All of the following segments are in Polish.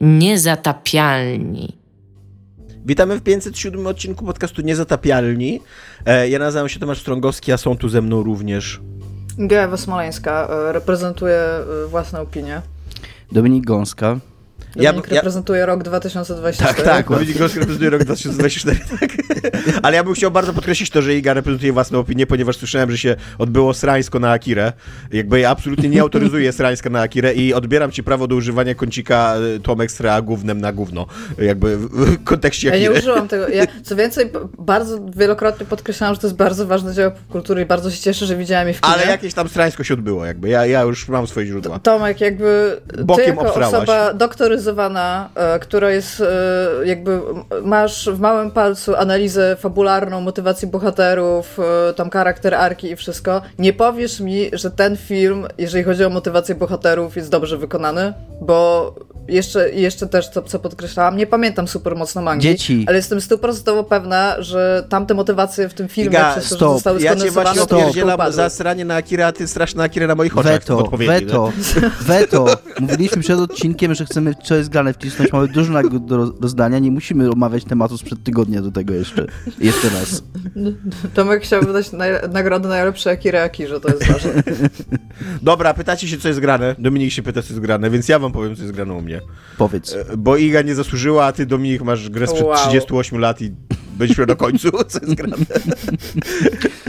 Niezatapialni. Witamy w 507 odcinku podcastu Niezatapialni. E, ja nazywam się Tomasz Strągowski, a są tu ze mną również... Gewa Smoleńska, e, reprezentuje e, własne opinie. Dominik Gąska. Dominik ja, reprezentuje ja... rok 2024. Tak, tak, Dominik reprezentuje rok 2024, tak. Ale ja bym chciał bardzo podkreślić to, że Iga reprezentuje własną opinię, ponieważ słyszałem, że się odbyło srańsko na Akirę. Jakby ja absolutnie nie autoryzuję srańska na Akirę i odbieram ci prawo do używania kącika e, Tomek Sra gównem na gówno. Jakby w kontekście Akiry. Ja nie użyłam tego. Ja, co więcej, bardzo wielokrotnie podkreślałam, że to jest bardzo ważne dzieło popkultury i bardzo się cieszę, że widziałem je w kinie. Ale jakieś tam srańsko się odbyło, jakby. Ja, ja już mam swoje źródła. Tomek, jakby Bokiem ty jako osoba doktoryzowana, e, która jest e, jakby, masz w małym palcu analizę fabularną, motywację bohaterów, e, tam charakter arki i wszystko, nie powiesz mi, że ten film, jeżeli chodzi o motywację bohaterów, jest dobrze wykonany, bo jeszcze, jeszcze też, co, co podkreślałam, nie pamiętam super mocno mangi, Dzieci. ale jestem stuprocentowo pewna, że tamte motywacje w tym filmie Iga, przez to, że zostały Ja cię właśnie opierdzielam za sranie na Akira, a ty strasz na Akira na moich oczach Weto, weto, weto. Mówiliśmy przed odcinkiem, że chcemy co jest grane wcisnąć, mamy dużo nagród do rozdania, nie musimy omawiać tematu sprzed tygodnia do tego jeszcze. Jeszcze raz. Tomek chciałby dać naj- nagrodę najlepszej Akira że to jest ważne. Dobra, pytacie się, co jest grane. Dominik się pyta, co jest grane, więc ja wam powiem, co jest grane u mnie. Powiedz. E, bo Iga nie zasłużyła, a ty, Dominik, masz grę sprzed wow. 38 lat i byliśmy na końcu, co jest grane.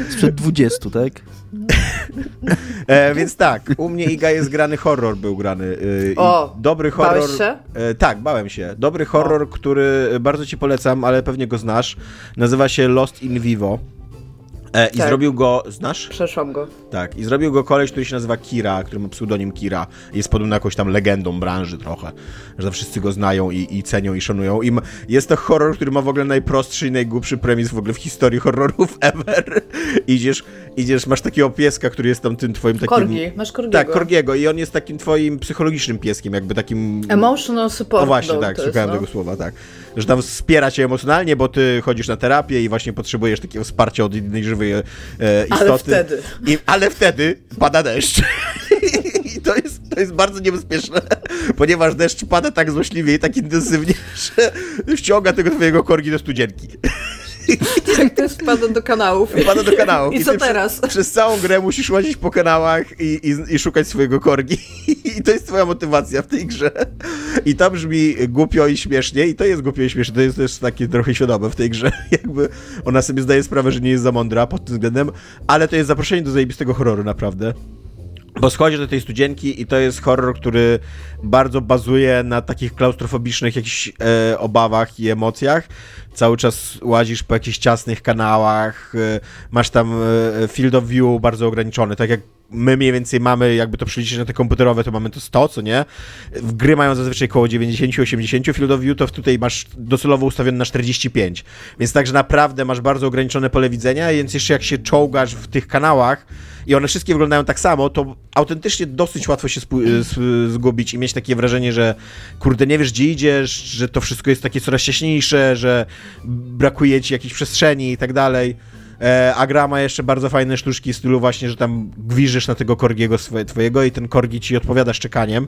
Sprzed 20, tak? e, więc tak, u mnie Iga jest grany horror, był grany. E, o, dobry horror. Bałeś się? E, tak, bałem się. Dobry horror, o. który bardzo ci polecam, ale pewnie go znasz. Nazywa się Lost in Vivo. E, I tak. zrobił go, znasz? Przeszłam go. Tak, i zrobił go koleś, który się nazywa Kira, który ma pseudonim Kira. Jest podobno jakąś tam legendą branży trochę, że wszyscy go znają i, i cenią i szanują. I jest to horror, który ma w ogóle najprostszy i najgłupszy premis w ogóle w historii horrorów ever. idziesz, idziesz, masz takiego pieska, który jest tam tym twoim takim... Korgi, masz Korgiego. Tak, Korgiego i on jest takim twoim psychologicznym pieskiem, jakby takim... Emotional support. O właśnie, tak, szukałem no. tego słowa, tak. Że tam wspiera cię emocjonalnie, bo ty chodzisz na terapię i właśnie potrzebujesz takiego wsparcia od innej żywej e, istoty. Ale wtedy. I, ale wtedy pada deszcz. I to jest, to jest bardzo niebezpieczne, ponieważ deszcz pada tak złośliwie i tak intensywnie, że ściąga tego twojego korgi do studzienki. Tak, to jest wpada do kanałów. Wpada do kanałów. I, I co teraz? Przez, przez, całą grę musisz łazić po kanałach i, i, i, szukać swojego korgi. I to jest twoja motywacja w tej grze. I to brzmi głupio i śmiesznie, i to jest głupio i śmiesznie. To jest też takie trochę świadome w tej grze. Jakby ona sobie zdaje sprawę, że nie jest za mądra pod tym względem, ale to jest zaproszenie do zajebistego horroru, naprawdę. Bo schodzi do tej studzienki i to jest horror, który bardzo bazuje na takich klaustrofobicznych jakichś e, obawach i emocjach. Cały czas łazisz po jakichś ciasnych kanałach, e, masz tam e, field of view bardzo ograniczony, tak jak my mniej więcej mamy, jakby to przeliczyć na te komputerowe, to mamy to 100, co nie? W gry mają zazwyczaj około 90-80 field of view, to tutaj masz docelowo ustawione na 45. Więc także naprawdę masz bardzo ograniczone pole widzenia, więc jeszcze jak się czołgasz w tych kanałach i one wszystkie wyglądają tak samo, to autentycznie dosyć łatwo się zgubić i mieć takie wrażenie, że kurde, nie wiesz gdzie idziesz, że to wszystko jest takie coraz ciaśniejsze, że brakuje ci jakiejś przestrzeni i tak dalej. E, a gra ma jeszcze bardzo fajne sztuczki w stylu właśnie, że tam gwizżysz na tego korgiego swoje, twojego i ten korgi ci odpowiada szczekaniem.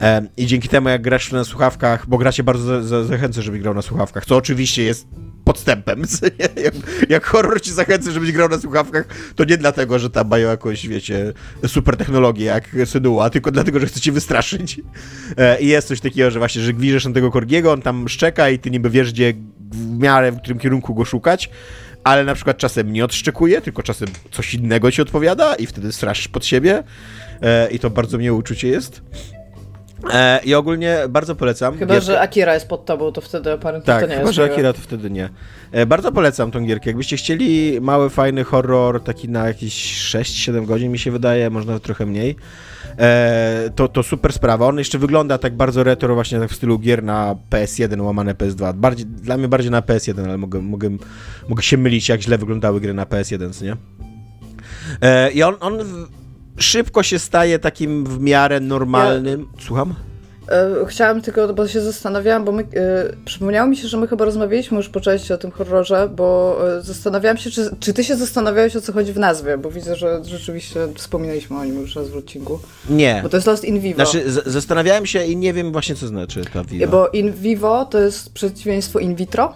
E, I dzięki temu, jak grasz na słuchawkach, bo gracie bardzo za, zachęcę, żeby grał na słuchawkach, co oczywiście jest podstępem. jak, jak horror ci zachęca, żebyś grał na słuchawkach, to nie dlatego, że tam mają jakąś, wiecie, super technologię jak Synua, tylko dlatego, że chce cię wystraszyć. E, I jest coś takiego, że właśnie, że gwizdzisz na tego korgiego, on tam szczeka i ty niby wiesz, gdzie w miarę, w którym kierunku go szukać, ale na przykład czasem nie odszczekuje, tylko czasem coś innego ci odpowiada i wtedy straszysz pod siebie e, i to bardzo miłe uczucie jest. E, I ogólnie bardzo polecam. Chyba, gierkę. że Akira jest pod tobą, to wtedy aparentnie tak, to nie chyba, jest. że Akira to wtedy nie. E, bardzo polecam tą gierkę. Jakbyście chcieli mały, fajny horror, taki na jakieś 6-7 godzin mi się wydaje, można trochę mniej, e, to, to super sprawa. On jeszcze wygląda tak bardzo retro, właśnie tak w stylu gier na PS1 łamane PS2. Bardziej, dla mnie bardziej na PS1, ale mogę, mogę, mogę się mylić, jak źle wyglądały gry na PS1, nie? E, I on, on szybko się staje takim w miarę normalnym. Ja... Słucham? E, chciałam tylko, bo się zastanawiałam, bo my, e, przypomniało mi się, że my chyba rozmawialiśmy już po części o tym horrorze, bo e, zastanawiałam się, czy, czy ty się zastanawiałeś o co chodzi w nazwie, bo widzę, że rzeczywiście wspominaliśmy o nim już raz w odcinku. Nie. Bo to jest Lost in Vivo. Znaczy, zastanawiałem się i nie wiem właśnie, co znaczy ta Vivo. Bo in vivo to jest przeciwieństwo in vitro.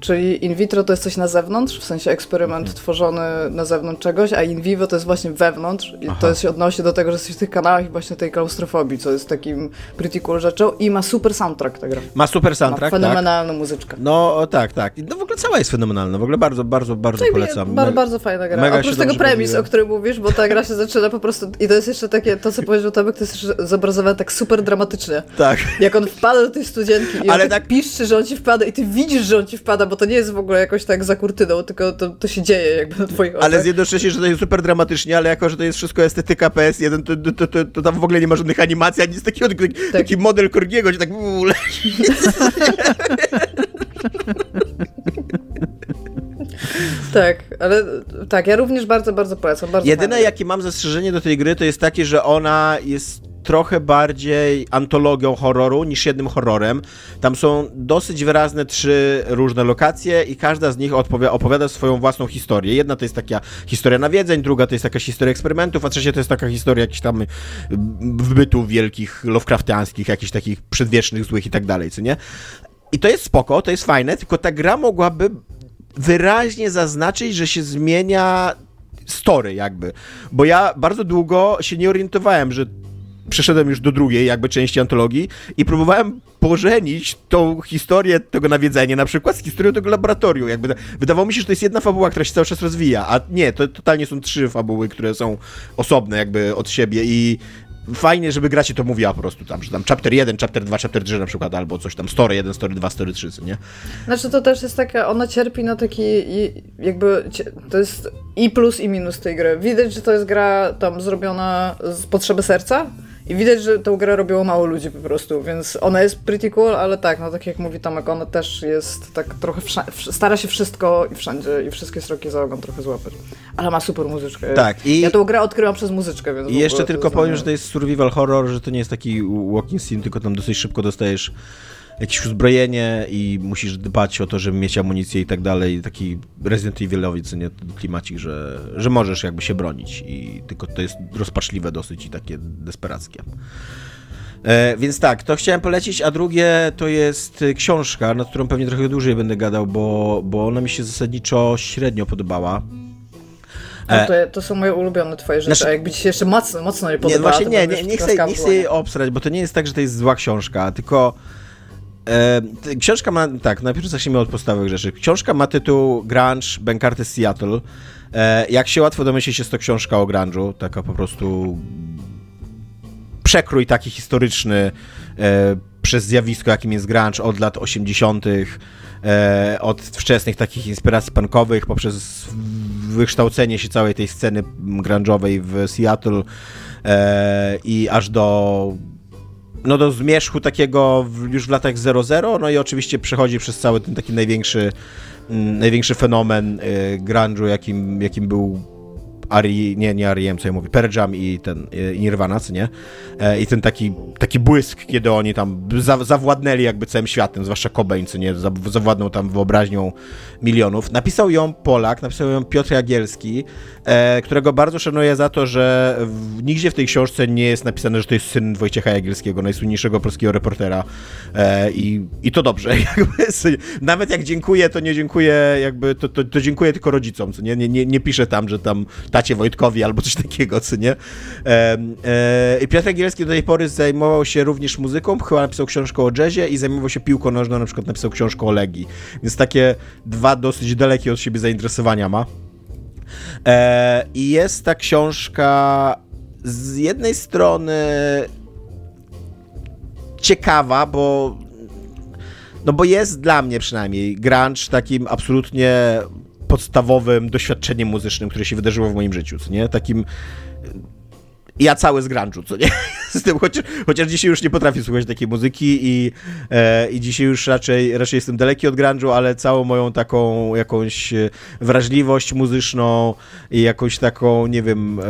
Czyli in vitro to jest coś na zewnątrz, w sensie eksperyment mhm. tworzony na zewnątrz czegoś, a in vivo to jest właśnie wewnątrz i Aha. to się odnosi do tego, że jesteś w tych kanałach i właśnie tej klaustrofobii, co jest takim pretty cool rzeczą i ma super soundtrack ta gra. Ma super soundtrack, ma fenomenalną tak. muzyczkę. No tak, tak. No w ogóle cała jest fenomenalna, w ogóle bardzo, bardzo, bardzo tak, polecam. Bardzo, bardzo fajna gra. Mega Oprócz tego premis, o którym mówisz, bo ta gra się zaczyna po prostu i to jest jeszcze takie, to co powiedział Tomek, to jest zobrazowane tak super dramatycznie. Tak. Jak on wpada do tej studienki i Ale tak, tak piszczy, że on ci wpada i ty widzisz, że on ci wpada, bo to nie jest w ogóle jakoś tak za kurtyną, tylko to, to się dzieje jakby na twoich oczach. Ale jednocześnie, że to jest super dramatycznie, ale jako, że to jest wszystko estetyka PS1, to, to, to, to tam w ogóle nie ma żadnych animacji, ani z takiego, taki, tak. taki model Korgiego, gdzie tak Tak, ale tak, ja również bardzo, bardzo polecam. Bardzo Jedyne, fajne. jakie mam zastrzeżenie do tej gry, to jest takie, że ona jest trochę bardziej antologią horroru niż jednym horrorem. Tam są dosyć wyrazne trzy różne lokacje i każda z nich opowiada, swoją własną historię. Jedna to jest taka historia nawiedzeń, druga to jest jakaś historia eksperymentów, a trzecia to jest taka historia jakichś tam wbytów wielkich, Lovecraftiańskich, jakichś takich przedwiecznych, złych i tak dalej, co nie? I to jest spoko, to jest fajne, tylko ta gra mogłaby wyraźnie zaznaczyć, że się zmienia story jakby. Bo ja bardzo długo się nie orientowałem, że przeszedłem już do drugiej jakby części antologii i próbowałem pożenić tą historię tego nawiedzenia na przykład z historią tego laboratorium. Jakby wydawało mi się, że to jest jedna fabuła, która się cały czas rozwija, a nie, to totalnie są trzy fabuły, które są osobne jakby od siebie i fajnie, żeby gra się to mówiła po prostu tam, że tam chapter 1, chapter 2, chapter 3 na przykład, albo coś tam, story 1, story 2, story 3, nie? Znaczy to też jest taka, ona cierpi na taki jakby, to jest i plus i minus tej gry. Widać, że to jest gra tam zrobiona z potrzeby serca, i widać, że tą grę robiło mało ludzi po prostu, więc ona jest pretty cool, ale tak, no tak jak mówi Tomek, ona też jest tak trochę, stara się wszystko i wszędzie i wszystkie sroki za ogon trochę złapać. Ale ma super muzyczkę. Tak. I... Ja tą grę odkryłam przez muzyczkę, więc... I jeszcze tylko powiem, że to jest survival horror, że to nie jest taki walking sim, tylko tam dosyć szybko dostajesz jakieś uzbrojenie i musisz dbać o to, żeby mieć amunicję i tak dalej. Taki Resident Evilowy, co nie, klimacik, że, że możesz jakby się bronić i tylko to jest rozpaczliwe dosyć i takie desperackie. E, więc tak, to chciałem polecić, a drugie to jest książka, nad którą pewnie trochę dłużej będę gadał, bo, bo ona mi się zasadniczo średnio podobała. E, to, to, są moje ulubione twoje rzeczy, znaczy, a jakby ci się jeszcze mocno, mocno nie nie, właśnie nie, nie, nie, chcę, nie chcę jej obsrać, bo to nie jest tak, że to jest zła książka, tylko E, książka ma, tak, najpierw zacznijmy od podstawowych rzeczy. Książka ma tytuł Grunge, Bankarty Seattle. E, jak się łatwo domyślić, jest to książka o grunge'u, taka po prostu przekrój taki historyczny e, przez zjawisko, jakim jest grunge od lat 80., e, od wczesnych takich inspiracji punkowych, poprzez wykształcenie się całej tej sceny grunge'owej w Seattle e, i aż do no do zmierzchu takiego w, już w latach 00, no i oczywiście przechodzi przez cały ten taki największy, mm, największy fenomen y, grunge'u, jakim, jakim był Ari, nie, nie R.E.M., co ja mówię, Pearl i ten, i Nirvana, co nie? E, I ten taki, taki błysk, kiedy oni tam za, zawładnęli jakby całym światem, zwłaszcza Cobain, co nie? Zawładnął tam wyobraźnią milionów. Napisał ją Polak, napisał ją Piotr Jagielski, którego bardzo szanuję za to, że w, nigdzie w tej książce nie jest napisane, że to jest syn Wojciecha Jagielskiego, najsłynniejszego polskiego reportera e, i, i to dobrze. Nawet jak dziękuję, to nie dziękuję jakby, to, to, to dziękuję tylko rodzicom, co nie? Nie, nie, nie piszę tam, że tam tacie Wojtkowi albo coś takiego, co nie? E, e, Piotr Jagielski do tej pory zajmował się również muzyką, chyba napisał książkę o jazzie i zajmował się piłką nożną, na przykład napisał książkę o Legii. Więc takie dwa dosyć dalekie od siebie zainteresowania ma. E, I jest ta książka z jednej strony ciekawa, bo no bo jest dla mnie przynajmniej grunge takim absolutnie podstawowym doświadczeniem muzycznym, które się wydarzyło w moim życiu, nie? Takim ja cały z grunge'u, co nie? Z tym, chociaż, chociaż dzisiaj już nie potrafię słuchać takiej muzyki i, e, i dzisiaj już raczej, raczej jestem daleki od grunge'u, ale całą moją taką jakąś e, wrażliwość muzyczną i jakąś taką, nie wiem, e,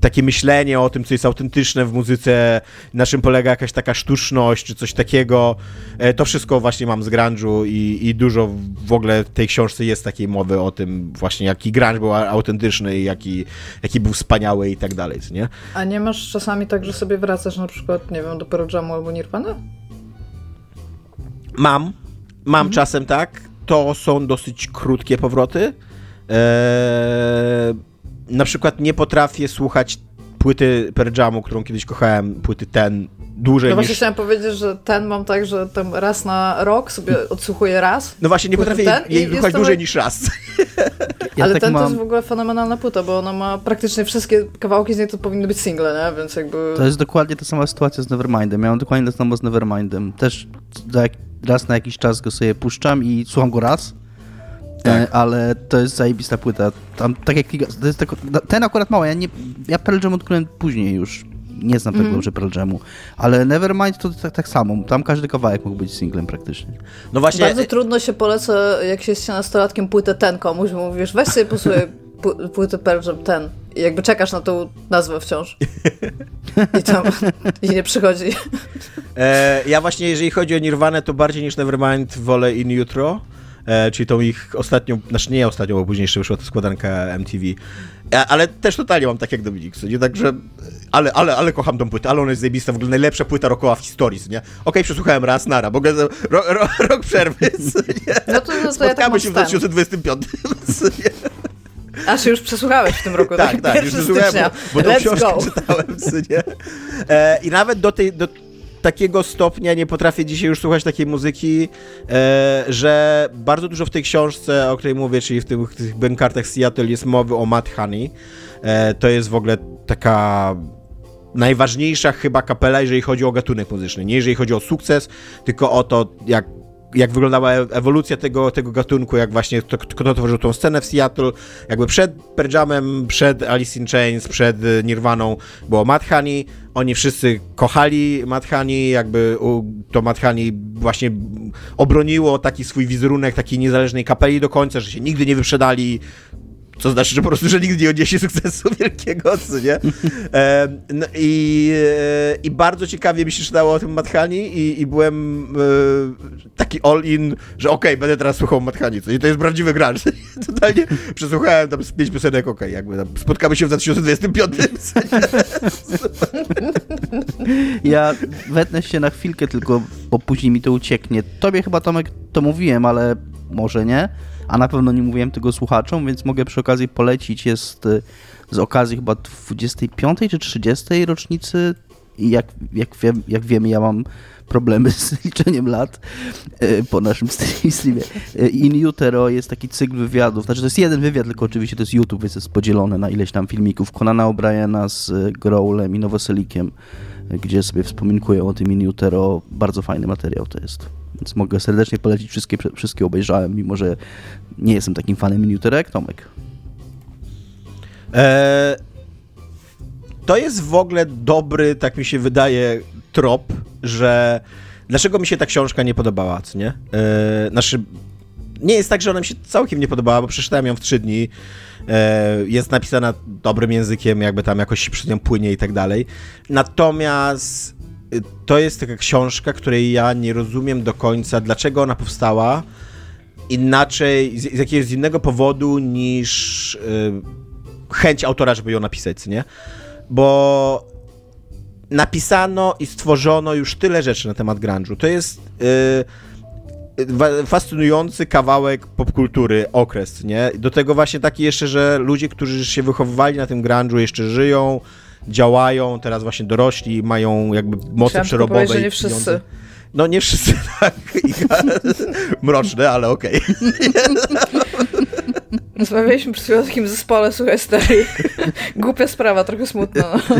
takie myślenie o tym, co jest autentyczne w muzyce, na czym polega jakaś taka sztuczność, czy coś takiego. E, to wszystko właśnie mam z grunge'u i, i dużo w ogóle w tej książce jest takiej mowy o tym właśnie, jaki grunge był autentyczny i jaki, jaki był wspaniały i tak dalej, nie? A nie masz czasami tak, że sobie wracasz na przykład, nie wiem, do Pearl Jamu albo Nirvana? Mam. Mam mhm. czasem tak. To są dosyć krótkie powroty. Eee, na przykład nie potrafię słuchać płyty Pearl Jamu, którą kiedyś kochałem, płyty ten, dłużej No właśnie niż... chciałem powiedzieć, że ten mam tak, że tam raz na rok sobie odsłuchuję raz. No właśnie, nie potrafię ten, jej, jej słuchać dłużej niż raz. Ja Ale tak ten mam... to jest w ogóle fenomenalna płyta, bo ona ma praktycznie wszystkie kawałki z niej to powinny być single, nie? Więc jakby... To jest dokładnie ta sama sytuacja z Nevermindem. Miałem dokładnie to samo z Nevermindem. Też raz na jakiś czas go sobie puszczam i słucham go raz tak. E, ale to jest zajebista płyta. Tam, tak jak to jest tak, ten akurat mało, ja, nie, ja Pearl Jam odkryłem później już. Nie znam mm. tak dobrze Pearl Jamu, ale Nevermind to tak, tak samo. Tam każdy kawałek mógł być singlem praktycznie. No właśnie. Bardzo trudno się poleca, jak się jest nastolatkiem, płytę ten komuś, bo mówisz, weź sobie posłuchaj płytę Pearl Jam ten. I jakby czekasz na tą nazwę wciąż. I tam i nie przychodzi. E, ja właśnie, jeżeli chodzi o Nirvana, to bardziej niż Nevermind wolę In Utro e, czyli tą ich ostatnią, znaczy nie ostatnią, bo później jeszcze wyszła ta składanka MTV, e, ale też totalnie mam tak jak Dominik, nie także, ale, ale, ale kocham tą płytę, ale ona jest zajebista, w ogóle najlepsza płyta rockowa w historii, nie? Okej, okay, przesłuchałem raz, nara, bo ro, ro, rok przerwy, nie? No to, to Spotkamy ja tak się w 2025, nie? Aż już przesłuchałeś w tym roku, tak? Tak, tak, już przesłuchałem, bo, bo tą książkę go. czytałem, nie? E, I nawet do tej, do, takiego stopnia nie potrafię dzisiaj już słuchać takiej muzyki, e, że bardzo dużo w tej książce, o której mówię, czyli w tych, tych bankartach Seattle jest mowy o Matt Honey. E, to jest w ogóle taka najważniejsza chyba kapela, jeżeli chodzi o gatunek muzyczny. Nie jeżeli chodzi o sukces, tylko o to, jak jak wyglądała e, ewolucja tego, tego gatunku, jak właśnie kto, kto tworzył tą scenę w Seattle, jakby przed Pearl Jamem, przed Alice in Chains, przed e, Nirvaną było Honey, oni wszyscy kochali Honey, jakby to Honey właśnie obroniło taki swój wizerunek takiej niezależnej kapeli do końca, że się nigdy nie wyprzedali, co znaczy, że po prostu, że nigdy nie odniesie sukcesu wielkiego, co nie? E, no i, e, I bardzo ciekawie mi się czytało o tym Mathani i, i byłem e, taki all-in, że okej, okay, będę teraz słuchał Mathani, co nie? To jest prawdziwy gracz. Totalnie przesłuchałem tam z pięć piosenek, okej, okay, jakby tam spotkamy się w 2025. ja wetnę się na chwilkę tylko, bo później mi to ucieknie. Tobie chyba, Tomek, to mówiłem, ale może nie a na pewno nie mówiłem tego słuchaczom, więc mogę przy okazji polecić. Jest y, z okazji chyba 25 czy 30 rocznicy i jak, jak, wiem, jak wiemy, ja mam problemy z liczeniem lat y, po naszym streamie. Y, In Utero jest taki cykl wywiadów, znaczy to jest jeden wywiad, tylko oczywiście to jest YouTube, więc jest podzielone na ileś tam filmików Conana O'Briena z Growlem i Nowoselikiem, gdzie sobie wspominkują o tym In Utero. Bardzo fajny materiał to jest. Więc mogę serdecznie polecić, wszystkie, wszystkie obejrzałem, mimo że nie jestem takim fanem miniaturek. Tomek. Eee, to jest w ogóle dobry, tak mi się wydaje, trop, że dlaczego mi się ta książka nie podobała, co nie? Eee, znaczy, nie jest tak, że ona mi się całkiem nie podobała, bo przeczytałem ją w trzy dni. Eee, jest napisana dobrym językiem, jakby tam jakoś przed nią płynie i tak dalej. Natomiast to jest taka książka, której ja nie rozumiem do końca, dlaczego ona powstała inaczej, z, z jakiegoś innego powodu niż yy, chęć autora, żeby ją napisać, nie? Bo napisano i stworzono już tyle rzeczy na temat grunge'u. To jest yy, fascynujący kawałek popkultury, okres, nie? Do tego właśnie taki jeszcze, że ludzie, którzy się wychowywali na tym grunge'u jeszcze żyją, działają, teraz właśnie dorośli, mają jakby moce przerobowe. Że nie wszyscy. No nie wszyscy, tak. Mroczne, ale okej. Rozmawialiśmy przed chwilą o takim zespole, słuchaj stary. Głupia sprawa, trochę smutna. No.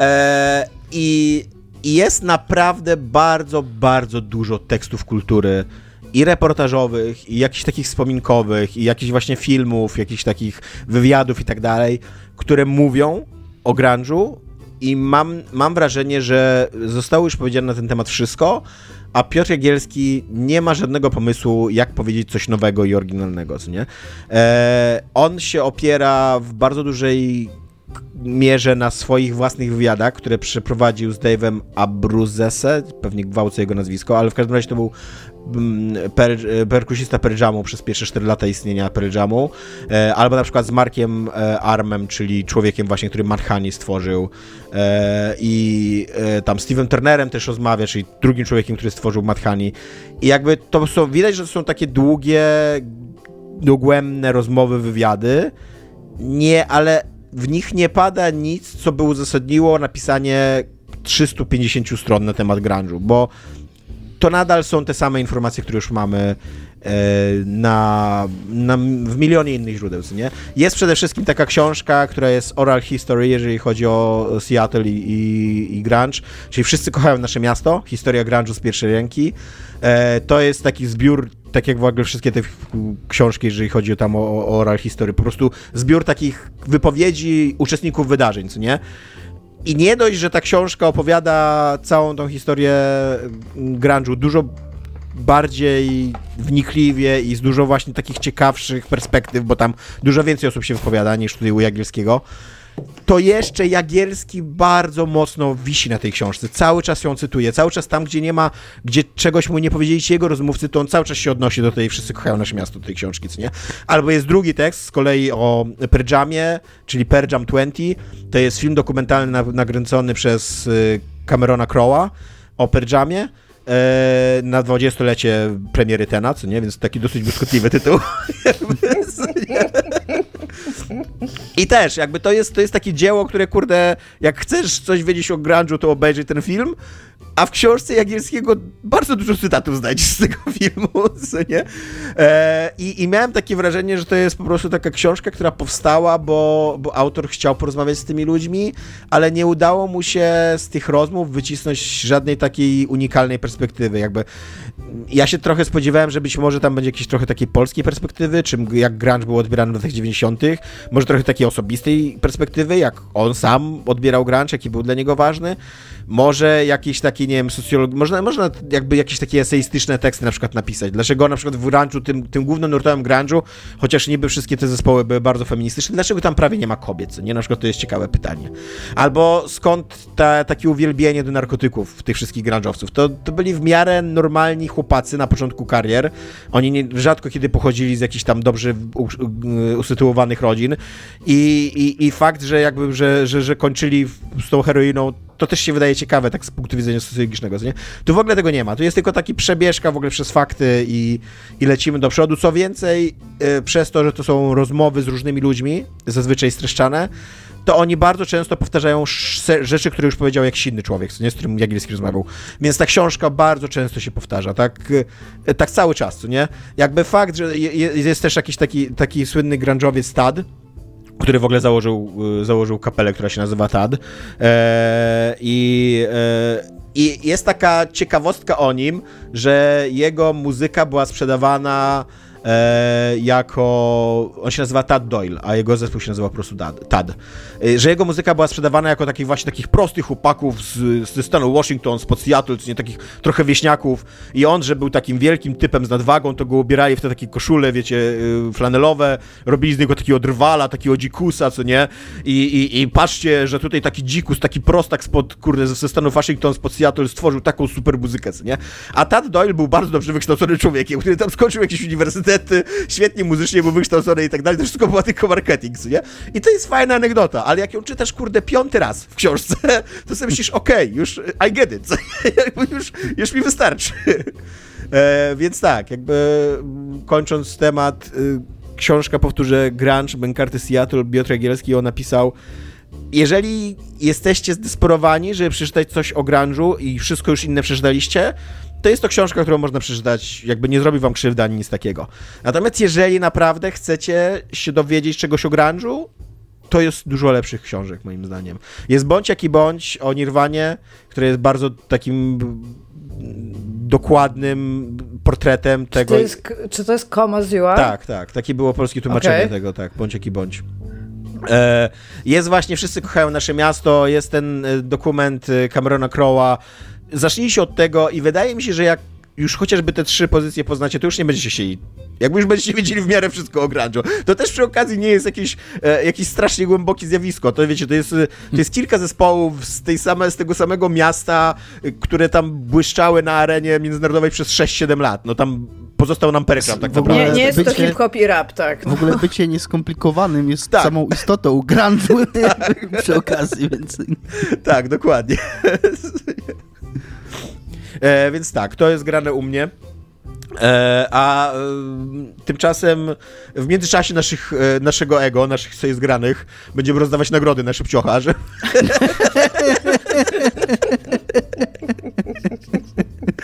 E, i, I jest naprawdę bardzo, bardzo dużo tekstów kultury i reportażowych, i jakichś takich wspominkowych, i jakichś właśnie filmów, jakichś takich wywiadów i tak dalej, które mówią o grunge'u i mam, mam wrażenie, że zostało już powiedziane na ten temat wszystko, a Piotr Jagielski nie ma żadnego pomysłu, jak powiedzieć coś nowego i oryginalnego, co nie? E, on się opiera w bardzo dużej mierze na swoich własnych wywiadach, które przeprowadził z Dave'em Abruzese, pewnie gwałcę jego nazwisko, ale w każdym razie to był per, perkusista Pearl Jamu przez pierwsze 4 lata istnienia Pearl Jamu, e, albo na przykład z Markiem e, Armem, czyli człowiekiem właśnie, który Marhani stworzył. E, i tam Steven Turnerem też rozmawia, czyli drugim człowiekiem, który stworzył Madhani i jakby to są, widać, że są takie długie, dogłębne rozmowy, wywiady, nie, ale w nich nie pada nic, co by uzasadniło napisanie 350 stron na temat grunge'u, bo to nadal są te same informacje, które już mamy e, na, na, w milionie innych źródeł, nie? Jest przede wszystkim taka książka, która jest oral history, jeżeli chodzi o Seattle i, i, i grunge, czyli wszyscy kochają nasze miasto, historia grunge'u z pierwszej ręki. E, to jest taki zbiór tak jak w ogóle wszystkie te książki, jeżeli chodzi o tam o, o oral history, po prostu zbiór takich wypowiedzi uczestników wydarzeń, co nie? I nie dość, że ta książka opowiada całą tą historię grunge'u dużo bardziej wnikliwie i z dużo właśnie takich ciekawszych perspektyw, bo tam dużo więcej osób się wypowiada niż tutaj u Jagielskiego to jeszcze Jagielski bardzo mocno wisi na tej książce. Cały czas ją cytuje. Cały czas tam, gdzie nie ma, gdzie czegoś mu nie powiedzieli ci jego rozmówcy, to on cały czas się odnosi do tej Wszyscy kochają nasze miasto, do tej książki, co nie? Albo jest drugi tekst z kolei o Perjamie, czyli Perjam 20. To jest film dokumentalny nagręcony przez y, Camerona Crowe'a o Perjamie e, na 20-lecie premiery Tena, co nie? Więc taki dosyć błyskotliwy tytuł. I też, jakby to jest, to jest takie dzieło, które, kurde, jak chcesz coś wiedzieć o grunge'u, to obejrzyj ten film, a w książce Jagielskiego bardzo dużo cytatów znajdziesz z tego filmu, co nie? E, i, I miałem takie wrażenie, że to jest po prostu taka książka, która powstała, bo, bo autor chciał porozmawiać z tymi ludźmi, ale nie udało mu się z tych rozmów wycisnąć żadnej takiej unikalnej perspektywy. Jakby ja się trochę spodziewałem, że być może tam będzie jakieś trochę takiej polskiej perspektywy, czym jak grunge był odbierany w latach 90., może trochę takiej osobistej perspektywy, jak on sam odbierał grunge, jaki był dla niego ważny, może jakieś nie wiem, socjolog... Można, można jakby jakieś takie eseistyczne teksty na przykład napisać. Dlaczego na przykład w grunge'u, tym, tym głównym nurtowym grunge'u, chociaż niby wszystkie te zespoły były bardzo feministyczne, dlaczego tam prawie nie ma kobiet? Nie, na przykład to jest ciekawe pytanie. Albo skąd ta, takie uwielbienie do narkotyków tych wszystkich grunge'owców? To, to byli w miarę normalni chłopacy na początku karier. Oni nie, rzadko kiedy pochodzili z jakichś tam dobrze usytuowanych rodzin i, i, i fakt, że jakby, że, że, że kończyli z tą heroiną to też się wydaje ciekawe, tak z punktu widzenia socjologicznego, nie? Tu w ogóle tego nie ma. Tu jest tylko taki przebieżka w ogóle przez fakty i, i lecimy do przodu. Co więcej, yy, przez to, że to są rozmowy z różnymi ludźmi, zazwyczaj streszczane, to oni bardzo często powtarzają rzeczy, które już powiedział jakiś inny człowiek, co nie, z którym Jagielski rozmawiał. Więc ta książka bardzo często się powtarza, tak, y, tak cały czas, co nie? Jakby fakt, że jest też jakiś taki, taki słynny grunge'owiec Tad, który w ogóle założył, y, założył kapelę, która się nazywa TAD. E, I e, i jest taka ciekawostka o nim, że jego muzyka była sprzedawana e, jako. On się nazywa Tad Doyle, a jego zespół się nazywa po prostu Tad. E, że jego muzyka była sprzedawana jako takich właśnie takich prostych chłopaków z, ze stanu Washington, spod Seattle, nie takich trochę wieśniaków. I on, że był takim wielkim typem z nadwagą, to go ubierali w te takie koszule, wiecie, y, flanelowe, robili z niego takiego drwala, takiego dzikusa, co nie? I, i, i patrzcie, że tutaj taki dzikus, taki prostak spod, kurde, ze stanu Washington, spod Seattle stworzył taką super muzykę, co nie? A Tad Doyle był bardzo dobrze wykształconym człowiekiem, który tam skończył jakiś uniwersytet świetnie muzycznie był wykształcony i tak dalej, to wszystko była tylko marketing, nie? I to jest fajna anegdota, ale jak ją czytasz, kurde, piąty raz w książce, to sobie myślisz, okej, okay, już I get it, już, już mi wystarczy. E, więc tak, jakby kończąc temat, y, książka, powtórzę, Grunge, Benkarty Seattle, Piotr Jagielski ją napisał jeżeli jesteście zdesperowani, żeby przeczytać coś o grunge'u i wszystko już inne przeczytaliście, to jest to książka, którą można przeczytać, jakby nie zrobi wam krzywdy ani nic takiego. Natomiast jeżeli naprawdę chcecie się dowiedzieć czegoś o grunge'u, to jest dużo lepszych książek, moim zdaniem. Jest Bądź jaki bądź o Nirwanie, które jest bardzo takim dokładnym portretem tego. Czy to jest, czy to jest Koma? Tak, tak. Takie było polskie tłumaczenie okay. tego, tak. Bądź jaki bądź. E, jest właśnie Wszyscy kochają nasze miasto, jest ten e, dokument e, Camerona Crowe'a, zacznijcie od tego i wydaje mi się, że jak już chociażby te trzy pozycje poznacie, to już nie będziecie chcieli. Jakby już będziecie wiedzieli w miarę wszystko o grunge'u. To też przy okazji nie jest jakieś, e, jakieś strasznie głębokie zjawisko. To wiecie, to jest, to jest kilka zespołów z, tej same, z tego samego miasta, które tam błyszczały na arenie międzynarodowej przez 6-7 lat. No tam pozostał nam Perkram tak naprawdę. Nie, nie jest bycie, to hip-hop i rap, tak. W ogóle bycie nieskomplikowanym jest tak. samą istotą grunge'u przy okazji, więc... Tak, dokładnie. E, więc tak, to jest grane u mnie. E, a e, tymczasem w międzyczasie naszych, e, naszego ego, naszych sobie zgranych, będziemy rozdawać nagrody na szybciocha, że...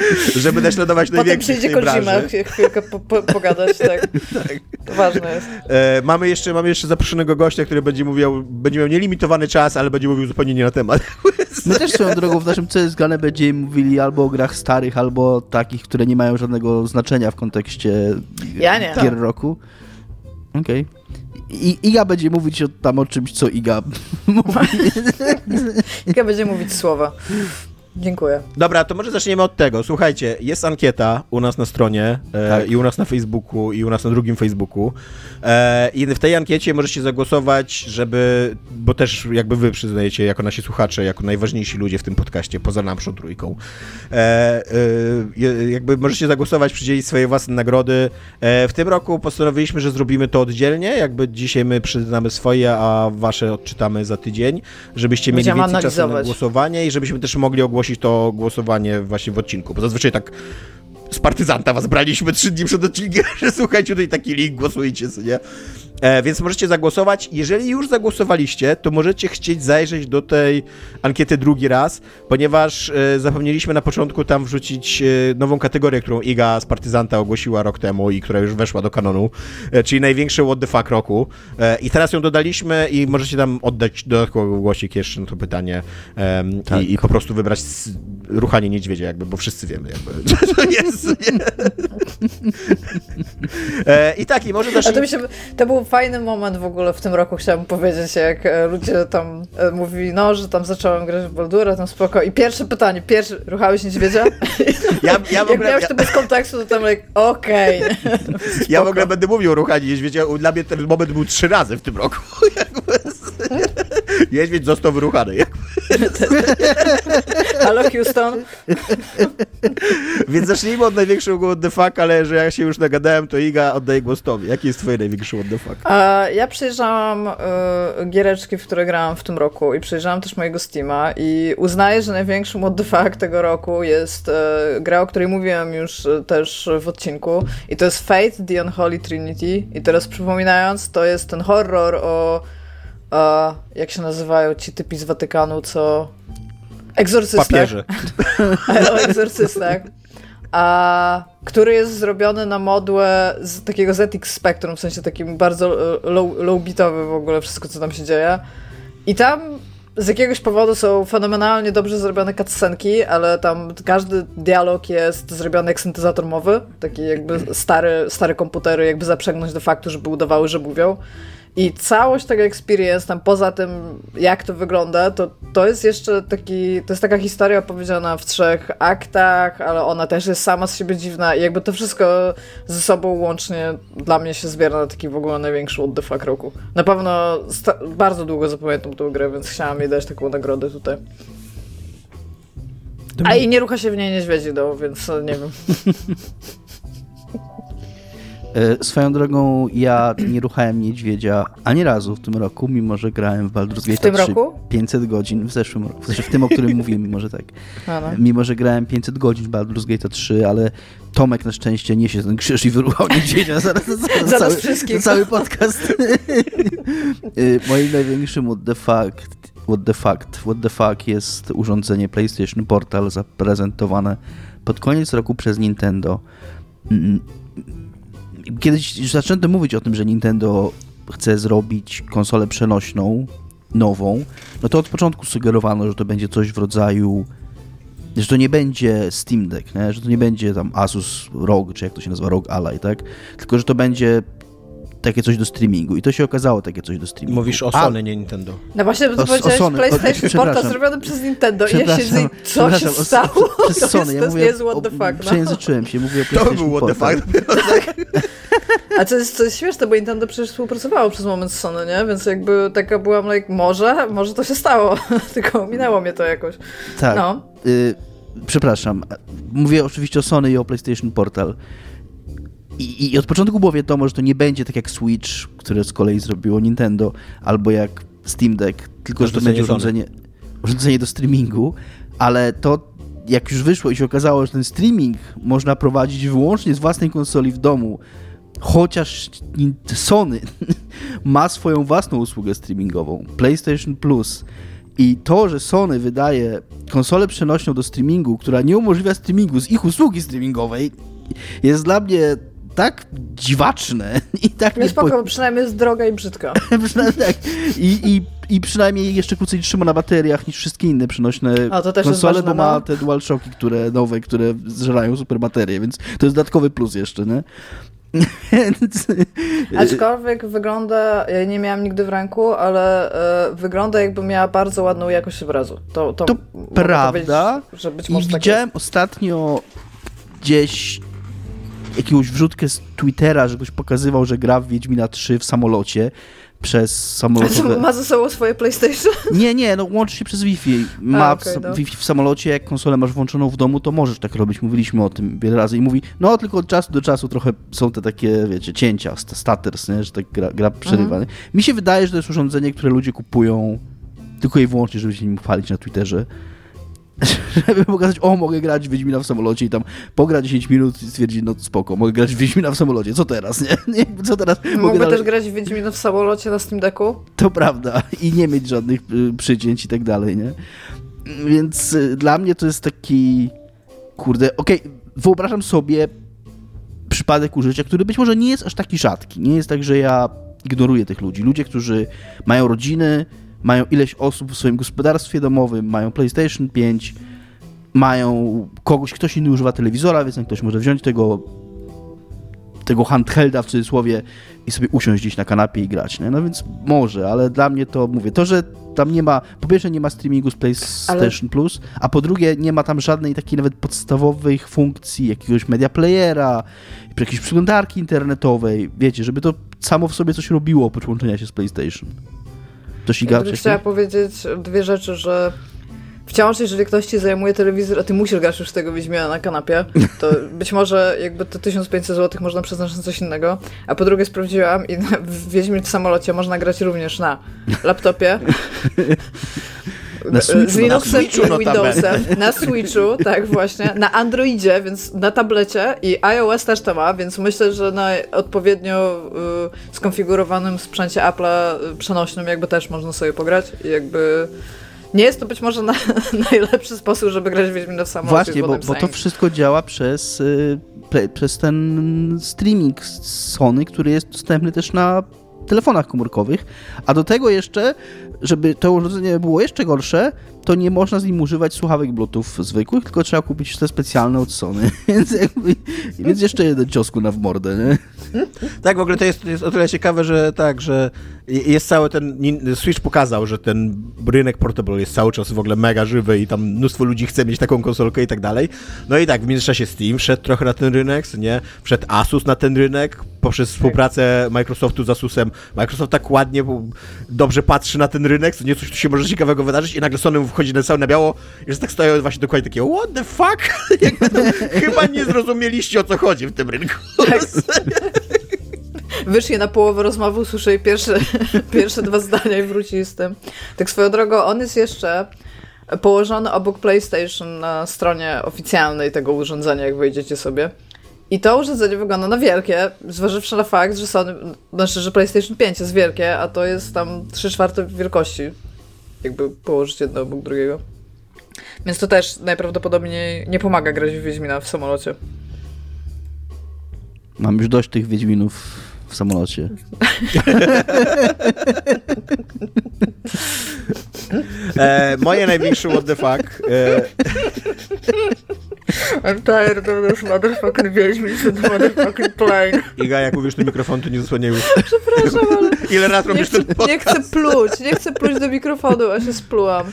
żeby naśladować największych Potem przyjdzie Kojima chwilkę po, po, pogadać, tak. tak. To ważne jest. E, mamy, jeszcze, mamy jeszcze zaproszonego gościa, który będzie mówił, będzie miał nielimitowany czas, ale będzie mówił zupełnie nie na temat. My też swoją drogą w naszym CS Gane będziemy mówili albo o grach starych, albo takich, które nie mają żadnego znaczenia w kontekście ja nie. gier roku. Okej. Okay. I Iga będzie mówić o, tam o czymś, co Iga mówi. Iga będzie mówić słowa. Dziękuję. Dobra, to może zaczniemy od tego. Słuchajcie, jest ankieta u nas na stronie e, tak. i u nas na Facebooku i u nas na drugim Facebooku. E, I w tej ankiecie możecie zagłosować, żeby, bo też jakby wy przyznajecie jako nasi słuchacze, jako najważniejsi ludzie w tym podcaście, poza naszą trójką. E, e, jakby możecie zagłosować, przydzielić swoje własne nagrody. E, w tym roku postanowiliśmy, że zrobimy to oddzielnie, jakby dzisiaj my przyznamy swoje, a wasze odczytamy za tydzień, żebyście mieli więcej analizować. czasu na głosowanie i żebyśmy też mogli ogłosić ogłosić to głosowanie właśnie w odcinku, bo zazwyczaj tak z partyzanta was braliśmy trzy dni przed odcinkiem, że słuchajcie, tutaj taki link, głosujcie sobie, nie? E, więc możecie zagłosować. Jeżeli już zagłosowaliście, to możecie chcieć zajrzeć do tej ankiety drugi raz, ponieważ e, zapomnieliśmy na początku tam wrzucić e, nową kategorię, którą Iga z Partyzanta ogłosiła rok temu i która już weszła do kanonu, e, czyli największy what the fuck roku. E, I teraz ją dodaliśmy i możecie tam oddać dodatkowy głosik jeszcze na to pytanie tak. i, i, po prostu wybrać ruchanie niedźwiedzia, jakby, bo wszyscy wiemy, jakby, że to jest. E, I tak, i może też... A to, mi się, to był fajny moment w ogóle w tym roku, chciałabym powiedzieć, jak e, ludzie tam e, mówili, no, że tam zacząłem grać w Baldura, tam spoko. I pierwsze pytanie, pierwszy, ruchałeś niedźwiedzia? Ja, ja w ogóle, jak miałeś ja... to bez kontekstu, to tam like, okej. Okay. Ja w ogóle będę mówił o ruchaniu niedźwiedzia, dla mnie ten moment był trzy razy w tym roku. Niedźwiedź został wyruchany. Halo Houston. Więc zacznijmy od największego what the fuck, ale że ja się już nagadałem, to Iga oddaję głos tobie. Jaki jest twoje największy what the fuck? ja przejrzałam y, giereczki, w które grałam w tym roku i przejrzałam też mojego Steama i uznaję, że największym what the fuck tego roku jest y, gra, o której mówiłem już y, też w odcinku i to jest Fate The Unholy Trinity i teraz przypominając, to jest ten horror o jak się nazywają ci typi z Watykanu, co... Egzorcystach. Papieże. o egzorcystach. A, który jest zrobiony na modłę z takiego ZX Spectrum, w sensie takim bardzo e, low, w ogóle wszystko, co tam się dzieje. I tam z jakiegoś powodu są fenomenalnie dobrze zrobione cutscenki, ale tam każdy dialog jest zrobiony jak syntezator mowy, taki jakby stary, stare komputery jakby zaprzęgnąć do faktu, żeby udawały, że mówią. I całość tego experience, tam poza tym, jak to wygląda, to, to jest jeszcze taki, to jest taka historia opowiedziana w trzech aktach, ale ona też jest sama z siebie dziwna i jakby to wszystko ze sobą łącznie dla mnie się zbiera na taki w ogóle największy what the fuck roku. Na pewno bardzo długo zapamiętam tę grę, więc chciałam jej dać taką nagrodę tutaj. A i nie rucha się w niej niedźwiedzi, no, więc nie wiem. E, swoją drogą ja nie ruchałem niedźwiedzia ani razu w tym roku, mimo że grałem w Baldur's Gate 3 tym roku? 500 godzin w zeszłym roku, w, sensie w tym, o którym mówiłem, mimo że tak. No. Mimo, że grałem 500 godzin w Baldur's Gate 3, ale Tomek na szczęście niesie ten krzyż i wyruchał niedźwiedzia zaraz za, za, za, cały, za cały podcast. E, moim największym what the fuck What the Fact. What the Fuck jest urządzenie PlayStation Portal zaprezentowane pod koniec roku przez Nintendo. Kiedyś zaczęto mówić o tym, że Nintendo chce zrobić konsolę przenośną, nową, no to od początku sugerowano, że to będzie coś w rodzaju że to nie będzie Steam Deck, nie? że to nie będzie tam Asus ROG, czy jak to się nazywa, ROG Ally, tak? Tylko, że to będzie takie coś do streamingu i to się okazało takie coś do streamingu. Mówisz o Sony, A, nie Nintendo. No właśnie, bo ty powiedziałeś Sony. PlayStation Portal zrobiony przez Nintendo i ja siedzę co się stało? O, przez to Sony, jest, ja mówię, jest what the fuck. No. Przejęzyczyłem się, mówię o PlayStation To był what the fuck. A co jest, co jest śmieszne, bo Nintendo przecież współpracowało przez moment z Sony, nie? Więc jakby taka byłam, like, może, może to się stało, tylko minęło mnie to jakoś. Tak. No. Y przepraszam, mówię oczywiście o Sony i o PlayStation Portal. I, I, od początku było wiadomo, że to nie będzie tak jak Switch, które z kolei zrobiło Nintendo, albo jak Steam Deck, tylko że to będzie urządzenie, urządzenie do streamingu, ale to jak już wyszło i się okazało, że ten streaming można prowadzić wyłącznie z własnej konsoli w domu, chociaż Sony ma swoją własną usługę streamingową, PlayStation Plus, i to, że Sony wydaje konsolę przenośną do streamingu, która nie umożliwia streamingu z ich usługi streamingowej, jest dla mnie tak dziwaczne i tak nie spoko, po... przynajmniej jest droga i brzydka. przynajmniej tak. I, i, I przynajmniej jeszcze krócej trzyma na bateriach niż wszystkie inne przenośne A, to też konsole, ważne, bo ma no. te DualShocki, które nowe, które zżerają super baterie, więc to jest dodatkowy plus jeszcze, nie? Więc... Aczkolwiek wygląda, ja nie miałam nigdy w ręku, ale y, wygląda jakby miała bardzo ładną jakość obrazu. To, to, to prawda. Że być może I tak widziałem ostatnio gdzieś jakąś wrzutkę z Twittera, że ktoś pokazywał, że gra w Wiedźmina 3 w samolocie przez samolotowe... Ma ze sobą swoje PlayStation? Nie, nie, no łączy się przez Wi-Fi. Ma A, okay, no. Wi-Fi w samolocie, jak konsolę masz włączoną w domu, to możesz tak robić. Mówiliśmy o tym wiele razy i mówi, no tylko od czasu do czasu trochę są te takie, wiecie, cięcia, staters, nie? że tak gra, gra przerywa. Mhm. Mi się wydaje, że to jest urządzenie, które ludzie kupują tylko i wyłącznie, żeby się nim chwalić na Twitterze żeby pokazać, o, mogę grać w Wiedźmina w samolocie i tam pogra 10 minut i stwierdzi, no spoko, mogę grać w Wiedźmina w samolocie, co teraz, nie? nie co teraz? Mogę dalej... też grać w Wiedźmina w samolocie na Steam Decku? To prawda i nie mieć żadnych y, przycięć i tak dalej, nie? Więc y, dla mnie to jest taki, kurde, okej, okay, wyobrażam sobie przypadek użycia, który być może nie jest aż taki rzadki. Nie jest tak, że ja ignoruję tych ludzi. Ludzie, którzy mają rodziny, mają ileś osób w swoim gospodarstwie domowym, mają PlayStation 5, mają kogoś, ktoś inny używa telewizora, więc ktoś może wziąć tego tego handhelda w cudzysłowie i sobie usiąść gdzieś na kanapie i grać, nie? No więc może, ale dla mnie to, mówię, to, że tam nie ma, po pierwsze nie ma streamingu z PlayStation ale... Plus, a po drugie nie ma tam żadnej takiej nawet podstawowych funkcji, jakiegoś media playera, jakiejś przeglądarki internetowej, wiecie, żeby to samo w sobie coś robiło oprócz łączenia się z PlayStation. Coś Iga Chciała powiedzieć dwie rzeczy, że wciąż, jeżeli ktoś ci zajmuje telewizor, a ty musisz grać już tego Wiedźmina na kanapie, to być może jakby te 1500 zł można przeznaczyć na coś innego. A po drugie sprawdziłam i w Wiedźmin w samolocie można grać również na laptopie. Na Switchu, z Linuxem i Windowsem. Na Switchu, tak właśnie. Na Androidzie, więc na tablecie i iOS też to ma, więc myślę, że na odpowiednio y, skonfigurowanym sprzęcie Apple'a y, przenośnym jakby też można sobie pograć i jakby nie jest to być może na, najlepszy sposób, żeby grać w Wiedźmina w samolocie. Właśnie, bo, bo, to wszystko działa przez, y, przez ten streaming Sony, który jest dostępny też na telefonach komórkowych, a do tego jeszcze, żeby to urządzenie było jeszcze gorsze, to nie można z nim używać słuchawek Bluetooth zwykłych, tylko trzeba kupić te specjalne od Sony. więc, jakby, więc jeszcze jeden ciosku na w mordę, nie? Tak, w ogóle to jest, jest o tyle ciekawe, że tak, że jest cały ten, Switch pokazał, że ten rynek portable jest cały czas w ogóle mega żywy i tam mnóstwo ludzi chce mieć taką konsolkę i tak dalej. No i tak, w międzyczasie Steam wszedł trochę na ten rynek, nie? Wszedł Asus na ten rynek, poprzez współpracę Microsoftu z Asusem. Microsoft tak ładnie, dobrze patrzy na ten rynek, co nie coś tu się może ciekawego wydarzyć i nagle Sony wchodzi na cały na biało i że tak stoją właśnie dokładnie takie what the fuck? chyba nie zrozumieliście o co chodzi w tym rynku. Tak. Wyszli na połowę rozmowy, usłyszeli pierwsze, pierwsze dwa zdania i wrócili z tym. Tak swoją drogą, on jest jeszcze położony obok PlayStation na stronie oficjalnej tego urządzenia, jak wejdziecie sobie. I to urządzenie wygląda na wielkie, zważywszy na fakt, że Sony, znaczy, że PlayStation 5 jest wielkie, a to jest tam 3 czwarte wielkości. Jakby położyć jedno obok drugiego. Więc to też najprawdopodobniej nie pomaga grać w Wiedźmina w samolocie. Mam już dość tych Wiedźminów w samolocie. e, moje największe what the fuck. E, I'm tired of this motherfucking Wiedźmin to the motherfucking plane. Iga, jak mówisz do mikrofonu, to nie zasłaniaj już. Przepraszam, ale... Ile razy robisz chcę, ten podcast? Nie chcę pluć, nie chcę pluć do mikrofonu, a się splułam.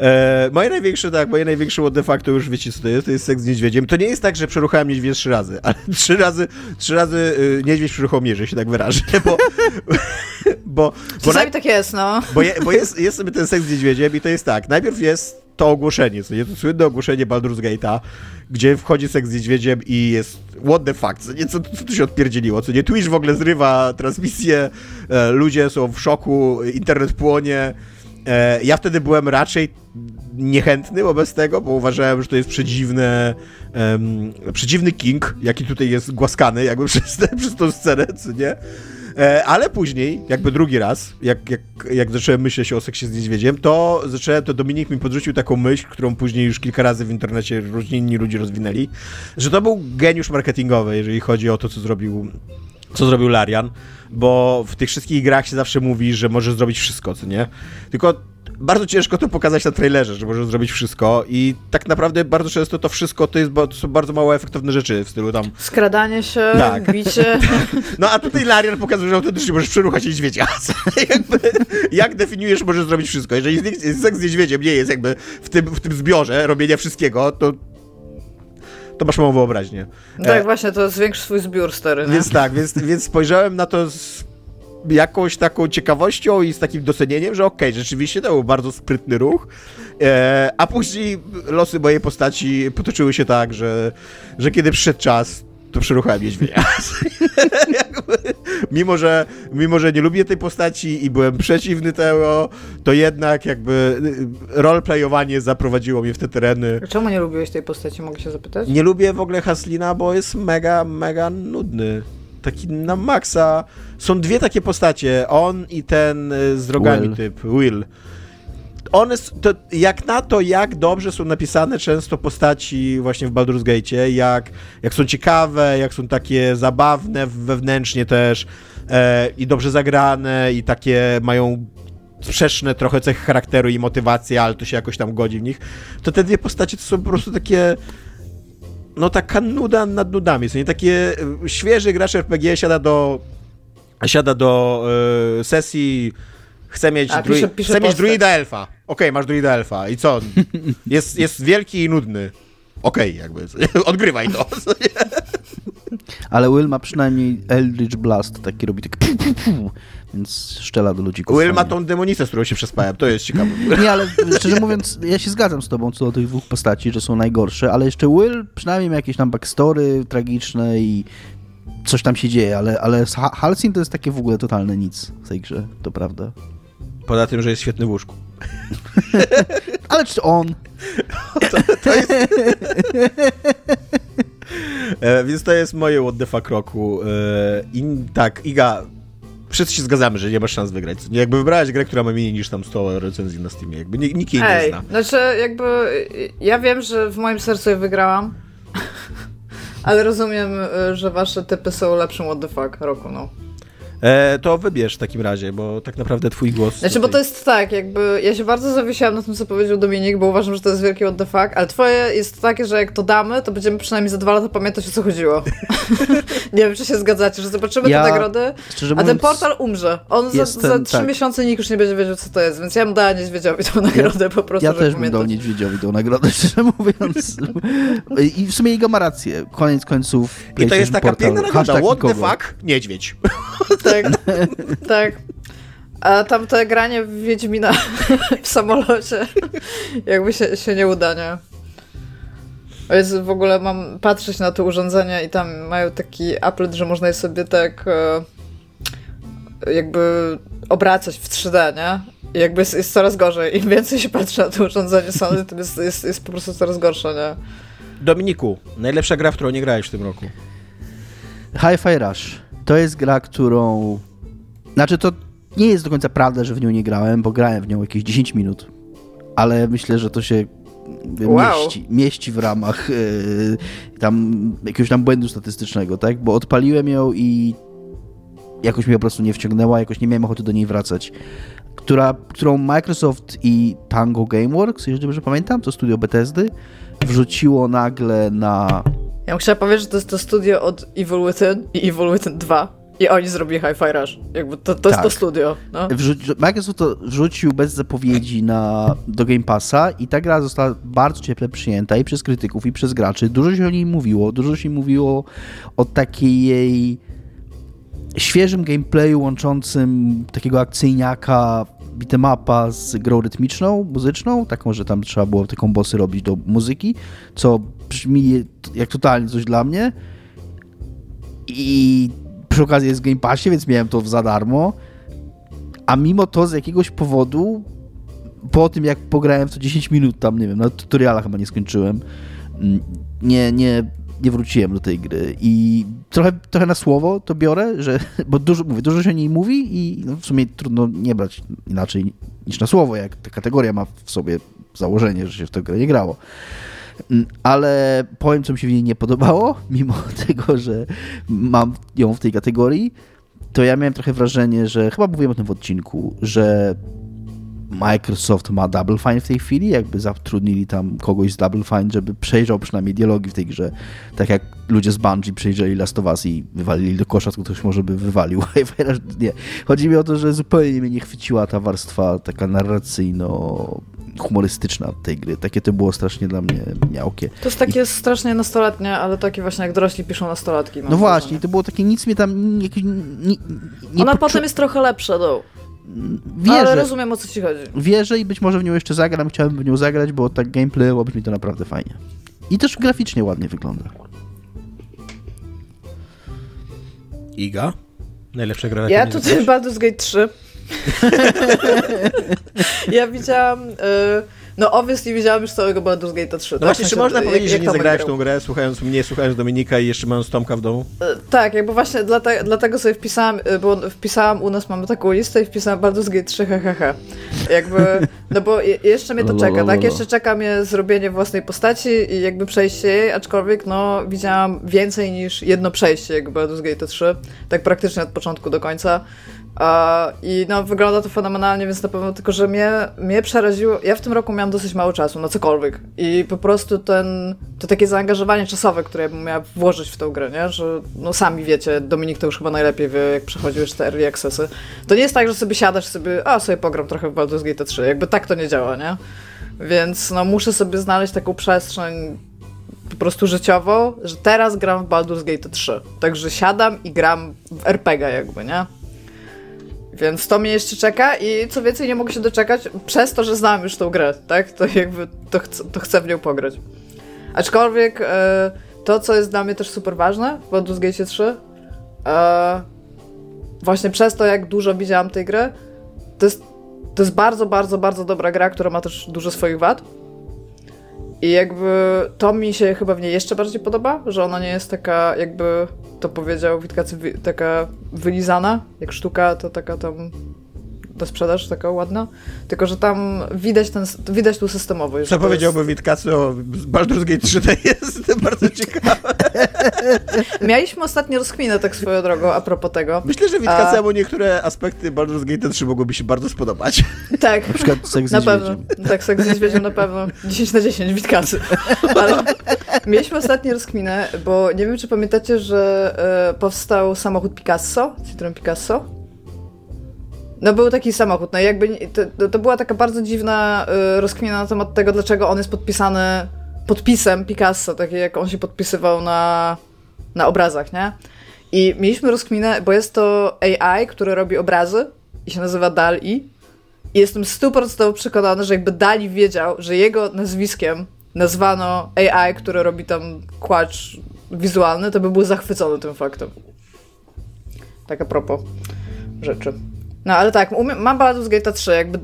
E, moje największe, tak, moje największe what the fuck to już wiecie co to jest, to jest seks z niedźwiedziem. To nie jest tak, że przeruchałem niedźwiedź trzy razy, ale trzy razy, trzy razy y, niedźwiedź przeruchał mnie, że się tak wyrażę, bo... bo, bo Czasami tak jest, no. Bo, je, bo jest, jest sobie ten seks z niedźwiedziem i to jest tak, najpierw jest to ogłoszenie, co nie, to słynne ogłoszenie Baldur's Gate'a, gdzie wchodzi seks z niedźwiedziem i jest what the fuck, co, nie, co, co tu się odpierdzieliło, co nie, Twitch w ogóle zrywa transmisję, e, ludzie są w szoku, internet płonie, ja wtedy byłem raczej niechętny wobec tego, bo uważałem, że to jest przedziwne, um, przedziwny king, jaki tutaj jest głaskany jakby przez, te, przez tą scenę, co nie? E, ale później, jakby drugi raz, jak, jak, jak zacząłem myśleć o seksie z niedźwiedziem, to zacząłem, to Dominik mi podrzucił taką myśl, którą później już kilka razy w internecie różni inni ludzie rozwinęli, że to był geniusz marketingowy, jeżeli chodzi o to, co zrobił co zrobił Larian, bo w tych wszystkich grach się zawsze mówi, że może zrobić wszystko, co nie? Tylko bardzo ciężko to pokazać na trailerze, że może zrobić wszystko i tak naprawdę bardzo często to wszystko to, jest, to są bardzo mało efektowne rzeczy w stylu tam... Skradanie się, tak. bicie. No a tutaj Larian pokazuje, że autentycznie możesz przeruchać niedźwiedzia. jakby, jak definiujesz, możesz zrobić wszystko. Jeżeli seks z niedźwiedziem nie jest jakby w tym, w tym zbiorze robienia wszystkiego, to to masz małą wyobraźnię. Tak, e, właśnie, to zwiększ swój zbiór stary. Nie? Więc tak, więc, więc spojrzałem na to z jakąś taką ciekawością i z takim docenieniem, że okej, okay, rzeczywiście to był bardzo sprytny ruch, e, a później losy mojej postaci potoczyły się tak, że, że kiedy przyszedł czas, to przeruchałem niedźwiedzia. mimo, że, mimo, że nie lubię tej postaci i byłem przeciwny tego, to jednak jakby roleplayowanie zaprowadziło mnie w te tereny. Czemu nie lubiłeś tej postaci, mogę się zapytać? Nie lubię w ogóle Haslina, bo jest mega, mega nudny taki na maksa. Są dwie takie postacie, on i ten y, z rogami Will. typ, Will. One, to, jak na to, jak dobrze są napisane często postaci właśnie w Baldur's Gate, jak, jak są ciekawe, jak są takie zabawne wewnętrznie też e, i dobrze zagrane i takie mają sprzeczne trochę cechy charakteru i motywacji, ale to się jakoś tam godzi w nich, to te dwie postacie to są po prostu takie no taka nuda nad nudami. To nie takie e, świeży gracz RPG siada do siada do y, sesji chce mieć, A, pisze, pisze chce mieć druida elfa. Okej, okay, masz druida elfa. I co? Jest, jest wielki i nudny. Okej, okay, jakby. Odgrywaj to. Ale Will ma przynajmniej Eldritch Blast, taki robi tak więc szczela do ludzi. Will ma tą demonicę, z którą się przespałem, to jest ciekawe. Nie, ale szczerze mówiąc, ja się zgadzam z tobą co do tych dwóch postaci, że są najgorsze, ale jeszcze Will przynajmniej ma jakieś tam backstory tragiczne i coś tam się dzieje, ale, ale Halcyon to jest takie w ogóle totalne nic w tej grze, to prawda. Poza tym, że jest świetny w łóżku. ale czy on? to, to jest... e, więc to jest moje what the fuck roku. E, I tak, Iga, wszyscy się zgadzamy, że nie masz szans wygrać. Jakby wybrałeś grę, która ma mniej niż tam 100 recenzji na Steamie, jakby nikt jej nie zna. Znaczy, jakby ja wiem, że w moim sercu je wygrałam, ale rozumiem, że wasze typy są lepszym what the fuck roku, no. E, to wybierz w takim razie, bo tak naprawdę twój głos... Znaczy, tutaj... bo to jest tak, jakby ja się bardzo zawiesiłam na tym, co powiedział Dominik, bo uważam, że to jest wielki what the fuck, ale twoje jest takie, że jak to damy, to będziemy przynajmniej za dwa lata pamiętać, o co chodziło. nie wiem, czy się zgadzacie, że zobaczymy ja, te nagrody, a ten portal umrze. On za, za trzy tak. miesiące nikt już nie będzie wiedział, co to jest, więc ja bym dała niedźwiedziowi tą nagrodę ja, po prostu, Ja też bym dał niedźwiedziowi tą nagrodę, szczerze mówiąc. I w sumie jego ma rację. Koniec końców I to jest taka portal. piękna nagroda. What the fuck? Niedźwiedź. tak. tak. A tam to granie w Wiedźmina w samolocie jakby się, się nie uda, nie? Jest w ogóle mam patrzeć na te urządzenia i tam mają taki applet, że można je sobie tak e, jakby obracać w 3D, nie? I jakby jest, jest coraz gorzej. Im więcej się patrzy na to urządzenie Sony, tym jest, jest, jest po prostu coraz gorsze, nie? Dominiku, najlepsza gra, w którą nie grałeś w tym roku? Hi-Fi Rush. To jest gra, którą znaczy to nie jest do końca prawda, że w nią nie grałem, bo grałem w nią jakieś 10 minut. Ale myślę, że to się wow. mieści, mieści w ramach yy, tam jakiegoś tam błędu statystycznego, tak? Bo odpaliłem ją i jakoś mnie po prostu nie wciągnęła, jakoś nie miałem ochoty do niej wracać. która, którą Microsoft i Tango Gameworks, jeżeli dobrze pamiętam, to studio Bethesdy, wrzuciło nagle na... Ja bym chciała powiedzieć, że to jest to studio od Evil Within i Evil Within 2. I oni zrobili Hi-Fi Rush. Jakby to, to tak. jest to tak. studio. No. Microsoft to wrzucił bez zapowiedzi na, do Game Passa i ta gra została bardzo cieple przyjęta i przez krytyków, i przez graczy. Dużo się o niej mówiło. Dużo się mówiło o takiej jej świeżym gameplayu łączącym takiego akcyjniaka bitemapa z grą rytmiczną, muzyczną, taką, że tam trzeba było taką bossy robić do muzyki, co brzmi jak totalnie coś dla mnie. I przy okazji jest w Game Passie, więc miałem to za darmo. A mimo to z jakiegoś powodu, po tym jak pograłem w to 10 minut tam, nie wiem, na tutoriala chyba nie skończyłem, mm, nie, nie, nie wróciłem do tej gry i trochę, trochę na słowo to biorę, że, bo dużo, mówię, dużo się o niej mówi i no w sumie trudno nie brać inaczej niż na słowo, jak ta kategoria ma w sobie założenie, że się w tę grę nie grało. Mm, ale powiem, co mi się w niej nie podobało, mimo tego, że mam ją w tej kategorii, to ja miałem trochę wrażenie, że chyba mówiłem o tym w odcinku, że Microsoft ma Double Fine w tej chwili, jakby zatrudnili tam kogoś z Double Fine, żeby przejrzał przynajmniej dialogi w tej grze, tak jak ludzie z Bungie przejrzeli Last of Us i wywalili do kosza, to ktoś może by wywalił. nie. Chodzi mi o to, że zupełnie mnie nie chwyciła ta warstwa taka narracyjno humorystyczna tej gry. Takie to było strasznie dla mnie miałkie. To jest takie I... strasznie nastoletnie, ale takie właśnie jak dorośli piszą nastolatki. No właśnie, to było takie nic mnie tam... Nie, nie, nie Ona potem jest trochę lepsza, no. Wierzę. Ale rozumiem o co ci chodzi. Wierzę i być może w nią jeszcze zagram. Chciałbym w nią zagrać, bo tak gameplayowo brzmi to naprawdę fajnie. I też graficznie ładnie wygląda. Iga? Najlepsza gra Ja tutaj Baldur's Gate 3. ja widziałam... Y no obviously widziałam już całego Baldur's Gate 3. No tak? właśnie, czy można jak, powiedzieć, jak, że nie zagrałeś tą grę, słuchając mnie, słuchając Dominika i jeszcze mając Tomka w domu? E, tak, jakby właśnie dlate, dlatego sobie wpisałam, e, bo wpisałam, u nas mamy taką listę i wpisałam Baldur's Gate 3, hehehe. Jakby, no bo jeszcze mnie to czeka, tak? Jeszcze czeka mnie zrobienie własnej postaci i jakby przejście jej, aczkolwiek no widziałam więcej niż jedno przejście jakby Baldur's Gate 3, tak praktycznie od początku do końca. I no, wygląda to fenomenalnie, więc na pewno tylko, że mnie, mnie przeraziło. Ja w tym roku miałam dosyć mało czasu na cokolwiek. I po prostu ten, to takie zaangażowanie czasowe, które ja bym miała włożyć w tę grę, nie? że no sami wiecie, Dominik to już chyba najlepiej wie, jak przechodziłeś te early accessy. To nie jest tak, że sobie siadasz sobie, a sobie pogram trochę w Baldur's Gate 3. Jakby tak to nie działa, nie? Więc no muszę sobie znaleźć taką przestrzeń po prostu życiowo, że teraz gram w Baldur's Gate 3. Także siadam i gram w RPG jakby, nie? Więc to mnie jeszcze czeka i co więcej nie mogę się doczekać przez to, że znam już tą grę, tak? To jakby to, chcę, to chcę w nią pograć. Aczkolwiek e, to, co jest dla mnie też super ważne w Baldur's Gate 3, e, właśnie przez to, jak dużo widziałam tej gry, to jest, to jest bardzo, bardzo, bardzo dobra gra, która ma też dużo swoich wad. I jakby to mi się chyba w niej jeszcze bardziej podoba, że ona nie jest taka jakby to powiedział Witkacy, taka wylizana, jak sztuka, to taka tam do sprzedaż, taka ładna. Tylko, że tam widać, ten, widać tu systemowość. Co powiedziałby jest... Witkacy o Baldur's Gate 3 to jest bardzo ciekawe. Mieliśmy ostatnio rozkminę tak swoją drogą a propos tego. Myślę, że Witkacemu A... niektóre aspekty Baldur's Gate 3 mogłyby się bardzo spodobać. Tak. Na przykład seks Na pewno. Tak, seks z niedźwiedziem na pewno. 10 na 10 Witkacy. Ale mieliśmy ostatnio rozkminę, bo nie wiem, czy pamiętacie, że e, powstał samochód Picasso, Citroen Picasso. No był taki samochód, no jakby to, to była taka bardzo dziwna y, rozkmina na temat tego, dlaczego on jest podpisany podpisem Picasso, takie jak on się podpisywał na, na obrazach, nie? I mieliśmy rozkminę, bo jest to AI, który robi obrazy i się nazywa DAL-I i jestem stuprocentowo przekonany, że jakby DALI wiedział, że jego nazwiskiem nazwano AI, które robi tam kłacz wizualny, to by był zachwycony tym faktem. Tak a propos rzeczy. No ale tak, mam Baldur's Gate 3, jakby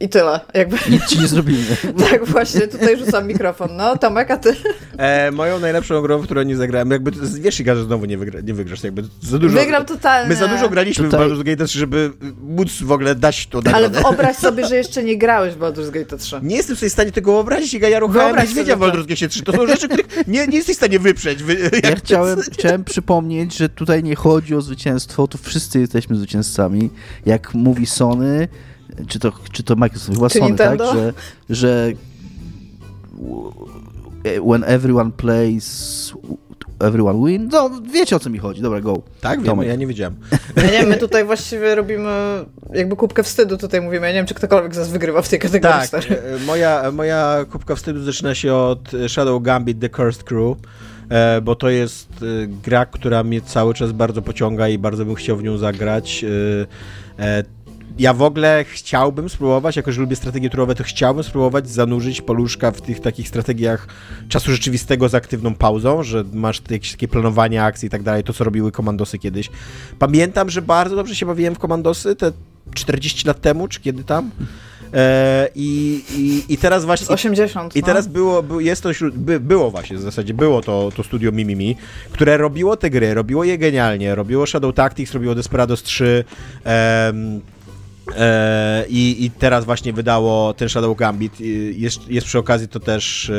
I tyle. Jakby... Nic ci nie zrobimy. tak, właśnie, tutaj rzucam mikrofon. No, Tomek, a ty? E, moją najlepszą grą, w którą nie zagrałem, jakby, wiesz, Iga, że znowu nie, wygra, nie wygrasz, jakby za dużo... Wygram totalnie. My za dużo graliśmy Tutaj... w Baldur's Gate 3, żeby móc w ogóle dać to Ale wyobraź sobie, że jeszcze nie grałeś w Baldur's Gate 3. Nie jestem sobie w stanie tego wyobrazić, Iga, ja ruchałem niedźwiedzia w Baldur's Gate 3. To są rzeczy, których nie, nie jesteś w stanie wyprzeć. Wy, ja chciałem, chciałem przypomnieć, że tutaj nie chodzi o zwycięstwo, tu wszyscy jesteśmy zwycięzcami. Jak mówi Sony, czy to, czy to Microsoft, chyba Sony, tak? Że, że when everyone plays everyone win. No, wiecie o co mi chodzi. Dobra, go. Tak, wiem, ja nie wiedziałem. Ja nie, my tutaj właściwie robimy jakby kubkę wstydu, tutaj mówimy. Ja nie wiem, czy ktokolwiek z nas wygrywa w tej kategorii. Tak, stary. E, moja, moja kubka wstydu zaczyna się od Shadow Gambit The Cursed Crew e, bo to jest e, gra, która mnie cały czas bardzo pociąga i bardzo bym chciał w nią zagrać ja w ogóle chciałbym spróbować, jako że lubię strategie turowe, to chciałbym spróbować zanurzyć paluszka w tych takich strategiach czasu rzeczywistego z aktywną pauzą, że masz jakieś takie planowanie akcji i tak dalej, to co robiły komandosy kiedyś. Pamiętam, że bardzo dobrze się bawiłem w komandosy te 40 lat temu, czy kiedy tam. E, i, i, I teraz właśnie. Z 80. I no. teraz było, jest to, by, było właśnie w zasadzie, było to, to studio Mimimi, które robiło te gry, robiło je genialnie, robiło Shadow Tactics, robiło Desperados 3. Em, E, I, I teraz właśnie wydało ten Shadow Gambit. Jest, jest przy okazji to też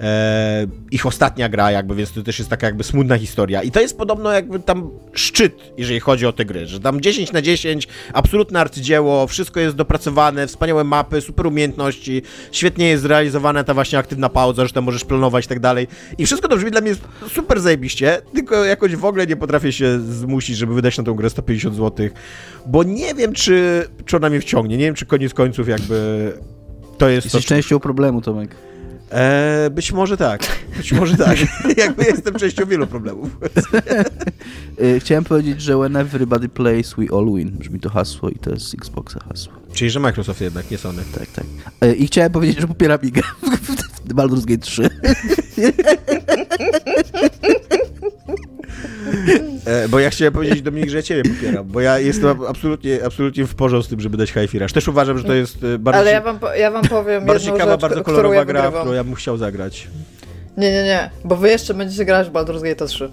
e, ich ostatnia gra, jakby, więc to też jest taka jakby smutna historia. I to jest podobno jakby tam szczyt, jeżeli chodzi o te gry, że tam 10 na 10, absolutne arcydzieło, wszystko jest dopracowane, wspaniałe mapy, super umiejętności, świetnie jest zrealizowana ta właśnie aktywna pauza, że tam możesz planować i tak dalej. I wszystko to brzmi dla mnie super zajebiście, tylko jakoś w ogóle nie potrafię się zmusić, żeby wydać na tą grę 150 zł, bo nie wiem, czy, czy ona mnie wciągnie, nie wiem, czy koniec końców jakby to jest Jesteś to, częścią problemu, Tomek. E, być może tak. Być może tak. Jakby jestem częścią wielu problemów. E, chciałem powiedzieć, że when everybody plays, we all win. Brzmi to hasło i to jest Xboxa hasło. Czyli, że Microsoft jednak, nie Sony. Tak, tak. E, I chciałem powiedzieć, że popieram Bigę w Baldur's Gate 3. E, bo ja chciałem powiedzieć Dominik, że ja ciebie popieram, bo ja jestem absolutnie, absolutnie w porządku z tym, żeby dać High Rush. Też uważam, że to jest e, bardzo, Ale ja wam, ja wam powiem bardzo ciekawa, rzecz, bardzo kolorowa ja gra, którą ja bym chciał zagrać. Nie, nie, nie, bo wy jeszcze będziecie grać w Baldur's Gate 3.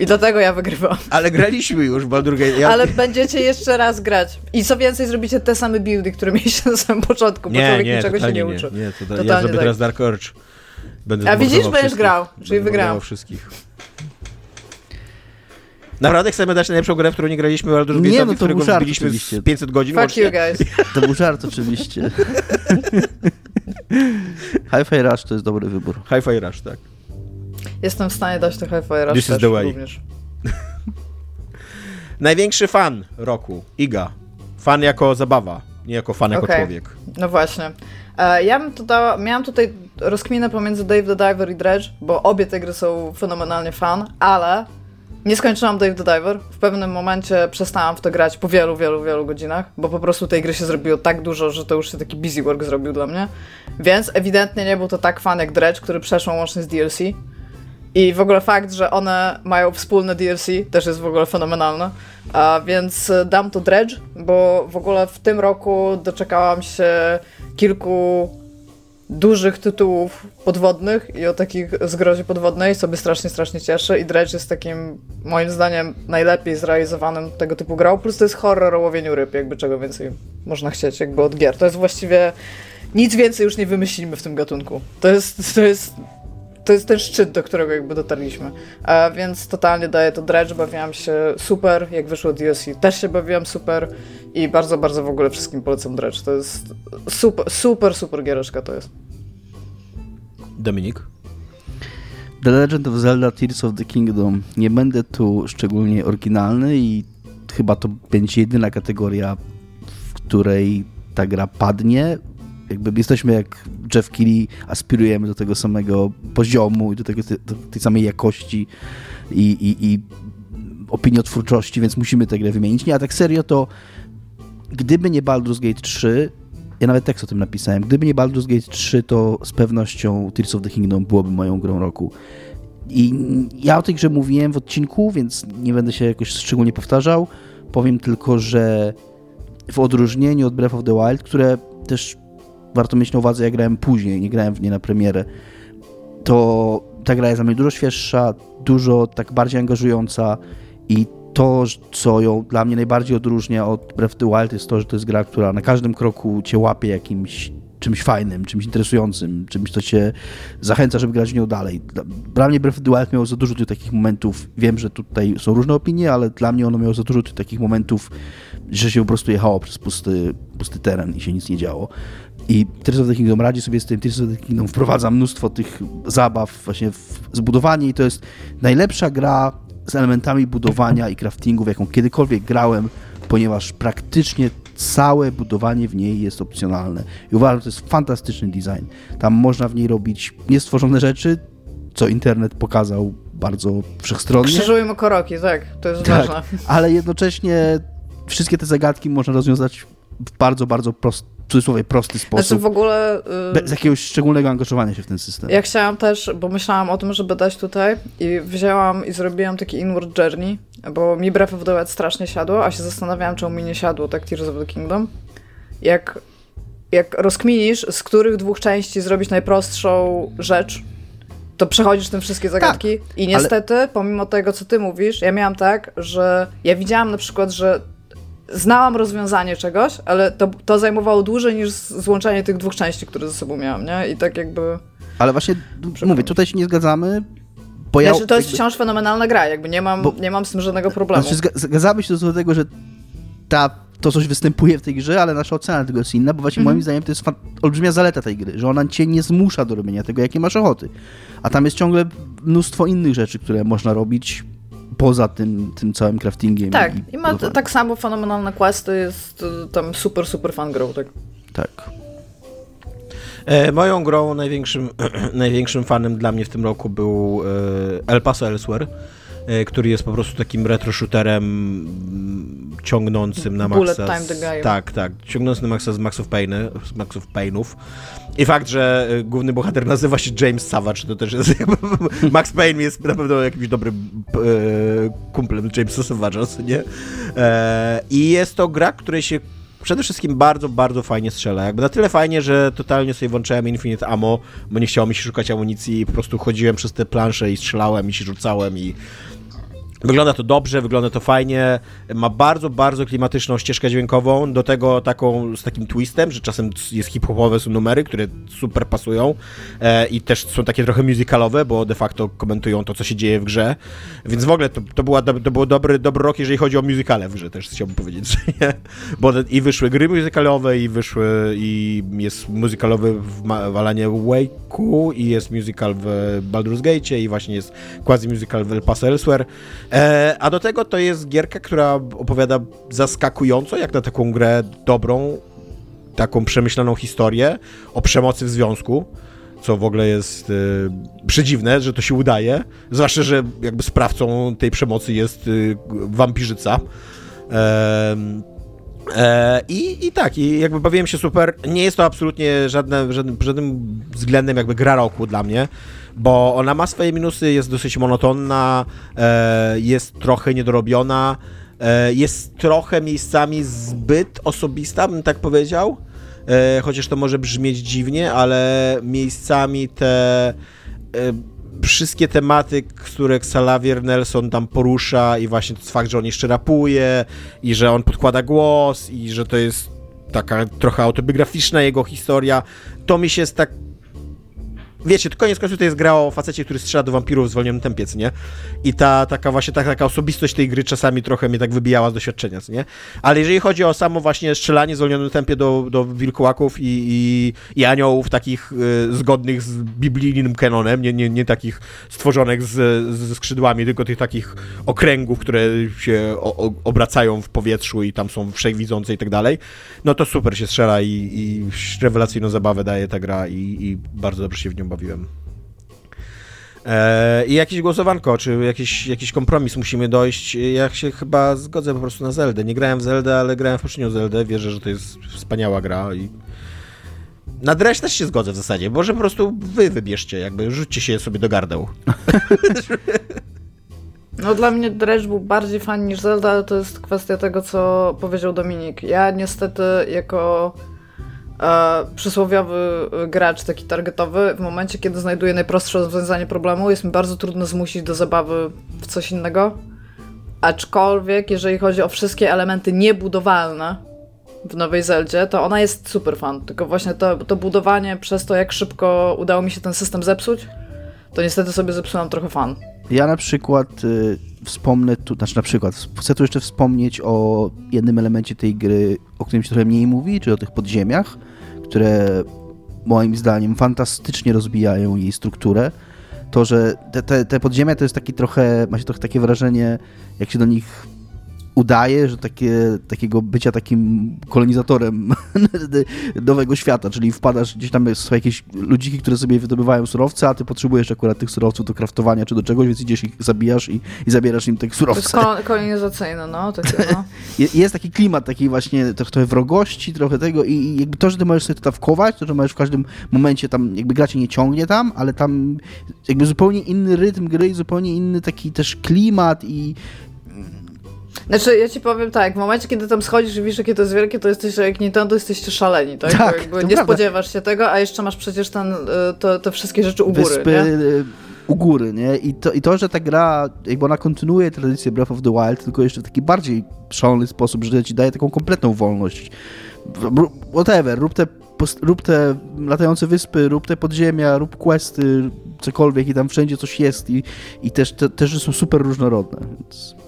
I dlatego ja wygrywam. Ale graliśmy już w Baldur's Gate. Ja... Ale będziecie jeszcze raz grać. I co więcej, zrobicie te same buildy, które mieliście na samym początku, bo nie, człowiek nie, niczego się nie, nie uczy. Nie, to, to, ja zrobię tak. teraz Dark Urge. Będę A widzisz, będziesz grał, czyli wygrał. wszystkich. Naprawdę chcemy dać najlepszą grę, w którą nie graliśmy, ale dużo Nie, no to był żart oczywiście. 500 godzin Fuck you guys. To był żart oczywiście. Hi-Fi Rush to jest dobry wybór. Hi-Fi Rush, tak. Jestem w stanie dać to Hi-Fi Rush This is the way. również. Największy fan roku, Iga. Fan jako zabawa, nie jako fan jako okay. człowiek. No właśnie. E, ja bym miałam tutaj rozkminę pomiędzy Dave the Diver i Dredge, bo obie te gry są fenomenalnie fan, ale nie skończyłam Dave the Diver. W pewnym momencie przestałam w to grać po wielu, wielu, wielu godzinach, bo po prostu tej gry się zrobiło tak dużo, że to już się taki busy work zrobił dla mnie. Więc ewidentnie nie był to tak fan jak Dredge, który przeszło łącznie z DLC. I w ogóle fakt, że one mają wspólne DLC też jest w ogóle fenomenalny. A więc dam to Dredge, bo w ogóle w tym roku doczekałam się kilku dużych tytułów podwodnych i o takich zgrozie podwodnej sobie strasznie, strasznie cieszę i Dredge jest takim, moim zdaniem, najlepiej zrealizowanym tego typu grą, plus to jest horror o łowieniu ryb, jakby czego więcej można chcieć jakby od gier. To jest właściwie, nic więcej już nie wymyślimy w tym gatunku. To jest, to jest to jest ten szczyt, do którego jakby dotarliśmy. A więc totalnie daję to Dredge, bawiłam się super, jak wyszło DLC też się bawiłam super i bardzo, bardzo w ogóle wszystkim polecam Dredge. To jest super, super, super giereczka to jest. Dominik? The Legend of Zelda Tears of the Kingdom. Nie będę tu szczególnie oryginalny i chyba to będzie jedyna kategoria, w której ta gra padnie jakby jesteśmy jak Jeff Keighley, aspirujemy do tego samego poziomu i do, tego, do tej samej jakości i, i, i opiniotwórczości, więc musimy tę grę wymienić. Nie, a tak serio to gdyby nie Baldur's Gate 3, ja nawet tekst o tym napisałem, gdyby nie Baldur's Gate 3, to z pewnością Tears of the Kingdom byłoby moją grą roku. I ja o tej grze mówiłem w odcinku, więc nie będę się jakoś szczególnie powtarzał. Powiem tylko, że w odróżnieniu od Breath of the Wild, które też warto mieć na uwadze, ja grałem później, nie grałem w nie na premierę, to ta gra jest dla mnie dużo świeższa, dużo tak bardziej angażująca i to, co ją dla mnie najbardziej odróżnia od Breath of the Wild jest to, że to jest gra, która na każdym kroku cię łapie jakimś czymś fajnym, czymś interesującym, czymś, co cię zachęca, żeby grać w nią dalej. Dla mnie Breath of the Wild miało za dużo tych takich momentów, wiem, że tutaj są różne opinie, ale dla mnie ono miało za dużo tych takich momentów, że się po prostu jechało przez pusty, pusty teren i się nic nie działo. I Tears of the Kingdom radzi sobie z tym, Tears of the Kingdom wprowadza mnóstwo tych zabaw właśnie w zbudowanie i to jest najlepsza gra z elementami budowania i craftingu, w jaką kiedykolwiek grałem, ponieważ praktycznie całe budowanie w niej jest opcjonalne. I uważam, że to jest fantastyczny design. Tam można w niej robić niestworzone rzeczy, co internet pokazał bardzo wszechstronnie. Krzyżujemy koroki, tak, to jest tak, ważne. Ale jednocześnie wszystkie te zagadki można rozwiązać w bardzo, bardzo prosty, w cudzysłowie prosty sposób. Znaczy w ogóle... Yy, bez jakiegoś szczególnego angażowania się w ten system. Ja chciałam też, bo myślałam o tym, żeby dać tutaj i wzięłam i zrobiłam taki inward journey, bo mi Breath of the Wild strasznie siadło, a się zastanawiałam, czemu mi nie siadło tak Tears of the Kingdom. Jak, jak rozkminisz, z których dwóch części zrobić najprostszą rzecz, to przechodzisz tym wszystkie tak, zagadki. Tak, I niestety, ale... pomimo tego, co ty mówisz, ja miałam tak, że ja widziałam na przykład, że znałam rozwiązanie czegoś, ale to, to zajmowało dłużej niż złączenie tych dwóch części, które ze sobą miałam, nie? I tak jakby... Ale właśnie, mówię, tutaj się nie zgadzamy, bo ja... Znaczy, to jest jakby... wciąż fenomenalna gra, jakby nie mam, bo... nie mam z tym żadnego problemu. Znaczy, zgadzamy się do tego, że ta, to coś występuje w tej grze, ale nasza ocena tego jest inna, bo właśnie mm -hmm. moim zdaniem to jest olbrzymia zaleta tej gry, że ona cię nie zmusza do robienia tego, jakie masz ochoty. A tam jest ciągle mnóstwo innych rzeczy, które można robić poza tym, tym całym craftingiem. Tak, i, i ma tak samo fenomenalne questy, jest y, tam super, super fan grą, tak. Tak. E, moją grą największym, największym fanem dla mnie w tym roku był e, El Paso Elsewhere który jest po prostu takim retro shooterem mm, ciągnącym na maksa. Bullet Time the Guy. Tak, tak, ciągnący na maksa z Max of, Pain, z Max of Painów. I fakt, że e, główny bohater nazywa się James Savage, to też jest Max Payne jest na pewno jakimś dobrym e, kumplem Jamesa Savage'a, nie? E, I jest to gra, której się przede wszystkim bardzo, bardzo fajnie strzela. Jakby na tyle fajnie, że totalnie sobie włączałem Infinite Ammo, bo nie chciało mi się szukać amunicji i po prostu chodziłem przez te plansze i strzelałem i się rzucałem i Wygląda to dobrze, wygląda to fajnie, ma bardzo, bardzo klimatyczną ścieżkę dźwiękową, do tego taką z takim twistem, że czasem jest hip-hopowe są numery, które super pasują. E, i też są takie trochę musicalowe, bo de facto komentują to, co się dzieje w grze, więc w ogóle to, to, była, to był dobry, dobry rok, jeżeli chodzi o musicale w grze, też chciałbym powiedzieć, że nie? bo i wyszły gry musicalowe i wyszły, i jest musicalowy w Walanie Wake'u i jest musical w Baldur's Gate i właśnie jest quasi musical w El Paso Elsewhere, E, a do tego to jest gierka, która opowiada zaskakująco, jak na taką grę dobrą, taką przemyślaną historię o przemocy w związku co w ogóle jest y, przedziwne, że to się udaje, zwłaszcza, że jakby sprawcą tej przemocy jest y, wampirzyca. E, e, i, I tak, i jakby bawiłem się super. Nie jest to absolutnie żadne, żadnym, żadnym względem jakby gra roku dla mnie bo ona ma swoje minusy, jest dosyć monotonna, e, jest trochę niedorobiona, e, jest trochę miejscami zbyt osobista, bym tak powiedział. E, chociaż to może brzmieć dziwnie, ale miejscami te wszystkie tematy, które Xalavier Nelson tam porusza i właśnie to fakt, że on jeszcze rapuje i że on podkłada głos i że to jest taka trochę autobiograficzna jego historia, to mi się tak wiecie, to koniec końców to jest gra o facecie, który strzela do wampirów w zwolnionym tempie, nie? I ta taka właśnie ta, taka osobistość tej gry czasami trochę mnie tak wybijała z doświadczenia, nie? Ale jeżeli chodzi o samo właśnie strzelanie w zwolnionym tempie do, do wilkołaków i, i, i aniołów takich y, zgodnych z biblijnym kanonem, nie, nie, nie takich stworzonych z, ze skrzydłami, tylko tych takich okręgów, które się o, o, obracają w powietrzu i tam są wszechwidzące i tak dalej, no to super się strzela i, i rewelacyjną zabawę daje ta gra i, i bardzo dobrze się w nią bawiłem. E, I jakieś głosowanko, czy jakiś, jakiś kompromis musimy dojść. Ja się chyba zgodzę po prostu na Zeldę. Nie grałem w Zeldę, ale grałem w poprzednią Zeldę. Wierzę, że to jest wspaniała gra i na Dreś też się zgodzę w zasadzie, bo że po prostu wy wybierzcie, jakby rzućcie się sobie do gardeł. No dla mnie Dredge był bardziej fan niż Zelda, ale to jest kwestia tego, co powiedział Dominik. Ja niestety jako e, przysłowiowy gracz taki targetowy, w momencie, kiedy znajduję najprostsze rozwiązanie problemu, jest mi bardzo trudno zmusić do zabawy w coś innego. Aczkolwiek, jeżeli chodzi o wszystkie elementy niebudowalne w Nowej Zeldzie, to ona jest super fan. Tylko właśnie to, to budowanie przez to, jak szybko udało mi się ten system zepsuć, to niestety sobie zepsułam trochę fan. Ja na przykład y, wspomnę tu, znaczy na przykład, chcę tu jeszcze wspomnieć o jednym elemencie tej gry, o którym się trochę mniej mówi, czyli o tych podziemiach, które moim zdaniem fantastycznie rozbijają jej strukturę. To, że te, te, te podziemia to jest taki trochę, ma się trochę takie wrażenie, jak się do nich udaje, że takie, takiego bycia takim kolonizatorem nowego świata, czyli wpadasz gdzieś tam, są jakieś ludziki, które sobie wydobywają surowce, a ty potrzebujesz akurat tych surowców do kraftowania czy do czegoś, więc idziesz ich zabijasz i, i zabierasz im te surowce. To jest kolonizacyjne, no. Takie, no. jest taki klimat takiej właśnie trochę wrogości, trochę tego i jakby to, że ty możesz sobie to tam wkować, to, że możesz w każdym momencie tam, jakby gra cię nie ciągnie tam, ale tam jakby zupełnie inny rytm gry i zupełnie inny taki też klimat i znaczy, ja ci powiem tak, w momencie, kiedy tam schodzisz i widzisz, jakie to jest wielkie, to jesteś, jak Nintendo, jesteście szaleni, tak? tak jakby nie prawda. spodziewasz się tego, a jeszcze masz przecież ten, y, to, te wszystkie rzeczy u góry, Wyspy, nie? Y, u góry, nie? I to, I to, że ta gra, jakby ona kontynuuje tradycję Breath of the Wild, tylko jeszcze w taki bardziej szalony sposób, że ci daje taką kompletną wolność. Whatever, rób te, rób te latające wyspy, rób te podziemia, rób questy, cokolwiek i tam wszędzie coś jest i, i też, te, też są super różnorodne, więc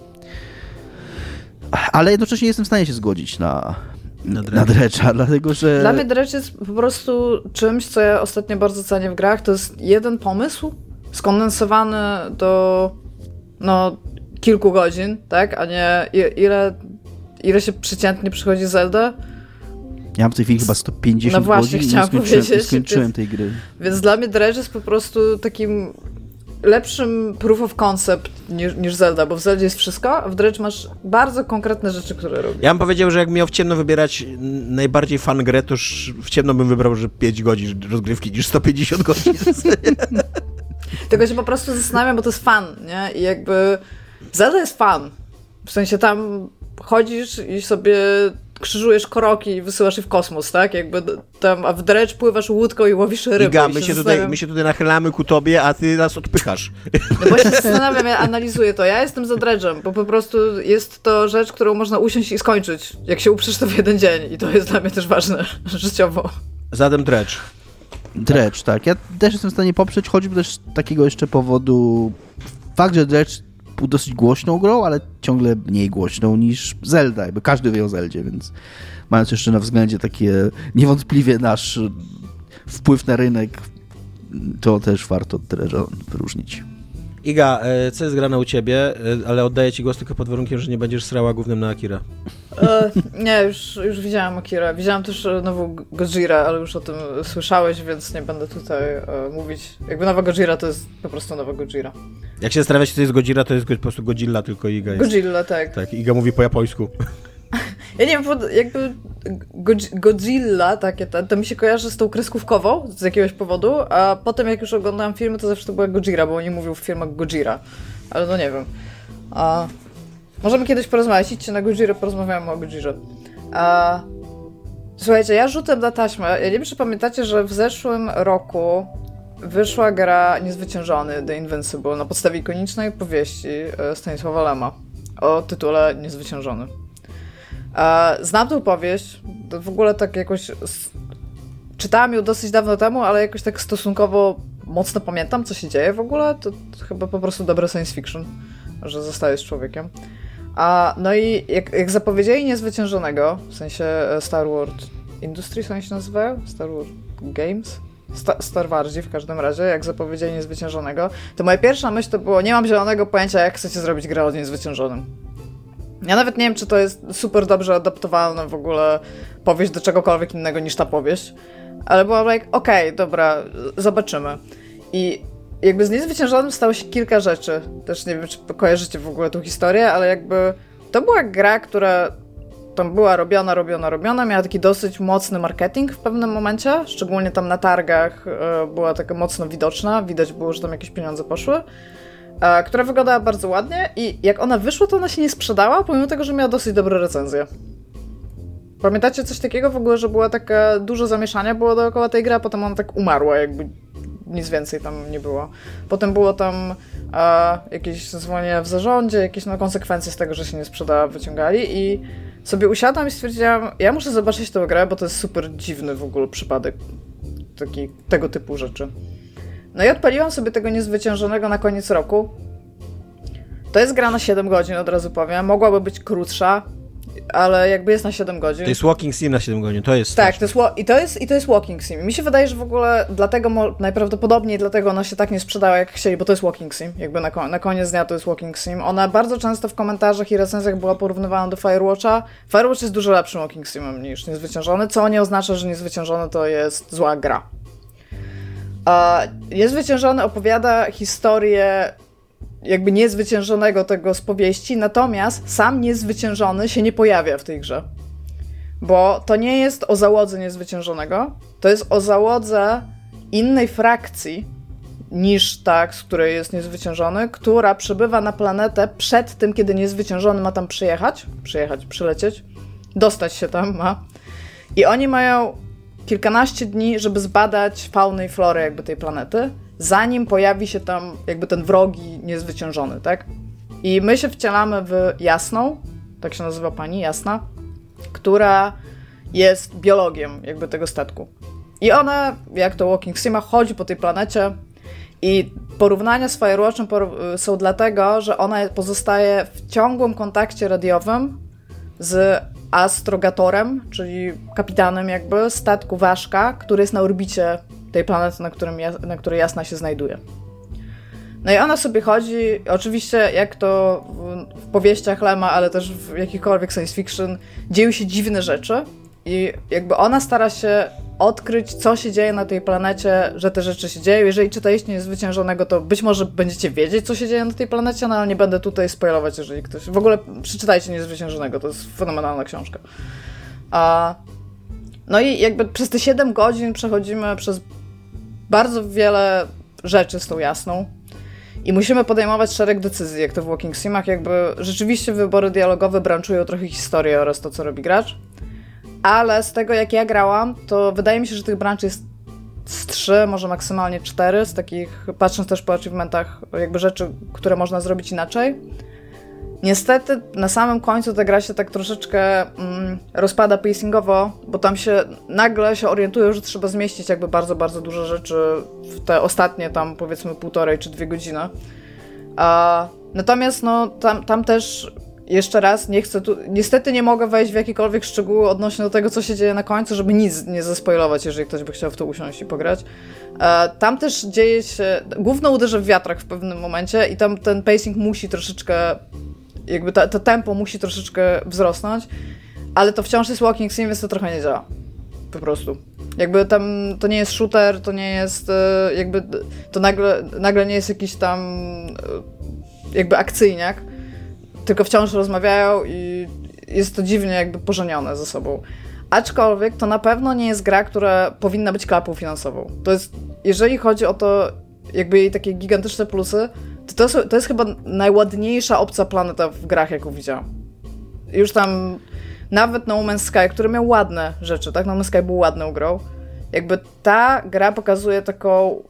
ale jednocześnie jestem w stanie się zgodzić na, na, Dredge'a, dlatego że... Dla mnie Dredge jest po prostu czymś, co ja ostatnio bardzo cenię w grach. To jest jeden pomysł skondensowany do no, kilku godzin, tak? A nie ile, ile się przeciętnie przychodzi Zelda. Ja mam w tej chwili chyba 150 no właśnie, godzin chciałam i nie skończyłem, nie skończyłem tej gry. Więc dla mnie Dredge jest po prostu takim lepszym proof of concept niż, niż Zelda, bo w Zeldzie jest wszystko, a w Dredge masz bardzo konkretne rzeczy, które robisz. Ja bym powiedział, że jak miał w ciemno wybierać najbardziej fan grę, to już w ciemno bym wybrał, że 5 godzin rozgrywki niż 150 godzin. Tego się po prostu zastanawiam, bo to jest fan, nie? I jakby Zelda jest fan. W sensie tam chodzisz i sobie krzyżujesz koroki i wysyłasz je w kosmos, tak? Jakby tam, a w drecz pływasz łódką i łowisz rybę. Iga, my, się tutaj, my się tutaj nachylamy ku tobie, a ty nas odpychasz. No bo się zastanawiam, ja analizuję to. Ja jestem za dredżem, bo po prostu jest to rzecz, którą można usiąść i skończyć, jak się uprzesz to w jeden dzień. I to jest dla mnie też ważne, życiowo. Zatem dredge. Dredge, tak. Ja też jestem w stanie poprzeć, choćby też z takiego jeszcze powodu fakt, że Dredge dosyć głośną grą, ale ciągle mniej głośną niż Zelda, jakby każdy wie o Zeldzie, więc mając jeszcze na względzie takie niewątpliwie nasz wpływ na rynek, to też warto wyróżnić. Iga, e, co jest grane u ciebie, e, ale oddaję ci głos tylko pod warunkiem, że nie będziesz srała głównym na Akira. E, nie, już, już widziałam Akira. Widziałam też e, nową Gojira, ale już o tym słyszałeś, więc nie będę tutaj e, mówić. Jakby nowa Gojira to jest po prostu nowa Gojira. Jak się zastanawiać, to jest Gojira, to jest po prostu Godzilla, tylko Iga jest. Godzilla, tak. Tak, Iga mówi po japońsku. Ja nie wiem, jakby Godzilla, takie, to, to mi się kojarzy z tą kreskówkową z jakiegoś powodu, a potem jak już oglądałam filmy, to zawsze to była Gojira, bo oni mówią w filmach Gojira. Ale no nie wiem. A... Możemy kiedyś porozmawiać, idźcie na Gojirę, porozmawiamy o Gojirze. A... Słuchajcie, ja rzutem na taśmę. Ja nie wiem, czy pamiętacie, że w zeszłym roku wyszła gra Niezwyciężony The Invincible na podstawie ikonicznej powieści e, Stanisława Lema o tytule Niezwyciężony. Znam tę powieść, w ogóle tak jakoś... Czytałam ją dosyć dawno temu, ale jakoś tak stosunkowo mocno pamiętam, co się dzieje w ogóle. To, to chyba po prostu dobre science fiction, że zostajesz człowiekiem. A, no i jak, jak zapowiedzieli Niezwyciężonego, w sensie e, Star Wars Industries oni się nazywają? Star Wars Games? Sta Star Warsi w każdym razie, jak zapowiedzieli Niezwyciężonego, to moja pierwsza myśl to było, nie mam zielonego pojęcia, jak chcecie zrobić grę o Niezwyciężonym. Ja nawet nie wiem, czy to jest super dobrze adaptowalna w ogóle powieść do czegokolwiek innego niż ta powieść, ale byłam like, okej, okay, dobra, zobaczymy. I jakby z Niezwyciężonym stało się kilka rzeczy. Też nie wiem, czy kojarzycie w ogóle tą historię, ale jakby to była gra, która tam była robiona, robiona, robiona, miała taki dosyć mocny marketing w pewnym momencie, szczególnie tam na targach e, była taka mocno widoczna, widać było, że tam jakieś pieniądze poszły. E, która wyglądała bardzo ładnie i jak ona wyszła, to ona się nie sprzedała, pomimo tego, że miała dosyć dobre recenzje. Pamiętacie coś takiego w ogóle, że była taka dużo zamieszania było dookoła tej gry, a potem ona tak umarła, jakby nic więcej tam nie było. Potem było tam e, jakieś zwolnienia w zarządzie, jakieś no, konsekwencje z tego, że się nie sprzedała, wyciągali i sobie usiadłam i stwierdziłam, ja muszę zobaczyć tę grę, bo to jest super dziwny w ogóle przypadek taki, tego typu rzeczy. No i odpaliłam sobie tego niezwyciężonego na koniec roku. To jest gra na 7 godzin, od razu powiem. Mogłaby być krótsza, ale jakby jest na 7 godzin. To jest Walking Sim na 7 godzin, to jest. Tak, to jest, i, to jest, i to jest Walking Sim. Mi się wydaje, że w ogóle dlatego, najprawdopodobniej dlatego ona się tak nie sprzedała jak chcieli, bo to jest Walking Sim. Jakby na, na koniec dnia to jest Walking Sim. Ona bardzo często w komentarzach i recenzjach była porównywana do Firewatcha. Firewatch jest dużo lepszym Walking Simem niż Niezwyciężony, co nie oznacza, że Niezwyciężony to jest zła gra. Niezwyciężony opowiada historię jakby niezwyciężonego tego z powieści, natomiast sam niezwyciężony się nie pojawia w tej grze. Bo to nie jest o załodze niezwyciężonego, to jest o załodze innej frakcji niż ta, z której jest niezwyciężony, która przybywa na planetę przed tym, kiedy niezwyciężony ma tam przyjechać, przyjechać, przylecieć, dostać się tam ma. I oni mają kilkanaście dni, żeby zbadać faunę i florę jakby tej planety, zanim pojawi się tam jakby ten wrogi niezwyciężony, tak? I my się wcielamy w Jasną, tak się nazywa pani, Jasna, która jest biologiem jakby tego statku. I ona, jak to Walking Sima, chodzi po tej planecie i porównania z Firewatchem są dlatego, że ona pozostaje w ciągłym kontakcie radiowym z astrogatorem, czyli kapitanem jakby statku Ważka, który jest na orbicie tej planety, na, którym, na której Jasna się znajduje. No i ona sobie chodzi, oczywiście jak to w, w powieściach Lema, ale też w jakichkolwiek science fiction, dzieją się dziwne rzeczy i jakby ona stara się odkryć, co się dzieje na tej planecie, że te rzeczy się dzieją. Jeżeli czytaliście Niezwyciężonego, to być może będziecie wiedzieć, co się dzieje na tej planecie, no ale nie będę tutaj spoilować, jeżeli ktoś... W ogóle przeczytajcie Niezwyciężonego, to jest fenomenalna książka. A... No i jakby przez te 7 godzin przechodzimy przez bardzo wiele rzeczy z tą jasną. I musimy podejmować szereg decyzji, jak to w Walking Simach, jakby rzeczywiście wybory dialogowe branczują trochę historię oraz to, co robi gracz ale z tego jak ja grałam, to wydaje mi się, że tych branch jest z trzy, może maksymalnie cztery, z takich, patrząc też po achievementach, jakby rzeczy, które można zrobić inaczej. Niestety na samym końcu ta gra się tak troszeczkę mm, rozpada pacingowo, bo tam się nagle się orientują, że trzeba zmieścić jakby bardzo, bardzo dużo rzeczy w te ostatnie tam powiedzmy półtorej czy dwie godziny. A, natomiast no tam, tam też jeszcze raz, nie chcę tu, niestety nie mogę wejść w jakiekolwiek szczegóły odnośnie do tego, co się dzieje na końcu, żeby nic nie zaspoilować, jeżeli ktoś by chciał w to usiąść i pograć. E, tam też dzieje się, główno uderzy w wiatrak w pewnym momencie i tam ten pacing musi troszeczkę, jakby to tempo musi troszeczkę wzrosnąć, ale to wciąż jest walking sim, więc to trochę nie działa. Po prostu. Jakby tam to nie jest shooter, to nie jest e, jakby, to nagle, nagle nie jest jakiś tam e, jakby akcyjniak, tylko wciąż rozmawiają i jest to dziwnie jakby pożenione ze sobą. Aczkolwiek to na pewno nie jest gra, która powinna być klapą finansową. To jest, jeżeli chodzi o to, jakby jej takie gigantyczne plusy, to to jest, to jest chyba najładniejsza obca planeta w grach, jaką widziałam. Już tam nawet No Man's Sky, który miał ładne rzeczy, tak? No Man's Sky był ładną grą. Jakby ta gra pokazuje taką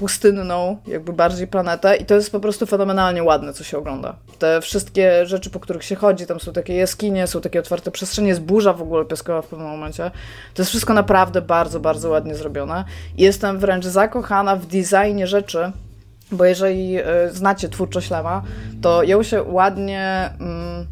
pustynną, jakby bardziej planetę i to jest po prostu fenomenalnie ładne, co się ogląda. Te wszystkie rzeczy, po których się chodzi, tam są takie jaskinie, są takie otwarte przestrzenie, jest burza w ogóle piaskowa w pewnym momencie. To jest wszystko naprawdę bardzo, bardzo ładnie zrobione. Jestem wręcz zakochana w designie rzeczy, bo jeżeli y, znacie twórczość Lema, to ją się ładnie mm,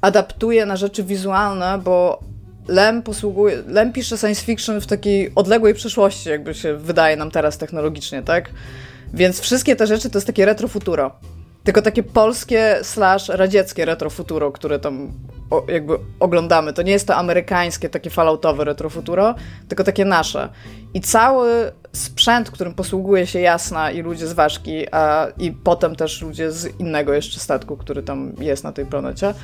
adaptuje na rzeczy wizualne, bo Lem posługuje, Lem pisze science fiction w takiej odległej przyszłości, jakby się wydaje nam teraz technologicznie, tak? Więc wszystkie te rzeczy to jest takie retrofuturo. Tylko takie polskie slash radzieckie retrofuturo, które tam o, jakby oglądamy. To nie jest to amerykańskie, takie falloutowe retrofuturo, tylko takie nasze. I cały sprzęt, którym posługuje się Jasna i ludzie z Ważki, a i potem też ludzie z innego jeszcze statku, który tam jest na tej planecie,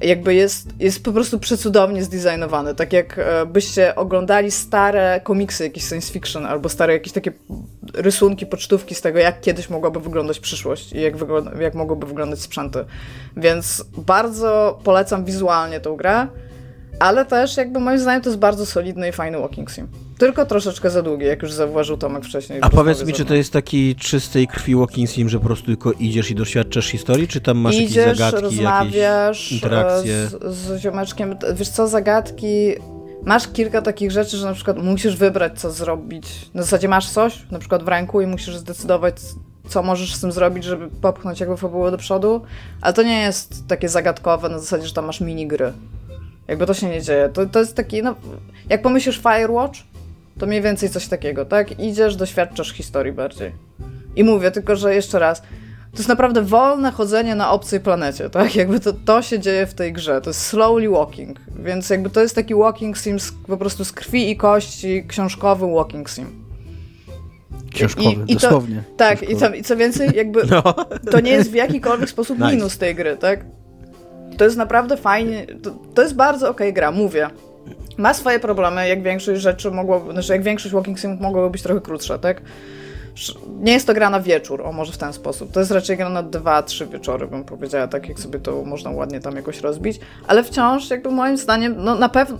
jakby jest, jest po prostu przecudownie zdesignowany. Tak jak e, byście oglądali stare komiksy, jakieś science fiction, albo stare jakieś takie rysunki, pocztówki z tego, jak kiedyś mogłaby wyglądać przyszłość i jak, jak mogłyby wyglądać sprzęty. Więc bardzo polecam wizualnie tą grę ale też jakby moim zdaniem to jest bardzo solidny i fajny walking sim. Tylko troszeczkę za długi, jak już zauważył Tomek wcześniej. A powiedz mi, czy to jest taki czystej krwi walking sim, że po prostu tylko idziesz i doświadczasz historii, czy tam masz idziesz, jakieś zagadki, rozmawiasz jakieś interakcje? Z, z ziomeczkiem. Wiesz co, zagadki... Masz kilka takich rzeczy, że na przykład musisz wybrać, co zrobić. Na zasadzie masz coś, na przykład w ręku i musisz zdecydować, co możesz z tym zrobić, żeby popchnąć jakby fabułę do przodu, ale to nie jest takie zagadkowe na zasadzie, że tam masz minigry. Jakby to się nie dzieje. To, to jest taki, no, jak pomyślisz Firewatch, to mniej więcej coś takiego, tak? Idziesz, doświadczasz historii bardziej. I mówię tylko, że jeszcze raz, to jest naprawdę wolne chodzenie na obcej planecie, tak? Jakby to, to się dzieje w tej grze. To jest slowly walking, więc jakby to jest taki walking sim z, po prostu z krwi i kości, książkowy walking sim. Książkowy, I, i dosłownie. To, tak, I, to, i co więcej, jakby no. to nie jest w jakikolwiek sposób nice. minus tej gry, tak? To jest naprawdę fajnie, to, to jest bardzo okej okay gra, mówię. Ma swoje problemy, jak większość rzeczy mogło, znaczy jak większość walking simów mogłoby być trochę krótsze, tak? Nie jest to gra na wieczór, o może w ten sposób. To jest raczej gra na dwa, trzy wieczory, bym powiedziała, tak jak sobie to można ładnie tam jakoś rozbić, ale wciąż jakby moim zdaniem, no na pewno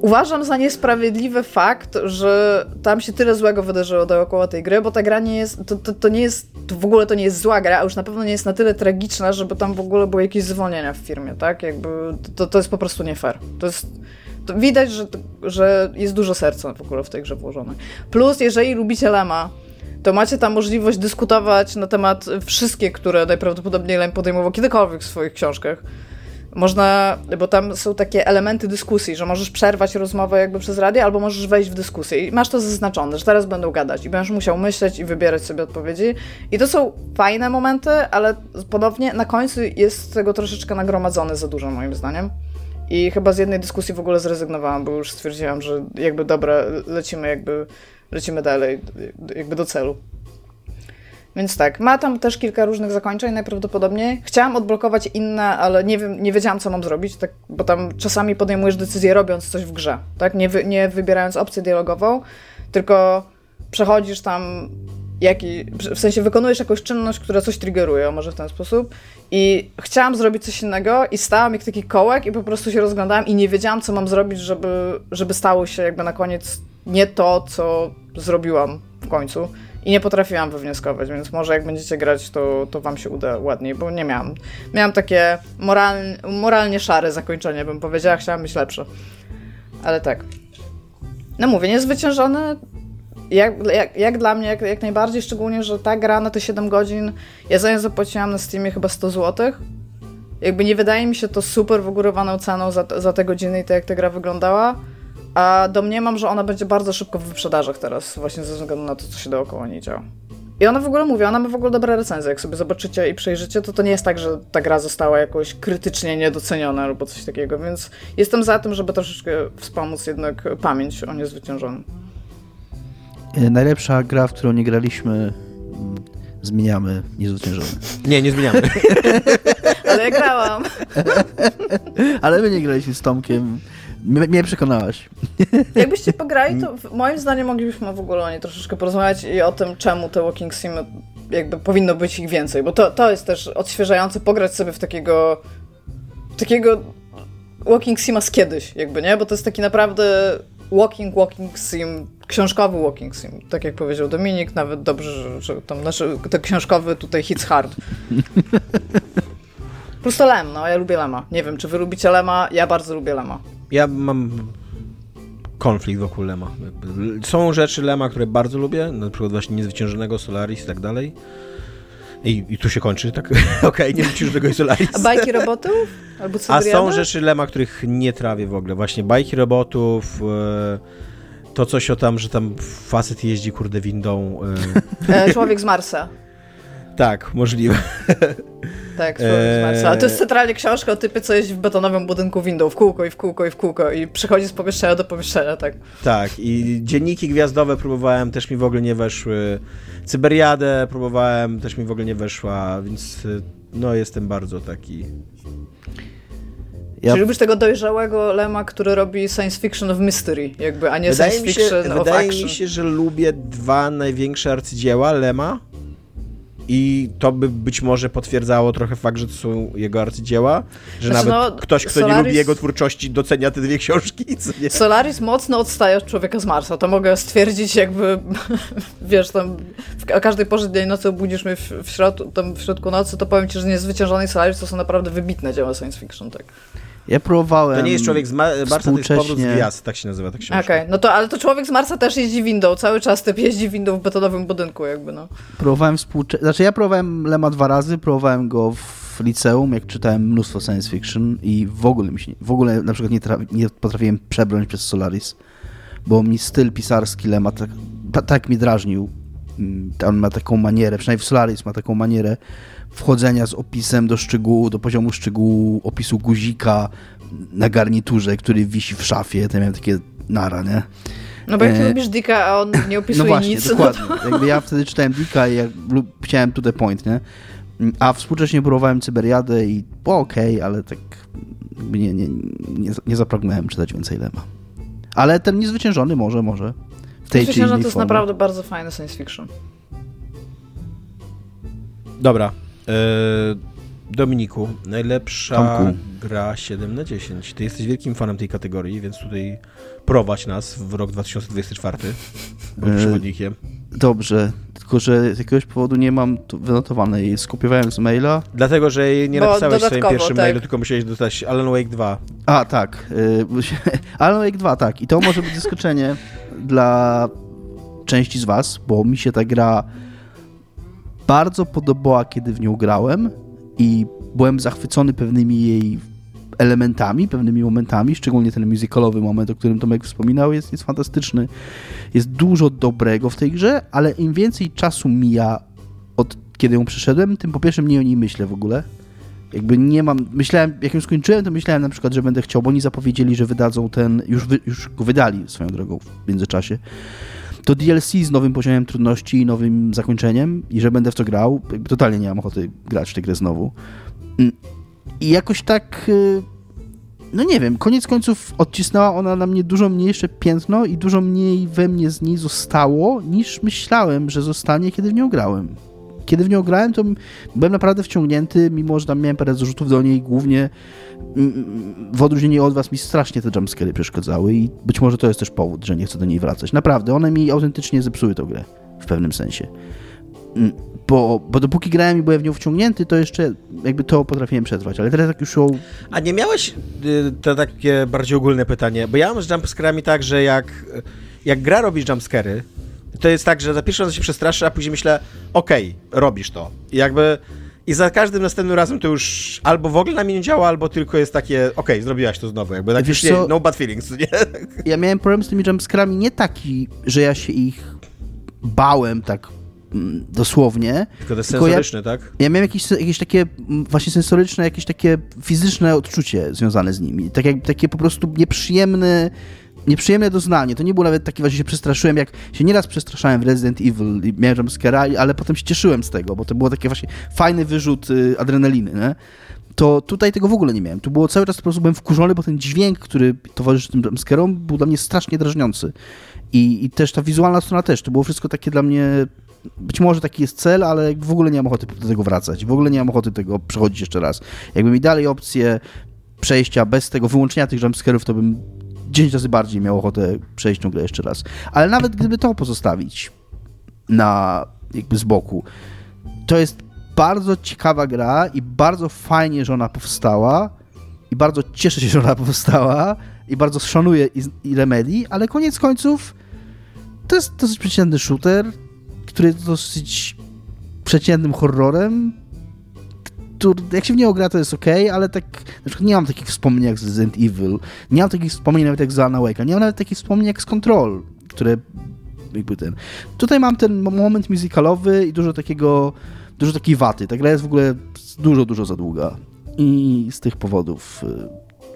Uważam za niesprawiedliwy fakt, że tam się tyle złego wydarzyło dookoła tej gry, bo ta gra nie jest, to, to, to nie jest, to w ogóle to nie jest zła gra, a już na pewno nie jest na tyle tragiczna, żeby tam w ogóle były jakieś zwolnienia w firmie, tak? Jakby to, to jest po prostu nie fair. To jest, widać, że, że jest dużo serca w ogóle w tej grze włożone. Plus, jeżeli lubicie Lema, to macie tam możliwość dyskutować na temat wszystkie, które najprawdopodobniej Lem podejmował kiedykolwiek w swoich książkach. Można, bo tam są takie elementy dyskusji, że możesz przerwać rozmowę jakby przez radio, albo możesz wejść w dyskusję i masz to zaznaczone, że teraz będą gadać i będziesz musiał myśleć i wybierać sobie odpowiedzi. I to są fajne momenty, ale ponownie na końcu jest tego troszeczkę nagromadzone za dużo moim zdaniem. I chyba z jednej dyskusji w ogóle zrezygnowałam, bo już stwierdziłam, że jakby dobra, lecimy jakby, lecimy dalej, jakby do celu. Więc tak, ma tam też kilka różnych zakończeń najprawdopodobniej. Chciałam odblokować inne, ale nie, wiem, nie wiedziałam, co mam zrobić, tak, bo tam czasami podejmujesz decyzję robiąc coś w grze, tak? Nie, wy, nie wybierając opcję dialogową, tylko przechodzisz tam jaki, w sensie wykonujesz jakąś czynność, która coś triggeruje, może w ten sposób. I chciałam zrobić coś innego i stałam jak taki kołek i po prostu się rozglądałam i nie wiedziałam, co mam zrobić, żeby, żeby stało się jakby na koniec nie to, co zrobiłam w końcu. I nie potrafiłam wywnioskować, więc może jak będziecie grać, to, to wam się uda ładniej, bo nie miałam. Miałam takie moralnie, moralnie szare zakończenie, bym powiedziała, chciałam być lepsze. Ale tak. No mówię, niezwyciężony, jak, jak, jak dla mnie, jak, jak najbardziej, szczególnie, że ta gra na te 7 godzin, ja za nią zapłaciłam na Steamie chyba 100 zł. Jakby nie wydaje mi się to super wygórowaną ceną za, za te godziny i to, jak ta gra wyglądała. A domniemam, że ona będzie bardzo szybko w wyprzedażach teraz, właśnie ze względu na to, co się dookoła niej działa. I ona w ogóle mówi, ona ma w ogóle dobre recenzje. Jak sobie zobaczycie i przejrzycie, to to nie jest tak, że ta gra została jakoś krytycznie niedoceniona albo coś takiego, więc jestem za tym, żeby troszeczkę wspomóc jednak pamięć o niezwyciężonym. E, najlepsza gra, w którą nie graliśmy, mm, zmieniamy niezwyciężony. Nie, nie zmieniamy. Ale ja grałam. Ale my nie graliśmy z Tomkiem. Mnie, mnie przekonałaś. Jakbyście pograli, to moim zdaniem moglibyśmy w ogóle o niej troszeczkę porozmawiać i o tym, czemu te walking simy jakby powinno być ich więcej, bo to, to jest też odświeżające pograć sobie w takiego takiego walking sima z kiedyś, jakby, nie? Bo to jest taki naprawdę walking, walking sim, książkowy walking sim, tak jak powiedział Dominik, nawet dobrze, że, że tam, znaczy, ten książkowy tutaj hits hard. Prosto Lem, no, ja lubię Lema. Nie wiem, czy wy lubicie Lema, ja bardzo lubię Lema ja mam konflikt wokół Lema. Są rzeczy Lema, które bardzo lubię, na przykład właśnie Niezwyciężonego, Solaris i tak dalej. I, I, tu się kończy, tak? Okej, okay, nie Niezwyciężonego i Solaris. A bajki robotów? Albo A są rzeczy Lema, których nie trawię w ogóle. Właśnie bajki robotów, e, to coś o tam, że tam facet jeździ kurde windą. E. e... Człowiek z Marsa. Tak, możliwe. Tak, eee... Ale to jest centralnie książka o typie, co jeździ w betonowym budynku windą w kółko i w kółko i w kółko i przychodzi z pomieszczenia do pomieszczenia, tak. Tak, i dzienniki gwiazdowe próbowałem, też mi w ogóle nie weszły. Cyberiadę próbowałem, też mi w ogóle nie weszła, więc no jestem bardzo taki ja... Czy lubisz tego dojrzałego Lema, który robi science fiction of mystery, jakby, a nie wydaje science fiction się, of wydaje action? Wydaje mi się, że lubię dwa największe arcydzieła Lema i to by być może potwierdzało trochę fakt, że to są jego arcydzieła, że znaczy, nawet no, ktoś, kto Solaris... nie lubi jego twórczości, docenia te dwie książki. Solaris mocno odstaje od Człowieka z Marsa, to mogę stwierdzić jakby, wiesz, tam w każdej porze dnia i nocy obudzisz mnie w, w, środ tam w środku nocy, to powiem ci, że Niezwyciężony Solaris to są naprawdę wybitne dzieła science fiction, tak. Ja próbowałem. To nie jest człowiek z Marsa, to jest powrót z gwiazd, tak się nazywa ta książka. Okej, okay. no to ale to człowiek z Marsa też jeździ windą, cały czas typ jeździ windą w betonowym budynku, jakby no. Próbowałem współcześnie. Znaczy ja próbowałem Lema dwa razy, próbowałem go w liceum, jak czytałem mnóstwo science fiction i w ogóle mi się, w ogóle na przykład nie, nie potrafiłem przebrnąć przez Solaris, bo mi styl pisarski Lema tak, tak mi drażnił. Mm, on ma taką manierę, przynajmniej w Solaris ma taką manierę wchodzenia z opisem do szczegółu, do poziomu szczegółu, opisu guzika na garniturze, który wisi w szafie. To miałem takie nara, nie? No bo jak ty e... lubisz Dicka, a on nie opisuje no właśnie, nic. Dokładnie. No to... Jakby ja wtedy czytałem Dicka i ja chciałem to the point, nie? A współcześnie próbowałem Cyberiadę i było okej, okay, ale tak nie, nie, nie, nie zapragnąłem czytać więcej Lema. Ale ten niezwyciężony może, może. W tej Niezwyciężony to jest formie. naprawdę bardzo fajny science fiction. Dobra. Yy, Dominiku, najlepsza Tomku. gra 7 na 10. Ty jesteś wielkim fanem tej kategorii, więc tutaj prowadź nas w rok 2024. Bądź e, przewodnikiem. Dobrze, tylko że z jakiegoś powodu nie mam wynotowanej. Skupiowałem z maila. Dlatego, że nie napisałeś w swoim pierwszym tak. mailu, tylko musiałeś dostać Alan Wake 2. A, tak. Yy, Alan Wake 2, tak. I to może być zaskoczenie dla części z was, bo mi się ta gra bardzo podobała, kiedy w nią grałem i byłem zachwycony pewnymi jej elementami, pewnymi momentami, szczególnie ten musicalowy moment, o którym Tomek wspominał, jest, jest fantastyczny. Jest dużo dobrego w tej grze, ale im więcej czasu mija od kiedy ją przeszedłem, tym po pierwsze mniej o niej myślę w ogóle. Jakby nie mam, myślałem, jak ją skończyłem, to myślałem na przykład, że będę chciał, bo oni zapowiedzieli, że wydadzą ten, już, wy, już go wydali swoją drogą w międzyczasie to DLC z nowym poziomem trudności i nowym zakończeniem i że będę w to grał, totalnie nie mam ochoty grać w tę grę znowu. Mm, I jakoś tak, y, no nie wiem, koniec końców odcisnęła ona na mnie dużo mniejsze piętno i dużo mniej we mnie z niej zostało, niż myślałem, że zostanie, kiedy w nią grałem. Kiedy w nią grałem, to byłem naprawdę wciągnięty, mimo że tam miałem parę zrzutów do niej, głównie w odróżnieniu od was mi strasznie te jumpscary przeszkadzały i być może to jest też powód, że nie chcę do niej wracać. Naprawdę, one mi autentycznie zepsuły tę grę w pewnym sensie. Mm, bo, bo dopóki grałem i byłem w nią wciągnięty, to jeszcze jakby to potrafiłem przetrwać, ale teraz jak już ją... A nie miałeś, y, to takie bardziej ogólne pytanie, bo ja mam z jumpscarami tak, że jak, jak gra robisz jumpscary, to jest tak, że za pierwszy raz się przestraszę, a później myślę, okej, okay, robisz to. I jakby i za każdym następnym razem to już albo w ogóle na mnie nie działa, albo tylko jest takie, okej, okay, zrobiłaś to znowu, jakby tak już nie, no bad feelings, nie? Ja miałem problem z tymi jumpscarami nie taki, że ja się ich bałem tak mm, dosłownie. Tylko to sensoryczne, ja, tak? Ja miałem jakieś, jakieś takie mm, właśnie sensoryczne, jakieś takie fizyczne odczucie związane z nimi. Tak jak, takie po prostu nieprzyjemne nieprzyjemne doznanie. To nie było nawet takie, że się przestraszyłem, jak się nieraz przestraszałem w Resident Evil i miałem jumpscare'a, ale potem się cieszyłem z tego, bo to było taki właśnie fajny wyrzut y, adrenaliny, nie? To tutaj tego w ogóle nie miałem. Tu było cały czas po prostu byłem wkurzony, bo ten dźwięk, który towarzyszy tym jumpscare'om, był dla mnie strasznie drażniący. I, I też ta wizualna strona też. To było wszystko takie dla mnie być może taki jest cel, ale w ogóle nie mam ochoty do tego wracać. W ogóle nie mam ochoty tego przechodzić jeszcze raz. Jakby mi dali opcję przejścia bez tego wyłączenia tych jumpscarów, to bym 10 razy bardziej miał ochotę przejść tą grę jeszcze raz. Ale nawet gdyby to pozostawić na jakby z boku, to jest bardzo ciekawa gra i bardzo fajnie, że ona powstała. I bardzo cieszę się, że ona powstała. I bardzo szanuję i, i Remedy, ale koniec końców to jest dosyć przeciętny shooter, który jest dosyć przeciętnym horrorem, jak się w niego gra, to jest ok, ale tak, na przykład nie mam takich wspomnień jak z Resident Evil, nie mam takich wspomnień nawet jak z Alan Wake'a, nie mam nawet takich wspomnień jak z Control, które jakby ten... Tutaj mam ten moment musicalowy i dużo takiego dużo takiej waty. Ta gra jest w ogóle dużo, dużo za długa. I z tych powodów y,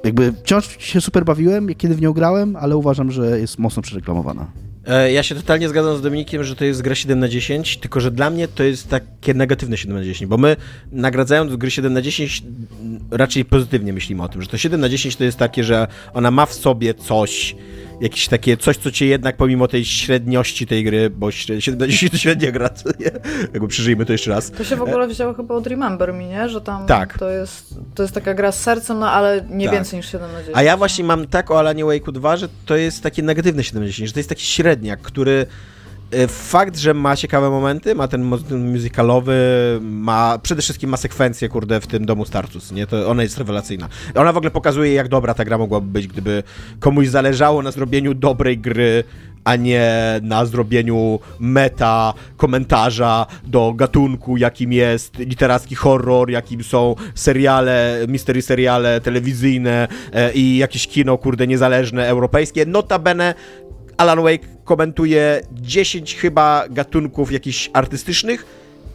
jakby wciąż się super bawiłem, kiedy w nią grałem, ale uważam, że jest mocno przereklamowana. E, ja się totalnie zgadzam z Dominikiem, że to jest gra 7 na 10, tylko że dla mnie to jest takie negatywne 7 na 10, bo my nagradzając gry 7 na 10 raczej pozytywnie myślimy o tym, że to 7 na 10 to jest takie, że ona ma w sobie coś, jakieś takie coś, co cię jednak pomimo tej średniości tej gry, bo 7 na 10 to średnia gra, to nie? Jakby przeżyjmy to jeszcze raz. To się w ogóle wzięło chyba od Remember Me, nie? Że tam tak. to, jest, to jest taka gra z sercem, no ale nie tak. więcej niż 7 na 10. A ja właśnie mam tak o Alanie Wake'u 2, że to jest takie negatywne 7 na 10, że to jest taki średniak, który E, fakt, że ma ciekawe momenty, ma ten musicalowy, ma przede wszystkim ma sekwencję, kurde, w tym domu Startus, nie? To ona jest rewelacyjna. Ona w ogóle pokazuje, jak dobra ta gra mogłaby być, gdyby komuś zależało na zrobieniu dobrej gry, a nie na zrobieniu meta, komentarza do gatunku, jakim jest literacki horror, jakim są seriale, mystery seriale telewizyjne e, i jakieś kino, kurde, niezależne, europejskie. Notabene Alan Wake komentuje 10 chyba gatunków jakichś artystycznych,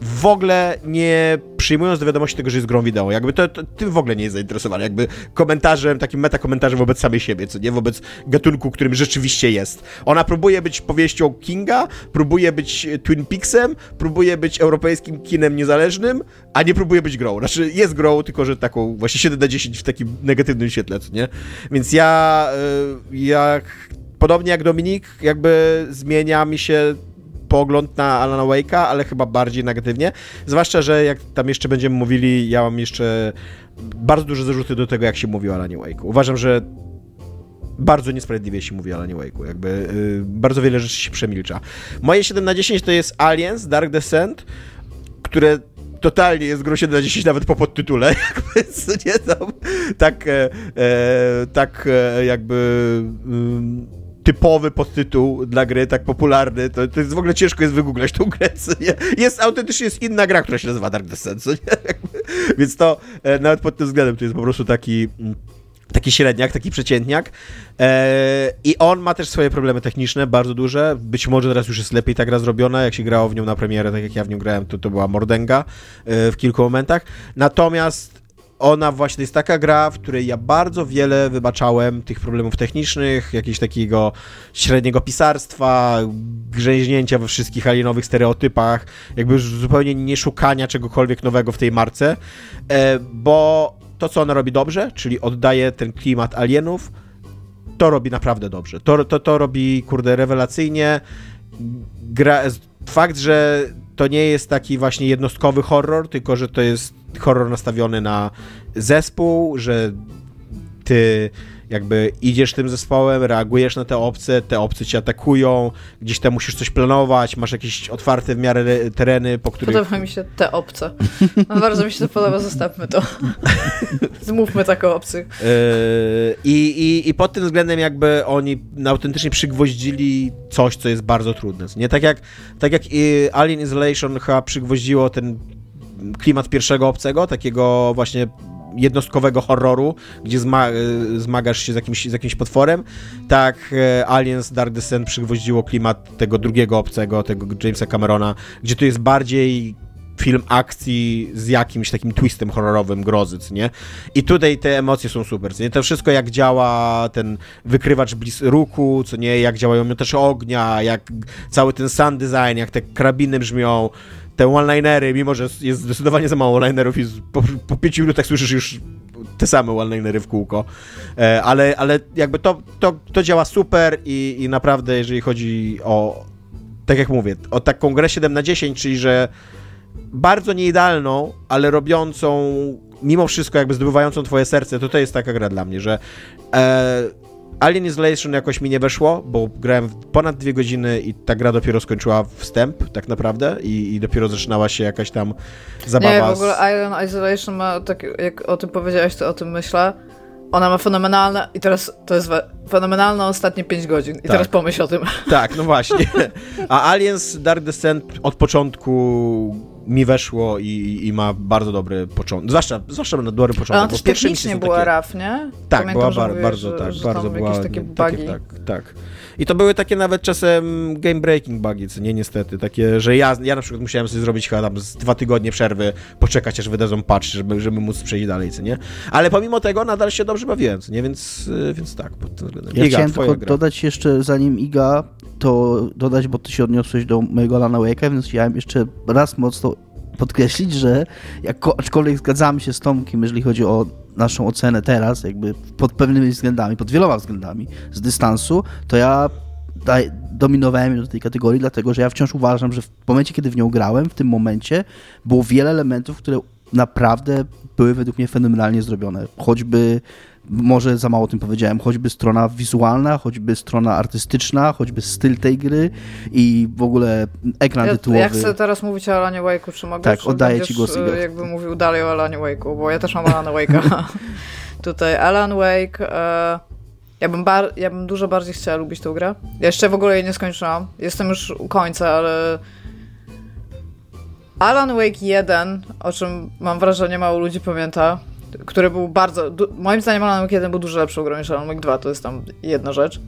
w ogóle nie przyjmując do wiadomości tego, że jest grą wideo. Jakby to, to tym w ogóle nie jest zainteresowany. Jakby komentarzem, takim metakomentarzem wobec samej siebie, co nie? Wobec gatunku, którym rzeczywiście jest. Ona próbuje być powieścią Kinga, próbuje być Twin Peaksem, próbuje być europejskim kinem niezależnym, a nie próbuje być grą. Znaczy jest grą, tylko że taką właśnie 7 na 10 w takim negatywnym świetle, co nie? Więc ja, y, jak podobnie jak Dominik, jakby zmienia mi się pogląd na Alana Wake'a, ale chyba bardziej negatywnie. Zwłaszcza, że jak tam jeszcze będziemy mówili, ja mam jeszcze bardzo duże zarzuty do tego, jak się mówi o Alanie Wake'u. Uważam, że bardzo niesprawiedliwie się mówi o Alanie Wake'u. Jakby yy, bardzo wiele rzeczy się przemilcza. Moje 7 na 10 to jest Aliens, Dark Descent, które totalnie jest grą 7 na 10 nawet po podtytule, jakby, nie tam, tak, e, e, tak e, jakby mm, typowy podtytuł dla gry, tak popularny, to, to jest w ogóle ciężko jest wygooglać tą grę? Jest autentycznie jest inna gra, która się nazywa Dark Descent? Więc to e, nawet pod tym względem to jest po prostu taki mm, taki średniak, taki przeciętniak. E, I on ma też swoje problemy techniczne, bardzo duże. Być może teraz już jest lepiej ta gra zrobiona. Jak się grało w nią na premierę, tak jak ja w nią grałem, to to była mordęga e, w kilku momentach. Natomiast ona właśnie jest taka gra, w której ja bardzo wiele wybaczałem tych problemów technicznych, jakiegoś takiego średniego pisarstwa, grzęźnięcia we wszystkich alienowych stereotypach, jakby zupełnie nie szukania czegokolwiek nowego w tej marce, e, bo to, co ona robi dobrze, czyli oddaje ten klimat alienów, to robi naprawdę dobrze. To, to, to robi, kurde, rewelacyjnie. Gra, fakt, że to nie jest taki właśnie jednostkowy horror, tylko że to jest horror nastawiony na zespół, że ty jakby idziesz tym zespołem, reagujesz na te obce, te obce cię atakują, gdzieś tam musisz coś planować, masz jakieś otwarte w miarę tereny, po których... Podoba mi się te obce. No, bardzo mi się to podoba, zostawmy to. Zmówmy tak o obcych. Yy, I, i, I pod tym względem jakby oni autentycznie przygwoździli coś, co jest bardzo trudne. Nie tak jak, tak jak Alien Isolation chyba przygwoździło ten klimat pierwszego obcego, takiego właśnie jednostkowego horroru, gdzie zma e, zmagasz się z jakimś, z jakimś potworem, tak e, Aliens Dark Descent przygwoździło klimat tego drugiego obcego, tego Jamesa Camerona, gdzie to jest bardziej film akcji z jakimś takim twistem horrorowym grozy, nie? I tutaj te emocje są super, nie? To wszystko jak działa ten wykrywacz blis ruchu, co nie? Jak działają miotacze ognia, jak cały ten sound design, jak te karabiny brzmią, te one-linery, mimo że jest zdecydowanie za mało linerów i po, po pięciu minutach słyszysz już te same one-linery w kółko, e, ale, ale jakby to, to, to działa super i, i naprawdę jeżeli chodzi o, tak jak mówię, o taką grę 7 na 10, czyli że bardzo nieidealną, ale robiącą mimo wszystko jakby zdobywającą twoje serce, to to jest taka gra dla mnie, że e, Alien Isolation jakoś mi nie weszło, bo grałem ponad dwie godziny i ta gra dopiero skończyła wstęp, tak naprawdę, i, i dopiero zaczynała się jakaś tam zabawa. Nie, w ogóle Alien Isolation ma, tak jak o tym powiedziałeś, to o tym myślę. Ona ma fenomenalne, i teraz to jest fenomenalne ostatnie 5 godzin. I tak. teraz pomyśl o tym. Tak, no właśnie. A Aliens Dark Descent od początku mi weszło i, i ma bardzo dobry początek. Zwłaszcza, zwłaszcza na dobry początek. Ale też technicznie była takie... RAF, nie? Tak, Pamiętam, była bar, bardzo, że, tak, że bardzo była. Takie bugi. Takie, tak, tak. I to były takie nawet czasem game breaking bugi, co nie niestety, takie, że ja, ja na przykład musiałem sobie zrobić chyba tam z dwa tygodnie przerwy, poczekać aż wydadzą patch, żeby, żeby móc przejść dalej, co nie? Ale pomimo tego nadal się dobrze bawiłem, co nie? Więc, y, więc tak, pod tym względem. Ja Iga, chciałem tylko gra. dodać jeszcze, zanim Iga, to dodać, bo ty się odniosłeś do mojego Lana Wake'a, więc chciałem jeszcze raz mocno podkreślić, że jak, aczkolwiek zgadzamy się z Tomkiem, jeżeli chodzi o naszą ocenę teraz, jakby pod pewnymi względami, pod wieloma względami z dystansu, to ja daj, dominowałem do tej kategorii, dlatego że ja wciąż uważam, że w momencie, kiedy w nią grałem, w tym momencie było wiele elementów, które naprawdę były według mnie fenomenalnie zrobione. Choćby może za mało o tym powiedziałem, choćby strona wizualna, choćby strona artystyczna, choćby styl tej gry i w ogóle ekran ja, tytułowy. Ja chcę teraz mówić o Alanie Wake'u, czy mogę? Tak, oddaję ci głos, Igor. jakby mówił dalej o Alanie Wake'u, bo ja też mam Alana Wake'a. Tutaj Alan Wake... E, ja bym, bar- ja bym dużo bardziej chciała lubić tę grę. Ja jeszcze w ogóle jej nie skończyłam. Jestem już u końca, ale... Alan Wake 1, o czym mam wrażenie mało ludzi pamięta, który był bardzo. moim zdaniem Alan Wake 1 był dużo lepszą grą niż Alan Wake 2, to jest tam jedna rzecz.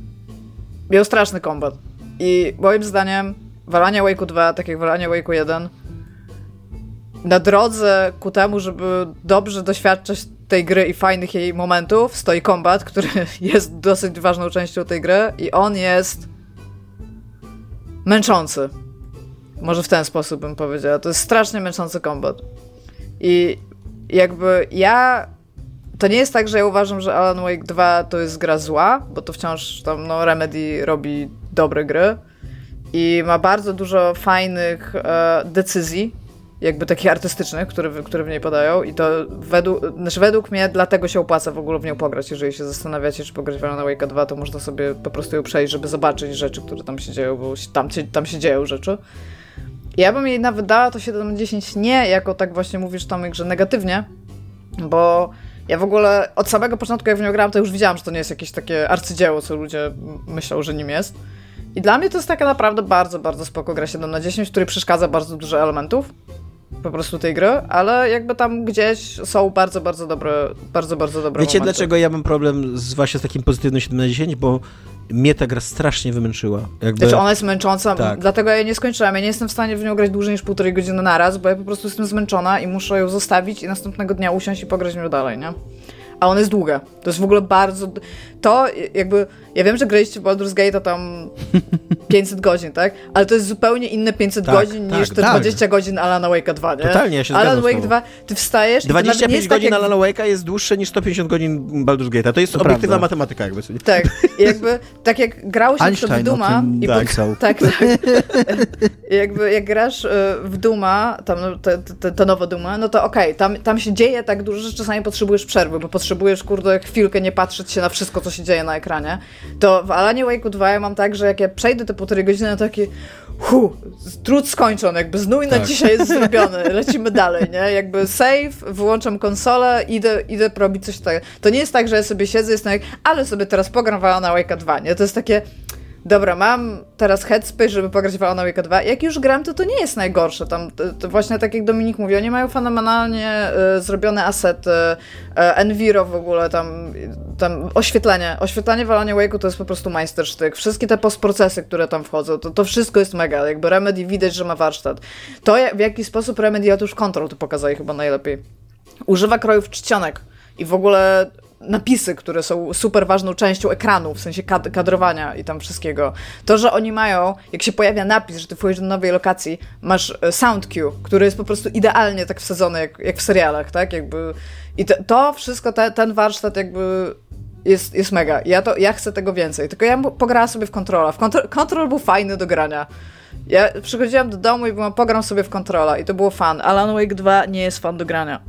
Miał straszny kombat. I moim zdaniem walanie Wake'u 2, tak jak walanie Wake'u 1, na drodze ku temu, żeby dobrze doświadczać tej gry i fajnych jej momentów, stoi kombat, który jest dosyć ważną częścią tej gry i on jest męczący. Może w ten sposób bym powiedziała. To jest strasznie męczący kombat. I jakby ja. To nie jest tak, że ja uważam, że Alan Wake 2 to jest gra zła, bo to wciąż tam no, Remedy robi dobre gry i ma bardzo dużo fajnych e, decyzji, jakby takich artystycznych, które, które w niej podają i to według, znaczy według mnie dlatego się opłaca w ogóle w nią pograć. Jeżeli się zastanawiacie, czy pograć w Alan Wake 2, to można sobie po prostu ją przejść, żeby zobaczyć rzeczy, które tam się dzieją, bo tam, tam się dzieją rzeczy. Ja bym jej nawet dała to 7 na 10 nie jako tak właśnie mówisz Tomek, że negatywnie, bo ja w ogóle od samego początku jak w nią grałam, to już widziałam, że to nie jest jakieś takie arcydzieło, co ludzie myślą, że nim jest. I dla mnie to jest taka naprawdę bardzo, bardzo spoko gra 7 na 10, w której przeszkadza bardzo dużo elementów po prostu tej gry, ale jakby tam gdzieś są bardzo, bardzo dobre, bardzo, bardzo dobre Wiecie momenty. dlaczego ja mam problem z właśnie z takim pozytywnym 7 na 10? Bo mnie ta gra strasznie wymęczyła. Jakby... Znaczy ona jest męcząca, tak. dlatego ja nie skończyłam. Ja nie jestem w stanie w nią grać dłużej niż półtorej godziny naraz, bo ja po prostu jestem zmęczona i muszę ją zostawić i następnego dnia usiąść i pograć w nią dalej, nie? A ona jest długa. To jest w ogóle bardzo... To jakby ja wiem, że graliście w Baldur's Gate to tam 500 godzin, tak? Ale to jest zupełnie inne 500 tak, godzin tak, niż te tak. 20 godzin Alana Wake'a 2, nie? Totalnie, ja się Alan Wake 2, ty wstajesz 25 godzin tak. Alana Wake'a jest dłuższe niż 150 godzin Baldur's Gate'a. To jest to obiektywna prawda. matematyka jakby. Sobie. Tak, jakby, tak jak grał się Einstein w Duma i tak. Po, tak, tak. jakby jak grasz e, w Duma, tam no, te nowe Duma, no to okej, okay, tam, tam się dzieje tak dużo, że czasami potrzebujesz przerwy, bo potrzebujesz, kurde, chwilkę nie patrzeć się na wszystko, co się dzieje na ekranie to w Alanie Wake'u 2 ja mam tak, że jak ja przejdę te półtorej godziny, to takie hu, trud skończony, jakby znój tak. na dzisiaj jest zrobiony, lecimy dalej, nie? Jakby save, wyłączam konsolę, idę, idę robić coś takiego. To nie jest tak, że ja sobie siedzę, jestem jak, ale sobie teraz pogram w Alana Wake'a 2, nie? To jest takie dobra, mam teraz headspace, żeby pograć w Alan Wake 2. Jak już gram, to to nie jest najgorsze. Tam to, to właśnie tak jak Dominik mówi, oni mają fenomenalnie y, zrobione asety, y, Enviro w ogóle, tam, tam oświetlenie. Oświetlenie w Alan Wake'u to jest po prostu majstersztyk. Wszystkie te postprocesy, które tam wchodzą, to, to wszystko jest mega. Jakby Remedy widać, że ma warsztat. To w jaki sposób Remedy, otóż Control to pokazali chyba najlepiej. Używa krojów czcionek i w ogóle napisy, które są super ważną częścią ekranu, w sensie kad kadrowania i tam wszystkiego. To, że oni mają, jak się pojawia napis, że ty wchodzisz do nowej lokacji, masz e, sound cue, który jest po prostu idealnie tak wsadzony, jak, jak w serialach, tak? Jakby, I to, to wszystko, te, ten warsztat jakby jest, jest mega. Ja, to, ja chcę tego więcej. Tylko ja pograłam sobie w kontrola. W kontrol, był fajny do grania. Ja przychodziłam do domu i byłam, pogram sobie w kontrola i to było fan. Alan Wake 2 nie jest fan do grania.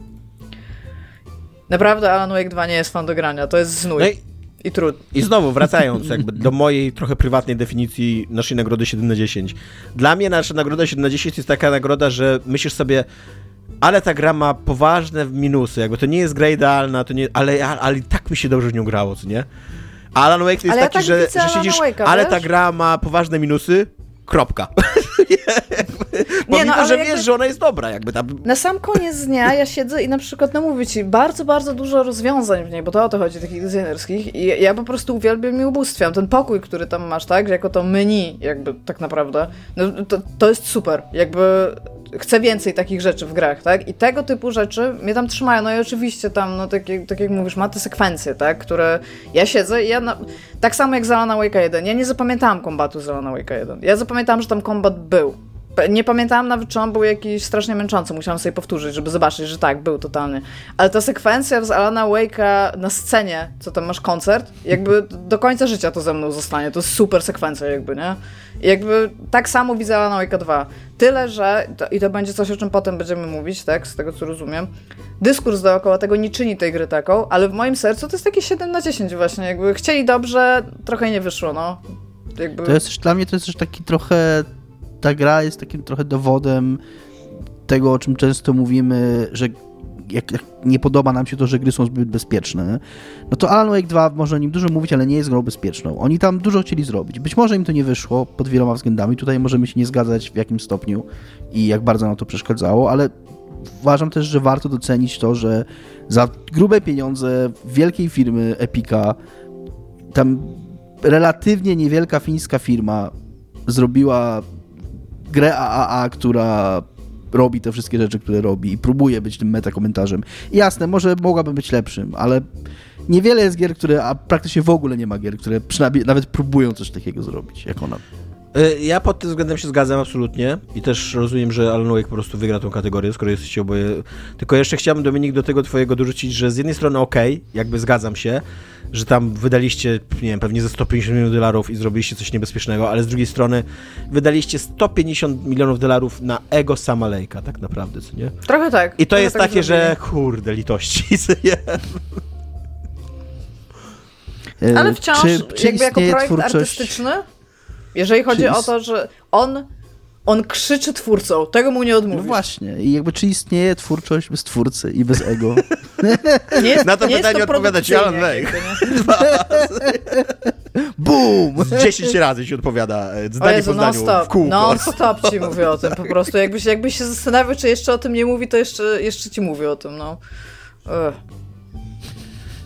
Naprawdę Alan Wake 2 nie jest fan do grania, to jest znój. No i, I trud. I znowu wracając jakby do mojej trochę prywatnej definicji naszej nagrody 7 na 10. Dla mnie nasza nagroda 7 na 10 jest taka nagroda, że myślisz sobie ale ta gra ma poważne minusy, jakby to nie jest gra idealna, to nie, ale, ale, ale tak mi się dobrze w nią grało, co nie? Alan Wake to jest ale taki, ja tak że, że siedzisz, ale ta gra ma poważne minusy, kropka. Pomimo, no, że jakby... wiesz, że ona jest dobra, jakby tam. Na sam koniec dnia ja siedzę i na przykład, no mówię ci, bardzo, bardzo dużo rozwiązań w niej, bo to o to chodzi, takich designerskich i ja po prostu uwielbiam i ubóstwiam. Ten pokój, który tam masz, tak, jako to menu, jakby tak naprawdę, no to, to jest super. Jakby chcę więcej takich rzeczy w grach, tak? I tego typu rzeczy mnie tam trzymają. No i oczywiście tam, no tak, tak jak mówisz, ma te sekwencje, tak? Które ja siedzę i ja, na... tak samo jak Zalana Wake 1, ja nie zapamiętałam kombatu Zalana Wake 1. Ja zapamiętałam, że tam kombat był. Nie pamiętałam nawet, czy on był jakiś strasznie męczący. Musiałam sobie powtórzyć, żeby zobaczyć, że tak, był totalnie. Ale ta sekwencja z Alana Wake'a na scenie, co tam masz koncert, jakby do końca życia to ze mną zostanie. To jest super sekwencja jakby, nie? I jakby tak samo widzę Alana Wake'a 2. Tyle, że, to, i to będzie coś, o czym potem będziemy mówić, tak, z tego co rozumiem, dyskurs dookoła tego nie czyni tej gry taką, ale w moim sercu to jest takie 7 na 10 właśnie. Jakby chcieli dobrze, trochę nie wyszło, no. Jakby... To jest też, dla mnie to jest też taki trochę ta gra jest takim trochę dowodem tego, o czym często mówimy, że jak, jak, nie podoba nam się to, że gry są zbyt bezpieczne, no to Alan Wake 2 może o nim dużo mówić, ale nie jest grą bezpieczną. Oni tam dużo chcieli zrobić. Być może im to nie wyszło pod wieloma względami. Tutaj możemy się nie zgadzać w jakim stopniu i jak bardzo nam to przeszkadzało, ale uważam też, że warto docenić to, że za grube pieniądze wielkiej firmy Epica tam relatywnie niewielka fińska firma zrobiła grę AAA, która robi te wszystkie rzeczy, które robi i próbuje być tym metakomentarzem. Jasne, może mogłaby być lepszym, ale niewiele jest gier, które, a praktycznie w ogóle nie ma gier, które przynajmniej nawet próbują coś takiego zrobić, jak ona. E, ja pod tym względem się zgadzam absolutnie i też rozumiem, że Alan Wake po prostu wygra tą kategorię, skoro jesteście oboje... Tylko jeszcze chciałbym, Dominik, do tego twojego dorzucić, że z jednej strony ok, jakby zgadzam się, że tam wydaliście, nie wiem, pewnie ze 150 milionów dolarów i zrobiliście coś niebezpiecznego, ale z drugiej strony wydaliście 150 milionów dolarów na ego sama Lake'a, tak naprawdę, co nie? Trochę tak. I to jest tak takie, zrobili. że kurde, litości, Ale wciąż, czy, czy jakby jako projekt twórczość... artystyczny, jeżeli chodzi o to, że on on krzyczy twórcą, tego mu nie odmówisz. No właśnie, i jakby czy istnieje twórczość bez twórcy i bez ego? Nie, Na to pytanie odpowiada ci Alan Wake. Boom! 10 razy ci odpowiada e, zdanie Jezu, po zdaniu stop, w kółko. Non stop ci mówię o tym po prostu. Jakbyś, jakbyś się zastanawiał, czy jeszcze o tym nie mówi, to jeszcze, jeszcze ci mówię o tym, no.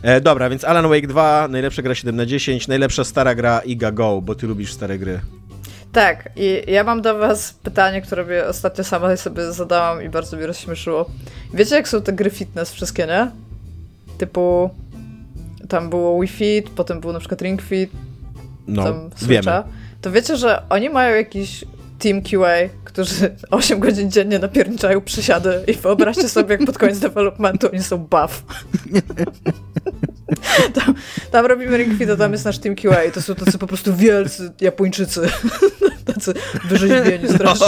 E, dobra, więc Alan Wake 2, najlepsza gra 7 na 10, najlepsza stara gra Iga Go, bo ty lubisz stare gry. Tak, i ja mam do was pytanie, które mnie ostatnio sama sobie zadałam i bardzo mnie rozśmieszyło. Wiecie, jak są te gry fitness wszystkie, nie? Typu tam było Wii Fit, potem był na przykład Ring Fit, no, tam Switcha. Wiemy. To wiecie, że oni mają jakiś Team QA, którzy 8 godzin dziennie napierniczają przysiady i wyobraźcie sobie, jak pod koniec developmentu oni są buff. tam, tam robimy Ring Fit, tam jest nasz Team QA i to są tacy po prostu wielcy Japończycy. tacy wyrzeźbieni strasznie.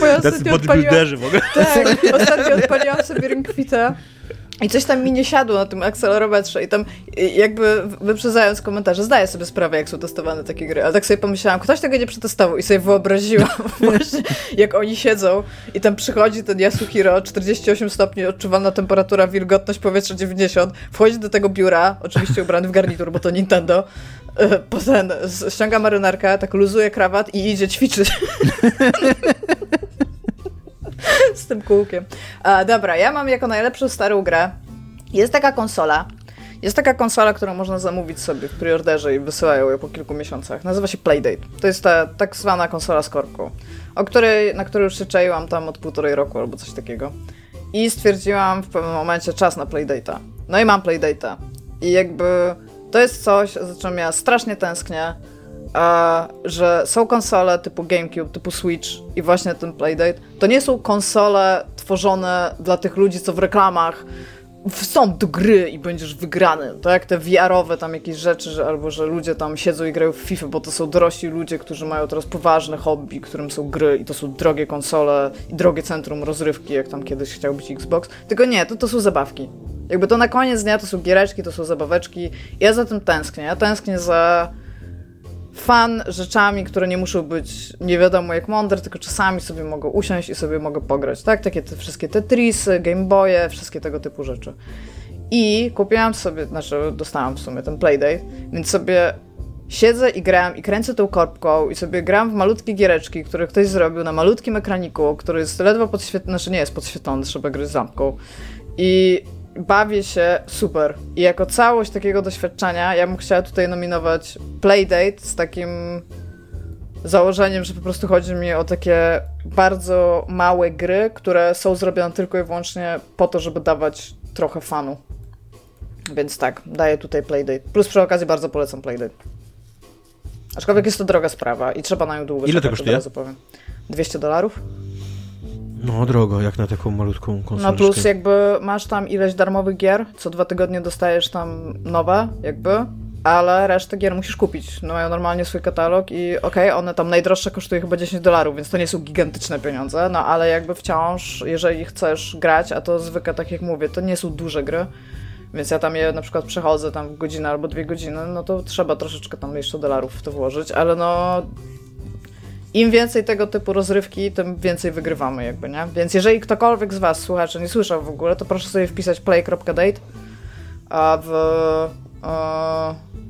Bo ja tacy bodybuilderzy w ogóle. Tak, ostatnio odpaliłam sobie Ring Fita i coś tam mi nie siadło na tym akcelerometrze i tam jakby wyprzedzając komentarze, zdaję sobie sprawę, jak są testowane takie gry, ale tak sobie pomyślałam, ktoś tego nie przetestował i sobie wyobraziłam właśnie, jak oni siedzą i tam przychodzi ten Yasuhiro, 48 stopni, odczuwalna temperatura, wilgotność powietrza 90, wchodzi do tego biura, oczywiście ubrany w garnitur, bo to Nintendo, e, potem ściąga marynarkę, tak luzuje krawat i idzie ćwiczyć. z tym kółkiem. A, dobra, ja mam jako najlepszą starą grę. Jest taka konsola. Jest taka konsola, którą można zamówić sobie w preorderze i wysyłają ją po kilku miesiącach. Nazywa się Playdate. To jest ta tak zwana konsola z korką, o której, na której już się czaiłam tam od półtorej roku albo coś takiego. I stwierdziłam w pewnym momencie czas na Playdate'a. No i mam Playdate'a. I jakby to jest coś, za czym ja strasznie tęsknię że są konsole typu GameCube, typu Switch i właśnie ten Playdate, to nie są konsole tworzone dla tych ludzi, co w reklamach są do gry i będziesz wygrany. To jak te VR-owe tam jakieś rzeczy, że, albo że ludzie tam siedzą i grają w FIFA, bo to są dorośli ludzie, którzy mają teraz poważne hobby, którym są gry i to są drogie konsole i drogie centrum rozrywki, jak tam kiedyś chciał być Xbox. Tylko nie, to, to są zabawki. Jakby to na koniec dnia to są giereczki, to są zabaweczki. Ja za tym tęsknię. Ja tęsknię za fan rzeczami, które nie muszą być nie wiadomo jak mądre, tylko czasami sobie mogę usiąść i sobie mogę pograć, tak? Takie te wszystkie Tetrisy, Game Boye, wszystkie tego typu rzeczy. I kupiłam sobie, znaczy dostałam w sumie ten Playdate, więc sobie siedzę i gram i kręcę tą korbką i sobie gram w malutkie giereczki, które ktoś zrobił na malutkim ekraniku, który jest ledwo podświetlony, znaczy nie jest podświetlony, trzeba gry z lampką. I bawię się super. I jako całość takiego doświadczenia, ja bym chciała tutaj nominować Playdate z takim założeniem, że po prostu chodzi mi o takie bardzo małe gry, które są zrobione tylko i wyłącznie po to, żeby dawać trochę fanu. Więc tak, daję tutaj Playdate. Plus przy okazji bardzo polecam Playdate. Aczkolwiek jest to droga sprawa i trzeba na nią długo Ile to kosztuje? 200 dolarów. No drogo, jak na taką malutką konsolę. No plus jakby masz tam ileś darmowych gier, co dwa tygodnie dostajesz tam nowe, jakby, ale resztę gier musisz kupić. No mają normalnie swój katalog i okej, okay, one tam najdroższe kosztuje chyba 10 dolarów, więc to nie są gigantyczne pieniądze, no ale jakby wciąż, jeżeli chcesz grać, a to zwykle tak jak mówię, to nie są duże gry, więc ja tam je na przykład przechodzę tam w godzinę albo dwie godziny, no to trzeba troszeczkę tam jeszcze dolarów w to włożyć, ale no im więcej tego typu rozrywki, tym więcej wygrywamy jakby, nie? Więc jeżeli ktokolwiek z was, słuchacze, nie słyszał w ogóle, to proszę sobie wpisać play.date w,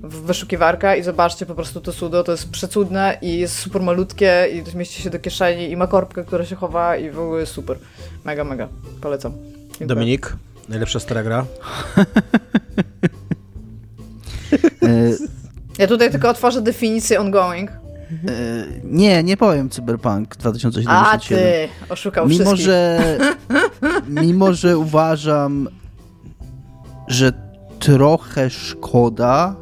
w wyszukiwarkę i zobaczcie po prostu to sudo, to jest przecudne i jest super malutkie i to zmieści się do kieszeni i ma korbkę, która się chowa i w ogóle jest super. Mega, mega. Polecam. Dziękuję. Dominik, najlepsza stara gra? ja tutaj tylko otworzę definicję ongoing. E, nie, nie powiem Cyberpunk 2077. A ty, oszukał mimo, wszystkich. Że, mimo, że uważam, że trochę szkoda,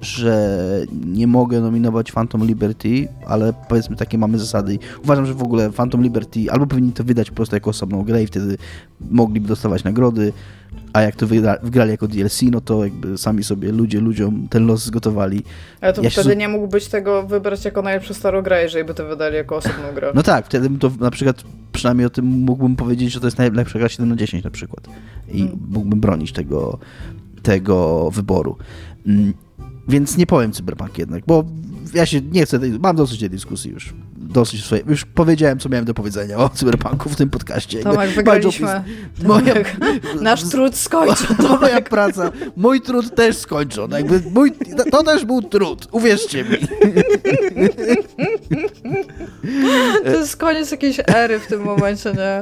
że nie mogę nominować Phantom Liberty, ale powiedzmy takie mamy zasady. Uważam, że w ogóle Phantom Liberty albo powinni to wydać po prostu jako osobną grę i wtedy mogliby dostawać nagrody, a jak to wygra, wygrali jako DLC, no to jakby sami sobie ludzie ludziom ten los zgotowali. Ale to ja wtedy się... nie mógłbyś tego wybrać jako najlepszą starą grę, jeżeli by to wydali jako osobną grę. No tak, wtedy to na przykład, przynajmniej o tym mógłbym powiedzieć, że to jest najlepsza gra 7 na 10 na przykład. I hmm. mógłbym bronić tego, tego wyboru. Mm, więc nie powiem cyberpunk jednak, bo ja się nie chcę, mam dosyć tej dyskusji już. Dosyć swoje, już powiedziałem, co miałem do powiedzenia o cyberpunku w tym podcaście. Tomek, wygraliśmy. Moja, Nasz trud skończył. To moja praca, mój trud też skończony. Jakby mój, to też był trud, uwierzcie mi. To jest koniec jakiejś ery w tym momencie, nie?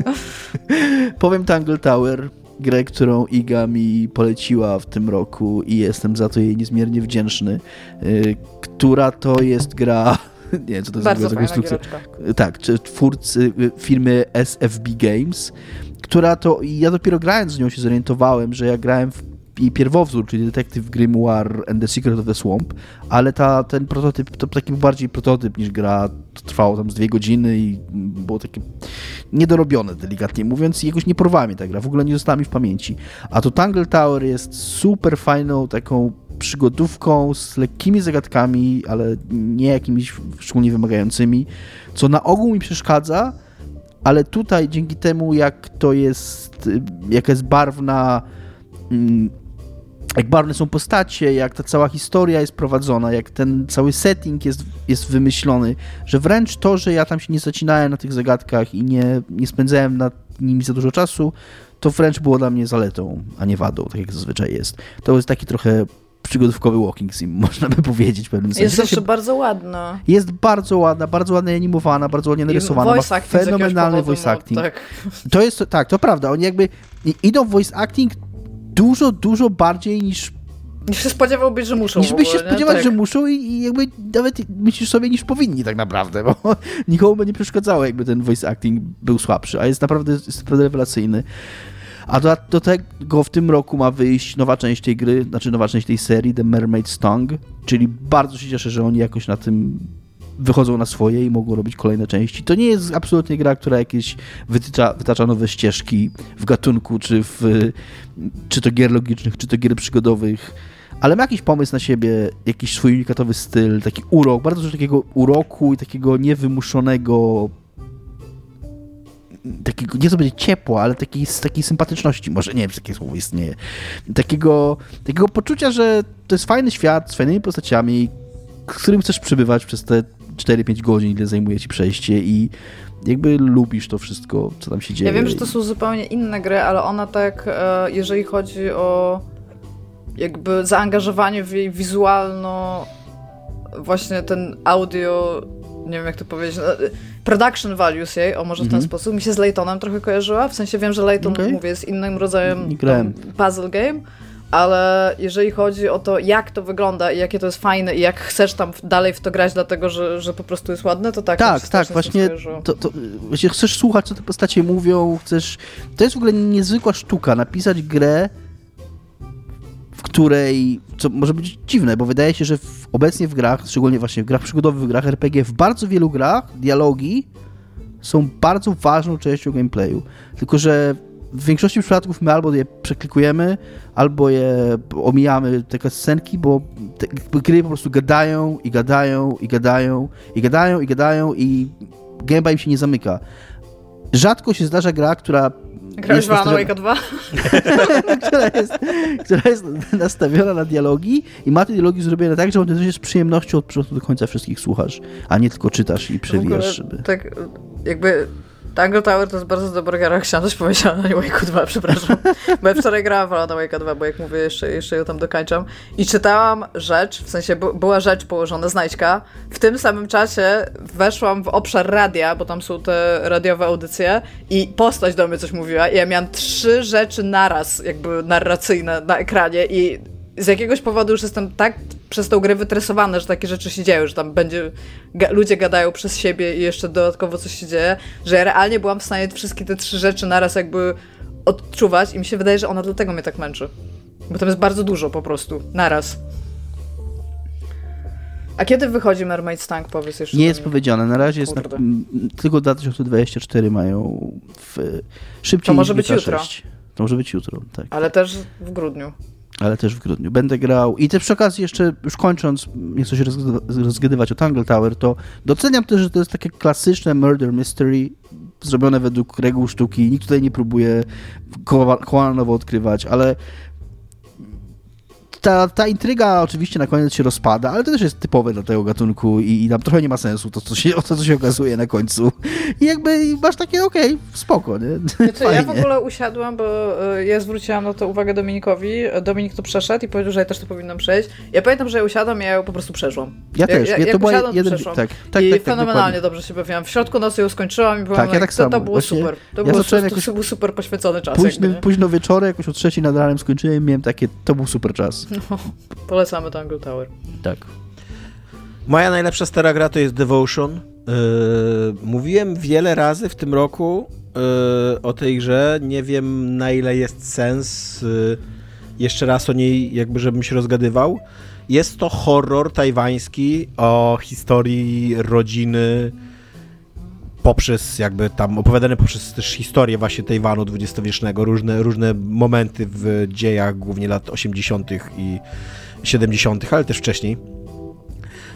Powiem Tangle Tower grę, którą Iga mi poleciła w tym roku i jestem za to jej niezmiernie wdzięczny, y, która to jest gra nie co to jest Bardzo konstrukcja. Tak, czy twórcy y, firmy SFB Games, która to, ja dopiero grając z nią się zorientowałem, że ja grałem w jej pierwowzór, czyli Detective Grimoire and the Secret of the Swamp, ale ta, ten prototyp to taki bardziej prototyp niż gra, to trwało tam z dwie godziny i było takie niedorobione, delikatnie mówiąc, i jakoś nie porwała mnie ta gra, w ogóle nie została mi w pamięci. A to Tangle Tower jest super fajną taką przygodówką z lekkimi zagadkami, ale nie jakimiś szczególnie wymagającymi, co na ogół mi przeszkadza, ale tutaj dzięki temu, jak to jest, jaka jest barwna mm, jak barwne są postacie, jak ta cała historia jest prowadzona, jak ten cały setting jest, jest wymyślony, że wręcz to, że ja tam się nie zacinałem na tych zagadkach i nie, nie spędzałem nad nimi za dużo czasu, to wręcz było dla mnie zaletą, a nie wadą, tak jak zazwyczaj jest. To jest taki trochę przygodówkowy walking sim, można by powiedzieć w pewnym sensie. Jest jeszcze bardzo ładna. Jest bardzo ładna, bardzo ładnie animowana, bardzo ładnie narysowana. Voice acting fenomenalny voice acting. tak. To jest, tak, to prawda. Oni jakby idą w voice acting dużo, dużo bardziej niż Niż się spodziewałbyś, że muszą. Niż byś się spodziewał, tak. że muszą i, i, jakby nawet myślisz sobie niż powinni tak naprawdę, bo nikomu by nie przeszkadzało, jakby ten voice acting był słabszy, a jest naprawdę, jest naprawdę rewelacyjny. A do, do tego w tym roku ma wyjść nowa część tej gry, znaczy nowa część tej serii, The Mermaid's Tongue, czyli bardzo się cieszę, że oni jakoś na tym wychodzą na swoje i mogą robić kolejne części. To nie jest absolutnie gra, która jakieś wytycza, wytacza nowe ścieżki w gatunku, czy w czy to gier logicznych, czy to gier przygodowych, ale ma jakiś pomysł na siebie, jakiś swój unikatowy styl, taki urok, bardzo dużo takiego uroku i takiego niewymuszonego takiego, nie to będzie ciepła, ale takiej, takiej sympatyczności, może nie wiem, czy takie słowo istnieje, takiego, takiego poczucia, że to jest fajny świat z fajnymi postaciami, z którym chcesz przebywać przez te 4-5 godzin, ile zajmuje ci przejście i jakby lubisz to wszystko, co tam się dzieje. Ja wiem, że to są zupełnie inne gry, ale ona tak, e, jeżeli chodzi o jakby zaangażowanie w jej wizualno właśnie ten audio, nie wiem jak to powiedzieć, no, production values jej, o może w ten mhm. sposób, mi się z Laytonem trochę kojarzyła, w sensie wiem, że Layton, okay. mówię, jest innym rodzajem puzzle game, ale jeżeli chodzi o to, jak to wygląda i jakie to jest fajne i jak chcesz tam dalej w to grać, dlatego że, że po prostu jest ładne, to tak. Tak, tak, właśnie, to, to, właśnie chcesz słuchać, co te postacie mówią, chcesz... To jest w ogóle niezwykła sztuka, napisać grę, w której, co może być dziwne, bo wydaje się, że w, obecnie w grach, szczególnie właśnie w grach przygodowych, w grach RPG, w bardzo wielu grach dialogi są bardzo ważną częścią gameplayu. Tylko, że w większości przypadków my albo je przeklikujemy, albo je omijamy, te scenki, bo te gry po prostu gadają i gadają i gadają i gadają i gadają i gęba im się nie zamyka. Rzadko się zdarza gra, która Grałeś w Alan Wake 2? która, jest, która jest nastawiona na dialogi i ma te dialogi zrobione tak, że ty z przyjemnością od początku do końca wszystkich słuchasz, a nie tylko czytasz i przewijasz. Żeby... Tak, jakby Tango Tower to jest bardzo dobra gra. Chciałam coś powiedzieć Wake'u 2, przepraszam. Bo ja wczoraj grałam w Alan Wake'a 2, bo jak mówię, jeszcze, jeszcze ją tam dokańczam. I czytałam rzecz, w sensie była rzecz położona, znajdźka. W tym samym czasie weszłam w obszar radia, bo tam są te radiowe audycje i postać do mnie coś mówiła i ja miałam trzy rzeczy naraz, jakby narracyjne na ekranie i z jakiegoś powodu już jestem tak przez tą grę wytresowany, że takie rzeczy się dzieją, że tam będzie, ga, ludzie gadają przez siebie i jeszcze dodatkowo coś się dzieje, że ja realnie byłam w stanie wszystkie te trzy rzeczy naraz jakby odczuwać i mi się wydaje, że ona dlatego mnie tak męczy. Bo tam jest bardzo dużo po prostu, naraz. A kiedy wychodzi Mermaid Tank, powiedz jeszcze? Nie jest powiedziane, na razie jest na, tylko 2024 mają w, szybciej To może być jutro. To może być jutro, tak. Ale też w grudniu ale też w grudniu. Będę grał i też przy okazji jeszcze, już kończąc, nie chcę się rozgadywać o Tangle Tower, to doceniam też, że to jest takie klasyczne murder mystery, zrobione według reguł sztuki. Nikt tutaj nie próbuje koła, nowo odkrywać, ale ta, ta intryga oczywiście na koniec się rozpada, ale to też jest typowe dla tego gatunku i, i tam trochę nie ma sensu to, co się, to, co się okazuje na końcu. I jakby masz takie, okej, okay, spoko, nie? Znaczy, ja w ogóle usiadłam, bo e, ja zwróciłam na to uwagę Dominikowi. Dominik to przeszedł i powiedział, że ja też to powinnam przejść. Ja pamiętam, że ja usiadłam i ja ją po prostu przeszłam. Ja też. Ja, ja to była jeden... Tak, tak, tak, I tak, fenomenalnie tak, dobrze się bawiłam. W środku nocy ją skończyłam i byłam tak, ja tak to, to było Właśnie super. To, ja było, to, jakoś... był super poświęcony czas. Późno, późno wieczorem, jakoś o trzeciej nad ranem skończyłem i miałem takie, to był super czas. No. Polecamy Tango Tower. Tak. Moja najlepsza stara gra to jest Devotion. Yy, mówiłem wiele razy w tym roku yy, o tej grze. Nie wiem na ile jest sens yy, jeszcze raz o niej, jakby żebym się rozgadywał. Jest to horror tajwański o historii rodziny poprzez jakby tam opowiadane poprzez też historię właśnie Tajwanu dwudziestowiecznego, różne, różne momenty w dziejach, głównie lat 80. i 70., ale też wcześniej,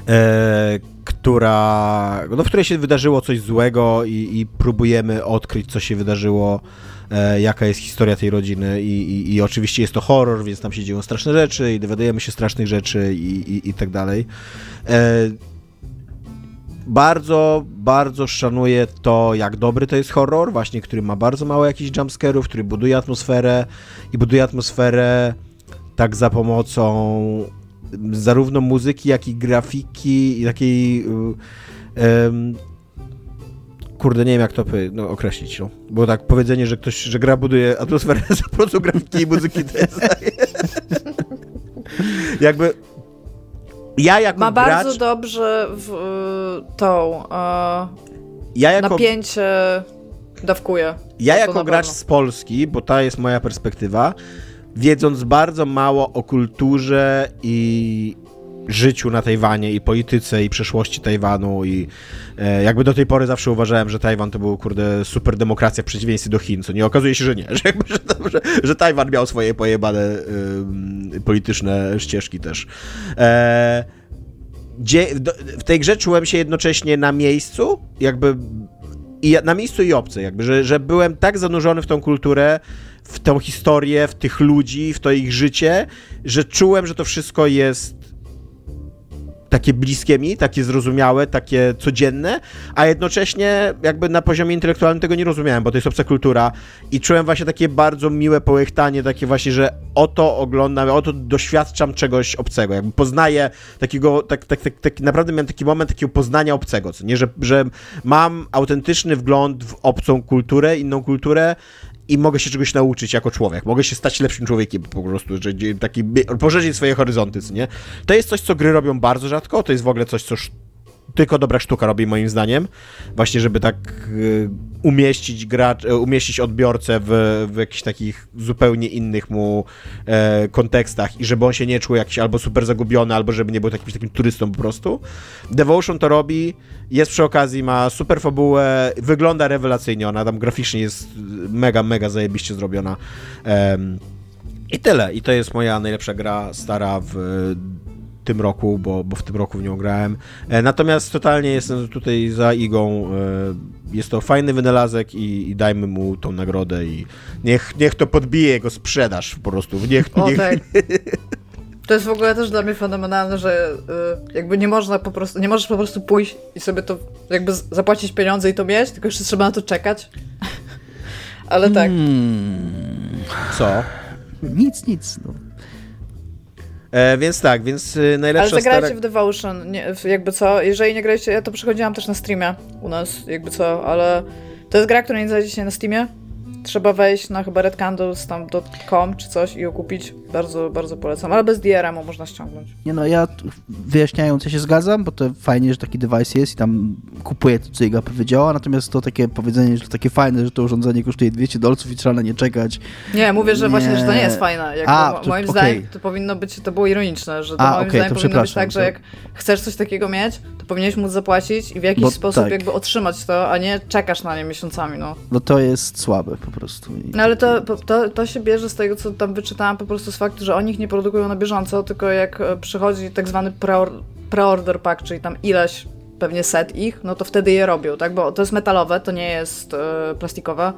e, która, no, w której się wydarzyło coś złego i, i próbujemy odkryć, co się wydarzyło, e, jaka jest historia tej rodziny I, i, i, oczywiście jest to horror, więc tam się dzieją straszne rzeczy i dowiadujemy się strasznych rzeczy i, i tak dalej. E, bardzo, bardzo szanuję to, jak dobry to jest horror, właśnie, który ma bardzo mało jakichś jumpscarów, który buduje atmosferę i buduje atmosferę tak za pomocą zarówno muzyki, jak i grafiki i takiej um, kurde, nie wiem jak to no, określić, no. Bo tak powiedzenie, że ktoś, że gra buduje atmosferę za pomocą grafiki i muzyki, to jest jakby ja jako Ma gracz... bardzo dobrze w, tą uh, ja jako... napięcie dawkuje. Ja jako gracz z Polski, bo ta jest moja perspektywa, wiedząc bardzo mało o kulturze i życiu na Tajwanie i polityce i przeszłości Tajwanu i e, jakby do tej pory zawsze uważałem, że Tajwan to był kurde super demokracja w przeciwieństwie do Chin, co nie okazuje się, że nie, że, jakby, że, że, że Tajwan miał swoje pojebane y, polityczne ścieżki też. E, gdzie, do, w tej grze czułem się jednocześnie na miejscu, jakby i na miejscu i obcy, jakby, że, że byłem tak zanurzony w tą kulturę, w tą historię, w tych ludzi, w to ich życie, że czułem, że to wszystko jest takie bliskie mi, takie zrozumiałe, takie codzienne, a jednocześnie jakby na poziomie intelektualnym tego nie rozumiałem, bo to jest obca kultura i czułem właśnie takie bardzo miłe połechtanie, takie właśnie, że oto oglądam, oto doświadczam czegoś obcego, jakby poznaję takiego, tak, tak, tak, tak naprawdę miałem taki moment takiego poznania obcego, co nie, że, że mam autentyczny wgląd w obcą kulturę, inną kulturę i mogę się czegoś nauczyć jako człowiek. Mogę się stać lepszym człowiekiem po prostu, że taki poszerzyć swoje horyzonty, nie? To jest coś, co gry robią bardzo rzadko, to jest w ogóle coś, co tylko dobra sztuka robi moim zdaniem. Właśnie, żeby tak y, umieścić gracz, y, umieścić odbiorcę w, w jakichś takich zupełnie innych mu e, kontekstach i żeby on się nie czuł jakiś albo super zagubiony, albo żeby nie był takim, takim turystą po prostu. Devotion to robi, jest przy okazji, ma super fabułę, wygląda rewelacyjnie, ona tam graficznie jest mega, mega zajebiście zrobiona. I tyle. I to jest moja najlepsza gra stara w tym roku, bo, bo w tym roku w nią grałem. E, natomiast totalnie jestem tutaj za Igą. E, jest to fajny wynalazek i, i dajmy mu tą nagrodę i niech, niech to podbije jego sprzedaż po prostu. Niech, o, niech... Tak. To jest w ogóle też dla mnie fenomenalne, że y, jakby nie można po prostu, nie możesz po prostu pójść i sobie to jakby zapłacić pieniądze i to mieć, tylko jeszcze trzeba na to czekać. Ale tak. Hmm. Co? Nic, nic. No. E, więc tak, więc y, najlepsza Ale zagrajcie stara... w Devotion, nie, jakby co, jeżeli nie graliście, ja to przechodziłam też na streamie u nas, jakby co, ale to jest gra, która nie znajdziecie na Steamie, trzeba wejść na chyba redcandles.com czy coś i ją kupić. Bardzo, bardzo polecam. Ale bez DRM-u można ściągnąć. Nie no, ja wyjaśniając, ja się zgadzam, bo to fajnie, że taki device jest i tam kupuję to, co Iga powiedziała, natomiast to takie powiedzenie, że to takie fajne, że to urządzenie kosztuje 200 dolców i trzeba na nie czekać. Nie, mówię, że nie. właśnie, że to nie jest fajne. Jakby A, to, moim okay. zdaniem to powinno być, to było ironiczne, że to A, moim okay, zdaniem to powinno być tak, że jak chcesz coś takiego mieć, to powinieneś móc zapłacić i w jakiś bo, sposób tak. jakby otrzymać to, a nie czekasz na nie miesiącami, no. No to jest słabe po prostu. No ale to, to, to się bierze z tego, co tam wyczytałam po prostu z faktu, że oni ich nie produkują na bieżąco, tylko jak e, przychodzi tak zwany pre-order pack, czyli tam ileś, pewnie set ich, no to wtedy je robią, tak? Bo to jest metalowe, to nie jest e, plastikowe,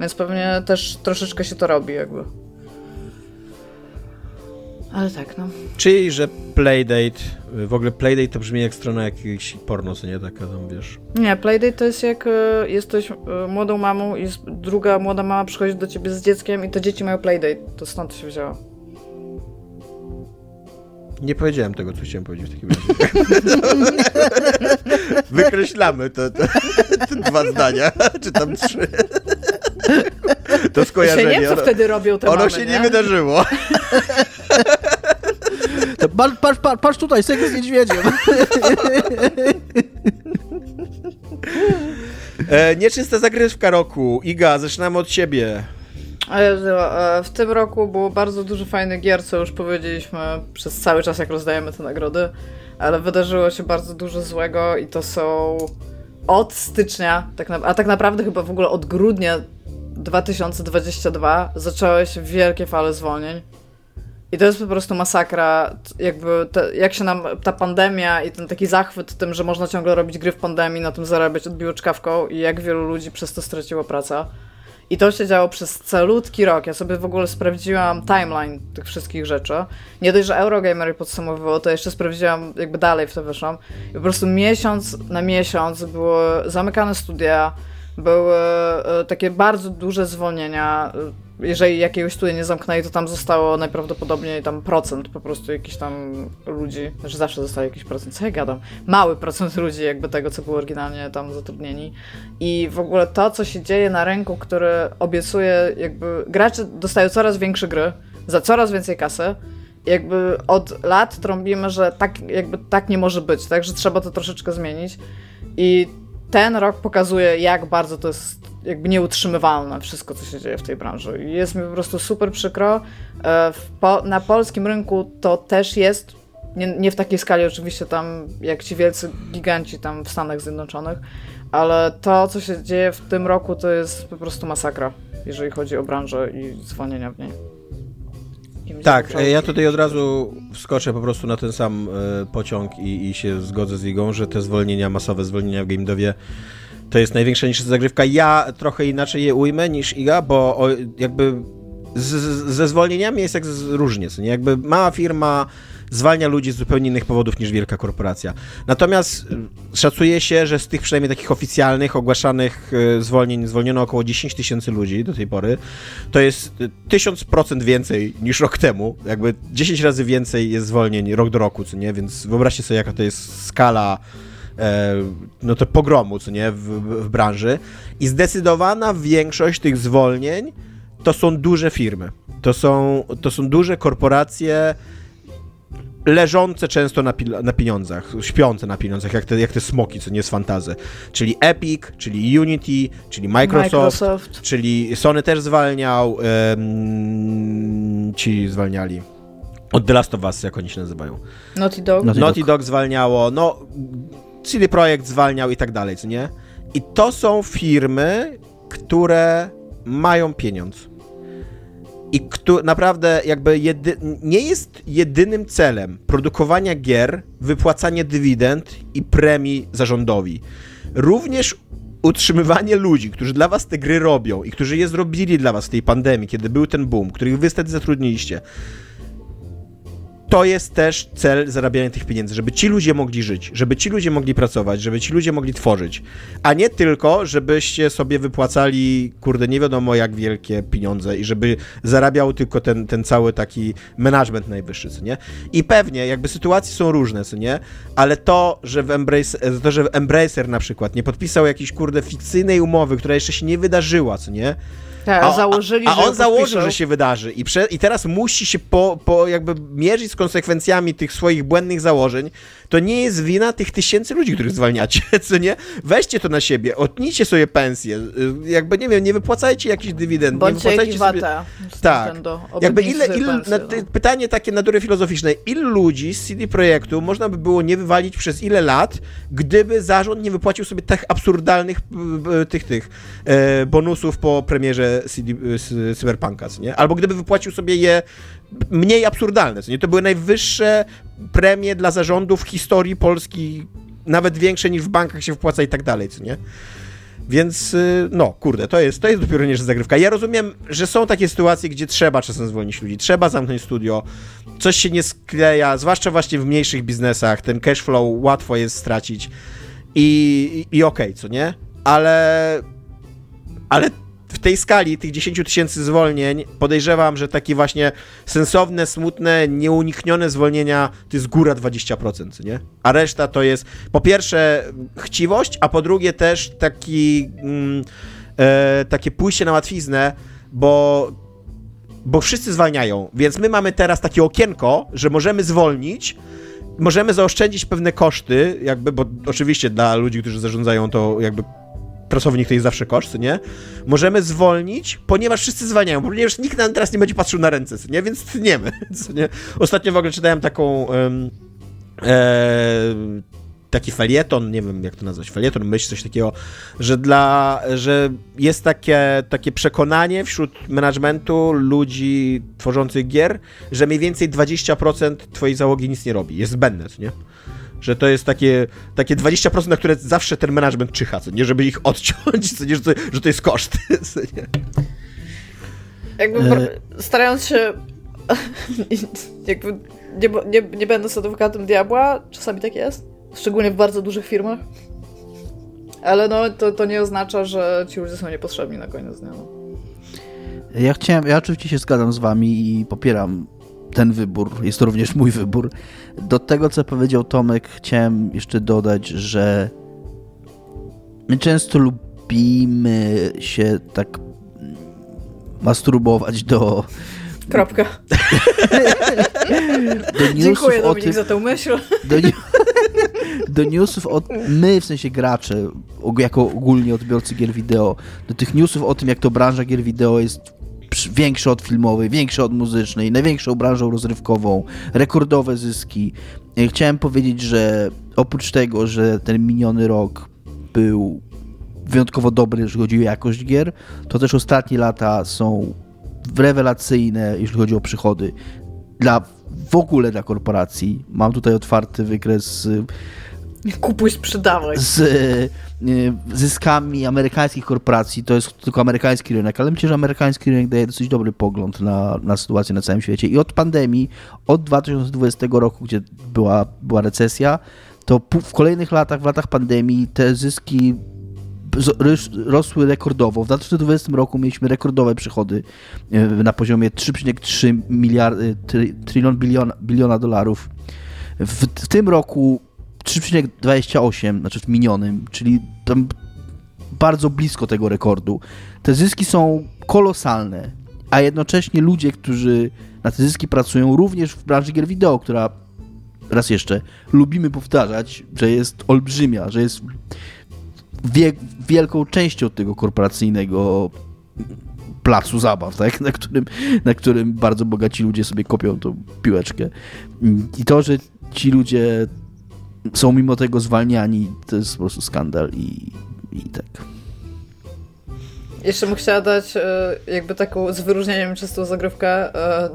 więc pewnie też troszeczkę się to robi jakby. Ale tak, no. Czyli, że Playdate, w ogóle Playdate to brzmi jak strona jakiejś porno, co nie taka tam, wiesz? Nie, Playdate to jest jak e, jesteś młodą mamą i druga młoda mama przychodzi do ciebie z dzieckiem i te dzieci mają Playdate. To stąd się wzięło. Nie powiedziałem tego, co chciałem powiedzieć w takim razie. Wykreślamy to, to, te dwa zdania, czy tam trzy. To skojarzenie. Ja nie wiem, co wtedy robią te Ono mamy, się nie, nie wydarzyło. Patrz, patrz, patrz, patrz tutaj, seks z niedźwiedziem. E, nieczysta zagrywka roku. Iga, zaczynamy od ciebie. E, w tym roku było bardzo dużo fajnych gier, co już powiedzieliśmy przez cały czas, jak rozdajemy te nagrody, ale wydarzyło się bardzo dużo złego i to są od stycznia, tak a tak naprawdę chyba w ogóle od grudnia 2022 zaczęły się wielkie fale zwolnień. I to jest po prostu masakra, jakby te, jak się nam ta pandemia i ten taki zachwyt tym, że można ciągle robić gry w pandemii, na tym zarabiać odbiło czkawką i jak wielu ludzi przez to straciło pracę. I to się działo przez calutki rok. Ja sobie w ogóle sprawdziłam timeline tych wszystkich rzeczy. Nie dość, że Eurogamer je podsumowywało, to jeszcze sprawdziłam, jakby dalej w to wyszłam. I po prostu miesiąc na miesiąc były zamykane studia, były e, takie bardzo duże zwolnienia. Jeżeli jakiegoś studia nie zamknęli, to tam zostało najprawdopodobniej tam procent po prostu jakichś tam ludzi, znaczy zawsze zostaje jakiś procent, co ja gadam, mały procent ludzi jakby tego, co było oryginalnie tam zatrudnieni. I w ogóle to, co się dzieje na rynku, który obiecuje jakby, gracze dostają coraz większe gry, za coraz więcej kasy, jakby od lat trąbimy, że tak, jakby tak nie może być, tak, że trzeba to troszeczkę zmienić. I ten rok pokazuje, jak bardzo to jest jakby nieutrzymywalne wszystko, co się dzieje w tej branży. Jest mi po prostu super przykro. E, po, na polskim rynku to też jest, nie, nie, w takiej skali oczywiście tam jak ci wielcy giganci tam w Stanach Zjednoczonych, ale to, co się dzieje w tym roku, to jest po prostu masakra, jeżeli chodzi o branżę i zwolnienia w niej. Tak, ja tutaj od razu wskoczę po prostu na ten sam e, pociąg i, i się zgodzę z Igą, że te zwolnienia, masowe zwolnienia w game devie to jest największa niż zagrywka. Ja trochę inaczej je ujmę niż Iga, bo o, jakby z, ze zwolnieniami jest jak z, różnie, nie? Jakby mała firma zwalnia ludzi z zupełnie innych powodów niż wielka korporacja. Natomiast y, szacuje się, że z tych przynajmniej takich oficjalnych, ogłaszanych y, zwolnień zwolniono około 10 tysięcy ludzi do tej pory. To jest 1000% więcej niż rok temu. Jakby 10 razy więcej jest zwolnień rok do roku, co nie? Więc wyobraźcie sobie, jaka to jest skala no to pogromu, co nie, w, w branży. I zdecydowana większość tych zwolnień to są duże firmy. To są, to są duże korporacje leżące często na, na, pieniądzach, śpiące na pieniądzach, jak te, jak te smoki, co nie z fantazy. Czyli Epic, czyli Unity, czyli Microsoft, Microsoft. czyli Sony też zwalniał, um, ci zwalniali. Od The Last of Us, jak oni się nazywają. Naughty Dog. Naughty, Naughty Dog. Dog zwalniało, no CD Projekt zwalniał i tak dalej, co nie? I to są firmy, które mają pieniądz i kto, naprawdę jakby jedy, nie jest jedynym celem produkowania gier wypłacanie dywidend i premii zarządowi. Również utrzymywanie ludzi, którzy dla was te gry robią i którzy je zrobili dla was w tej pandemii, kiedy był ten boom, których wy wtedy zatrudniliście, to jest też cel zarabiania tych pieniędzy, żeby ci ludzie mogli żyć, żeby ci ludzie mogli pracować, żeby ci ludzie mogli tworzyć, a nie tylko, żebyście sobie wypłacali, kurde, nie wiadomo jak wielkie pieniądze i żeby zarabiał tylko ten, ten cały taki management najwyższy, co nie? I pewnie, jakby sytuacje są różne, co nie? Ale to, że w Embrace, to, że Embracer na przykład nie podpisał jakiejś, kurde, fikcyjnej umowy, która jeszcze się nie wydarzyła, co nie? Tak, a, założyli, a, a on założył, że się wydarzy i, prze, i teraz musi się po, po jakby mierzyć z konsekwencjami tych swoich błędnych założeń, to nie jest wina tych tysięcy ludzi, których zwalniacie, co nie? Weźcie to na siebie, otnijcie sobie pensję, y, jakby, nie wiem, nie wypłacajcie jakichś dywidend, Bądźcie nie wypłacajcie sobie... Tak, jakby ile, ile na, no. pytanie takie natury filozoficznej, ilu ludzi z CD Projektu można by było nie wywalić przez ile lat, gdyby zarząd nie wypłacił sobie tak absurdalnych tych, tych e, bonusów po premierze CD, Cyberpunka, nie? Albo gdyby wypłacił sobie je mniej absurdalne, nie? To były najwyższe premie dla zarządów w historii Polski, nawet większe niż w bankach się wpłaca i tak dalej, co nie? Więc y, no, kurde, to jest, to jest dopiero nie zagrywka. Ja rozumiem, że są takie sytuacje, gdzie trzeba czasem zwolnić ludzi, trzeba zamknąć studio, coś się nie skleja, zwłaszcza właśnie w mniejszych biznesach, ten cash flow łatwo jest stracić i, i, i okej, okay, co nie? Ale, ale w tej skali tych 10 tysięcy zwolnień podejrzewam, że takie właśnie sensowne, smutne, nieuniknione zwolnienia to jest góra 20%, nie? A reszta to jest po pierwsze chciwość, a po drugie też taki mm, e, takie pójście na łatwiznę, bo bo wszyscy zwalniają, więc my mamy teraz takie okienko, że możemy zwolnić, możemy zaoszczędzić pewne koszty, jakby, bo oczywiście dla ludzi, którzy zarządzają to jakby pracownik to jest zawsze koszt, nie? Możemy zwolnić, ponieważ wszyscy zwalniają, ponieważ nikt nam teraz nie będzie patrzył na ręce, nie? Więc tniemy, co nie? Ostatnio w ogóle czytałem taką... Um, e, taki felieton, nie wiem jak to nazwać, felieton, myśl, coś takiego, że dla, że jest takie, takie przekonanie wśród managementu ludzi tworzących gier, że mniej więcej 20% twojej załogi nic nie robi, jest zbędne, nie? Że to jest takie, takie 20%, na które zawsze ten management czyha, co nie, żeby ich odciąć, co nie, że to, że to jest koszt. Co nie. Jakby e... starając się jakby nie, nie, nie będąc adwokatem diabła, czasami tak jest, szczególnie w bardzo dużych firmach, ale no to, to nie oznacza, że ci ludzie są niepotrzebni na koniec dnia. No. Ja chciałem, ja oczywiście się zgadzam z wami i popieram ten wybór, jest to również mój wybór. Do tego, co powiedział Tomek, chciałem jeszcze dodać, że my często lubimy się tak masturbować do. Kropka. do Dziękuję Dominik tym, za tę myśl. Do, do newsów od my, w sensie gracze, jako ogólnie odbiorcy gier wideo, do tych newsów o tym, jak to branża gier wideo jest większe od filmowej, większe od muzycznej, największą branżą rozrywkową, rekordowe zyski. Chciałem powiedzieć, że oprócz tego, że ten miniony rok był wyjątkowo dobry, jeżeli chodzi o jakość gier, to też ostatnie lata są rewelacyjne, jeśli chodzi o przychody. Dla, w ogóle dla korporacji. Mam tutaj otwarty wykres Kupuj, sprzedawaj. Z zyskami amerykańskich korporacji, to jest tylko amerykański rynek, ale myślę, że amerykański rynek daje dosyć dobry pogląd na, na sytuację na całym świecie. I od pandemii, od 2020 roku, gdzie była, była recesja, to w kolejnych latach, w latach pandemii, te zyski rosły rekordowo. W 2020 roku mieliśmy rekordowe przychody e, na poziomie 3,3 miliardy, trylion biliona, biliona dolarów. W, w tym roku 3,28, znaczy w minionym, czyli tam bardzo blisko tego rekordu. Te zyski są kolosalne, a jednocześnie ludzie, którzy na te zyski pracują, również w branży gier wideo, która raz jeszcze lubimy powtarzać, że jest olbrzymia, że jest wie, wielką częścią tego korporacyjnego placu zabaw, tak? na, którym, na którym bardzo bogaci ludzie sobie kopią tą piłeczkę. I to, że ci ludzie są mimo tego zwalniani, to jest po prostu skandal i, i tak. Jeszcze bym chciała dać e, jakby taką z wyróżnieniem czystą zagrywkę. E,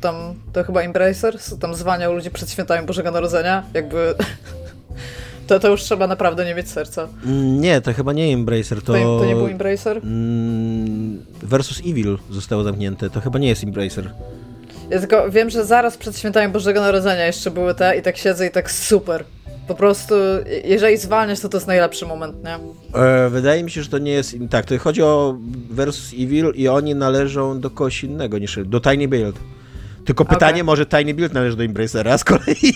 tam to chyba Embracers, tam zwalniał ludzi przed świętami Bożego Narodzenia. Jakby to, to już trzeba naprawdę nie mieć serca. Mm, nie, to chyba nie Embracer. To, to, to nie był Embracer? Mm, versus Evil zostało zamknięte. To chyba nie jest Embracer. Ja tylko wiem, że zaraz przed świętami Bożego Narodzenia jeszcze były te i tak siedzę i tak super. Po prostu, jeżeli zwalniasz, to to jest najlepszy moment, nie? E, wydaje mi się, że to nie jest. Tak, to chodzi o Versus Evil i oni należą do kogoś innego niż do Tiny Build. Tylko pytanie, okay. może Tiny Build należy do Embracera z kolei.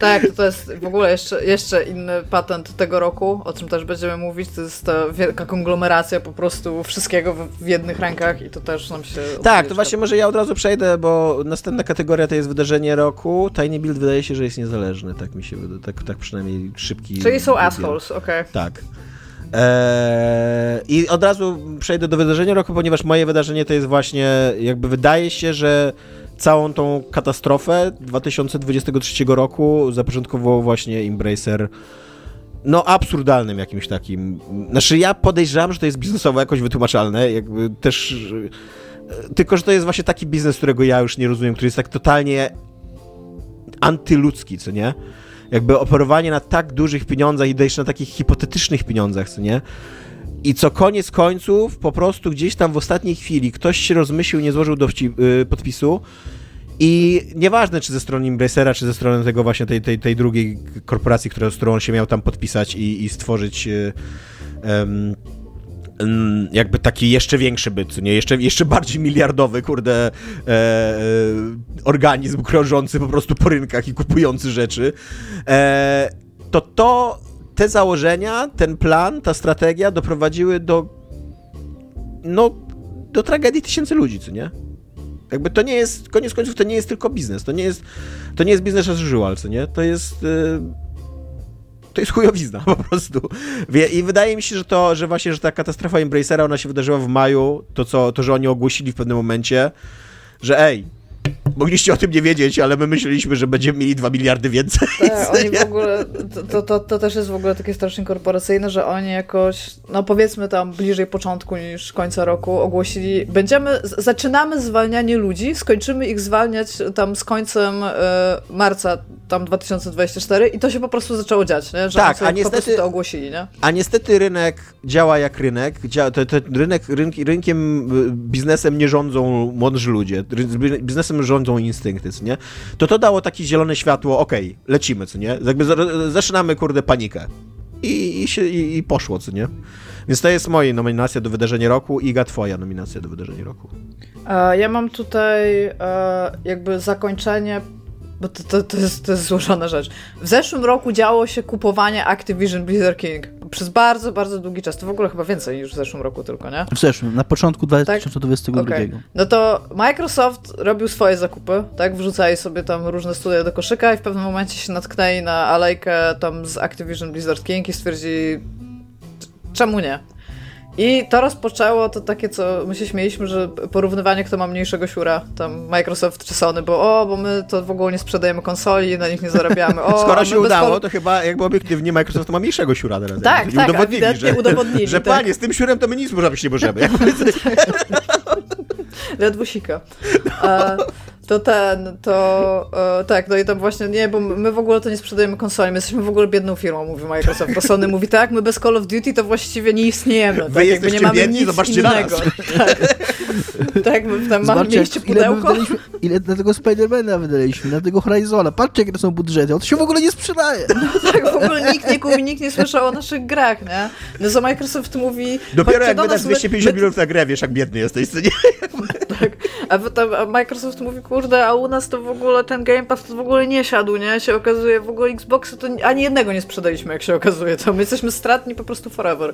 Tak, to jest w ogóle jeszcze, jeszcze inny patent tego roku, o czym też będziemy mówić. To jest ta wielka konglomeracja po prostu wszystkiego w, jednych rękach i to też nam się. Tak, to właśnie może ja od razu przejdę, bo następna kategoria to jest wydarzenie roku. Tiny Build wydaje się, że jest niezależny, tak mi się wydaje, tak, tak przynajmniej szybki. Czyli są assholes, okej. Okay. Tak. Eee, I od razu przejdę do wydarzenia roku, ponieważ moje wydarzenie to jest właśnie, jakby wydaje się, że całą tą katastrofę 2023 roku zapoczątkował właśnie Embracer no absurdalnym jakimś takim. Znaczy ja podejrzewam, że to jest biznesowo jakoś wytłumaczalne, jakby też e, tylko, że to jest właśnie taki biznes, którego ja już nie rozumiem, który jest tak totalnie antyludzki, co nie? Jakby operowanie na tak dużych pieniądzach i jeszcze na takich hipotetycznych pieniądzach, co nie? I co koniec końców, po prostu gdzieś tam w ostatniej chwili ktoś się rozmyślił, nie złożył yy, podpisu i nieważne, czy ze strony Embracera, czy ze strony tego właśnie tej, tej, tej drugiej korporacji, która, z którą on się miał tam podpisać i, i stworzyć um, jakby taki jeszcze większy byt, nie? Jeszcze, jeszcze bardziej miliardowy, kurde, e, e, organizm krążący po prostu po rynkach i kupujący rzeczy, e, to to te założenia, ten plan, ta strategia doprowadziły do no, do tragedii tysięcy ludzi, co nie? Jakby to nie jest, koniec końców to nie jest tylko biznes, to nie jest, to nie jest biznes as usual, co nie? To jest... Yy, to jest chujowizna po prostu. I wydaje mi się, że to, że właśnie, że ta katastrofa Embracera, ona się wydarzyła w maju, to co, to, że oni ogłosili w pewnym momencie, że ej, Mogliście o tym nie wiedzieć, ale my myśleliśmy, że będziemy mieli 2 miliardy więcej. Tak, oni w ogóle, to, to, to też jest w ogóle takie strasznie korporacyjne, że oni jakoś, no powiedzmy tam bliżej początku niż końca roku ogłosili, będziemy, zaczynamy zwalnianie ludzi, skończymy ich zwalniać tam z końcem y, marca tam 2024 i to się po prostu zaczęło dziać, nie? że tak, a niestety, to ogłosili. Nie? A niestety rynek działa jak rynek, dzia, to, to rynek, rynki, rynkiem, y, biznesem nie rządzą mądrzy ludzie, biznesem czasem rządzą instynkty, co nie? To to dało takie zielone światło, okej, okay, lecimy, co nie? Jakby zaczynamy, kurde, panikę. I, i, się, i, i poszło, co nie? Więc to jest moja nominacja do wydarzenia roku. Iga, twoja nominacja do wydarzenia roku. Ja mam tutaj e, jakby zakończenie bo to, to, to, jest, to jest złożona rzecz. W zeszłym roku działo się kupowanie Activision Blizzard King przez bardzo, bardzo długi czas. To w ogóle chyba więcej niż w zeszłym roku tylko, nie? W zeszłym, na początku 2022. Tak? Okay. No to Microsoft robił swoje zakupy, tak? Wrzucali sobie tam różne studia do koszyka i w pewnym momencie się natknęli na alejkę tam z Activision Blizzard King i stwierdzili czemu nie? I to rozpoczęło to takie, co my się śmieliśmy, że porównywanie, kto ma mniejszego siura, tam Microsoft czy Sony, bo o, bo my to w ogóle nie sprzedajemy konsoli, na nich nie zarabiamy. O, Skoro się udało, to chyba jakby obiektywnie Microsoft ma mniejszego siura teraz. Tak, tak, udowodnili, że, udowodnili, że tak. panie, z tym siurem to my nic może być nie możemy. Ledwo sika. A, to ten, to e, tak, no i tam właśnie, nie, bo my w ogóle to nie sprzedajemy konsoli, my jesteśmy w ogóle biedną firmą, mówi Microsoft, to Sony mówi, tak, my bez Call of Duty to właściwie nie istniejemy. Wy tak, jesteście nie mamy biedni, nic zobaczcie innego. nas. Tak, tak my tam mamy mieliście pudełko. Ile, ile na tego Spidermana wydaliśmy, na tego Horizona, patrzcie jakie to są budżety, on to się w ogóle nie sprzedaje. No tak, w ogóle nikt nie kupi, nikt nie słyszał o naszych grach, nie? No co Microsoft mówi... Dopiero jak wydasz nas, 250 my, milionów na grę, wiesz jak biedny jesteś, co nie? Tak, a, a Microsoft mówi, kurde, a u nas to w ogóle ten Game Pass to w ogóle nie siadł, nie? Się okazuje, w ogóle Xboxy to ani jednego nie sprzedaliśmy, jak się okazuje. To my jesteśmy stratni po prostu forever.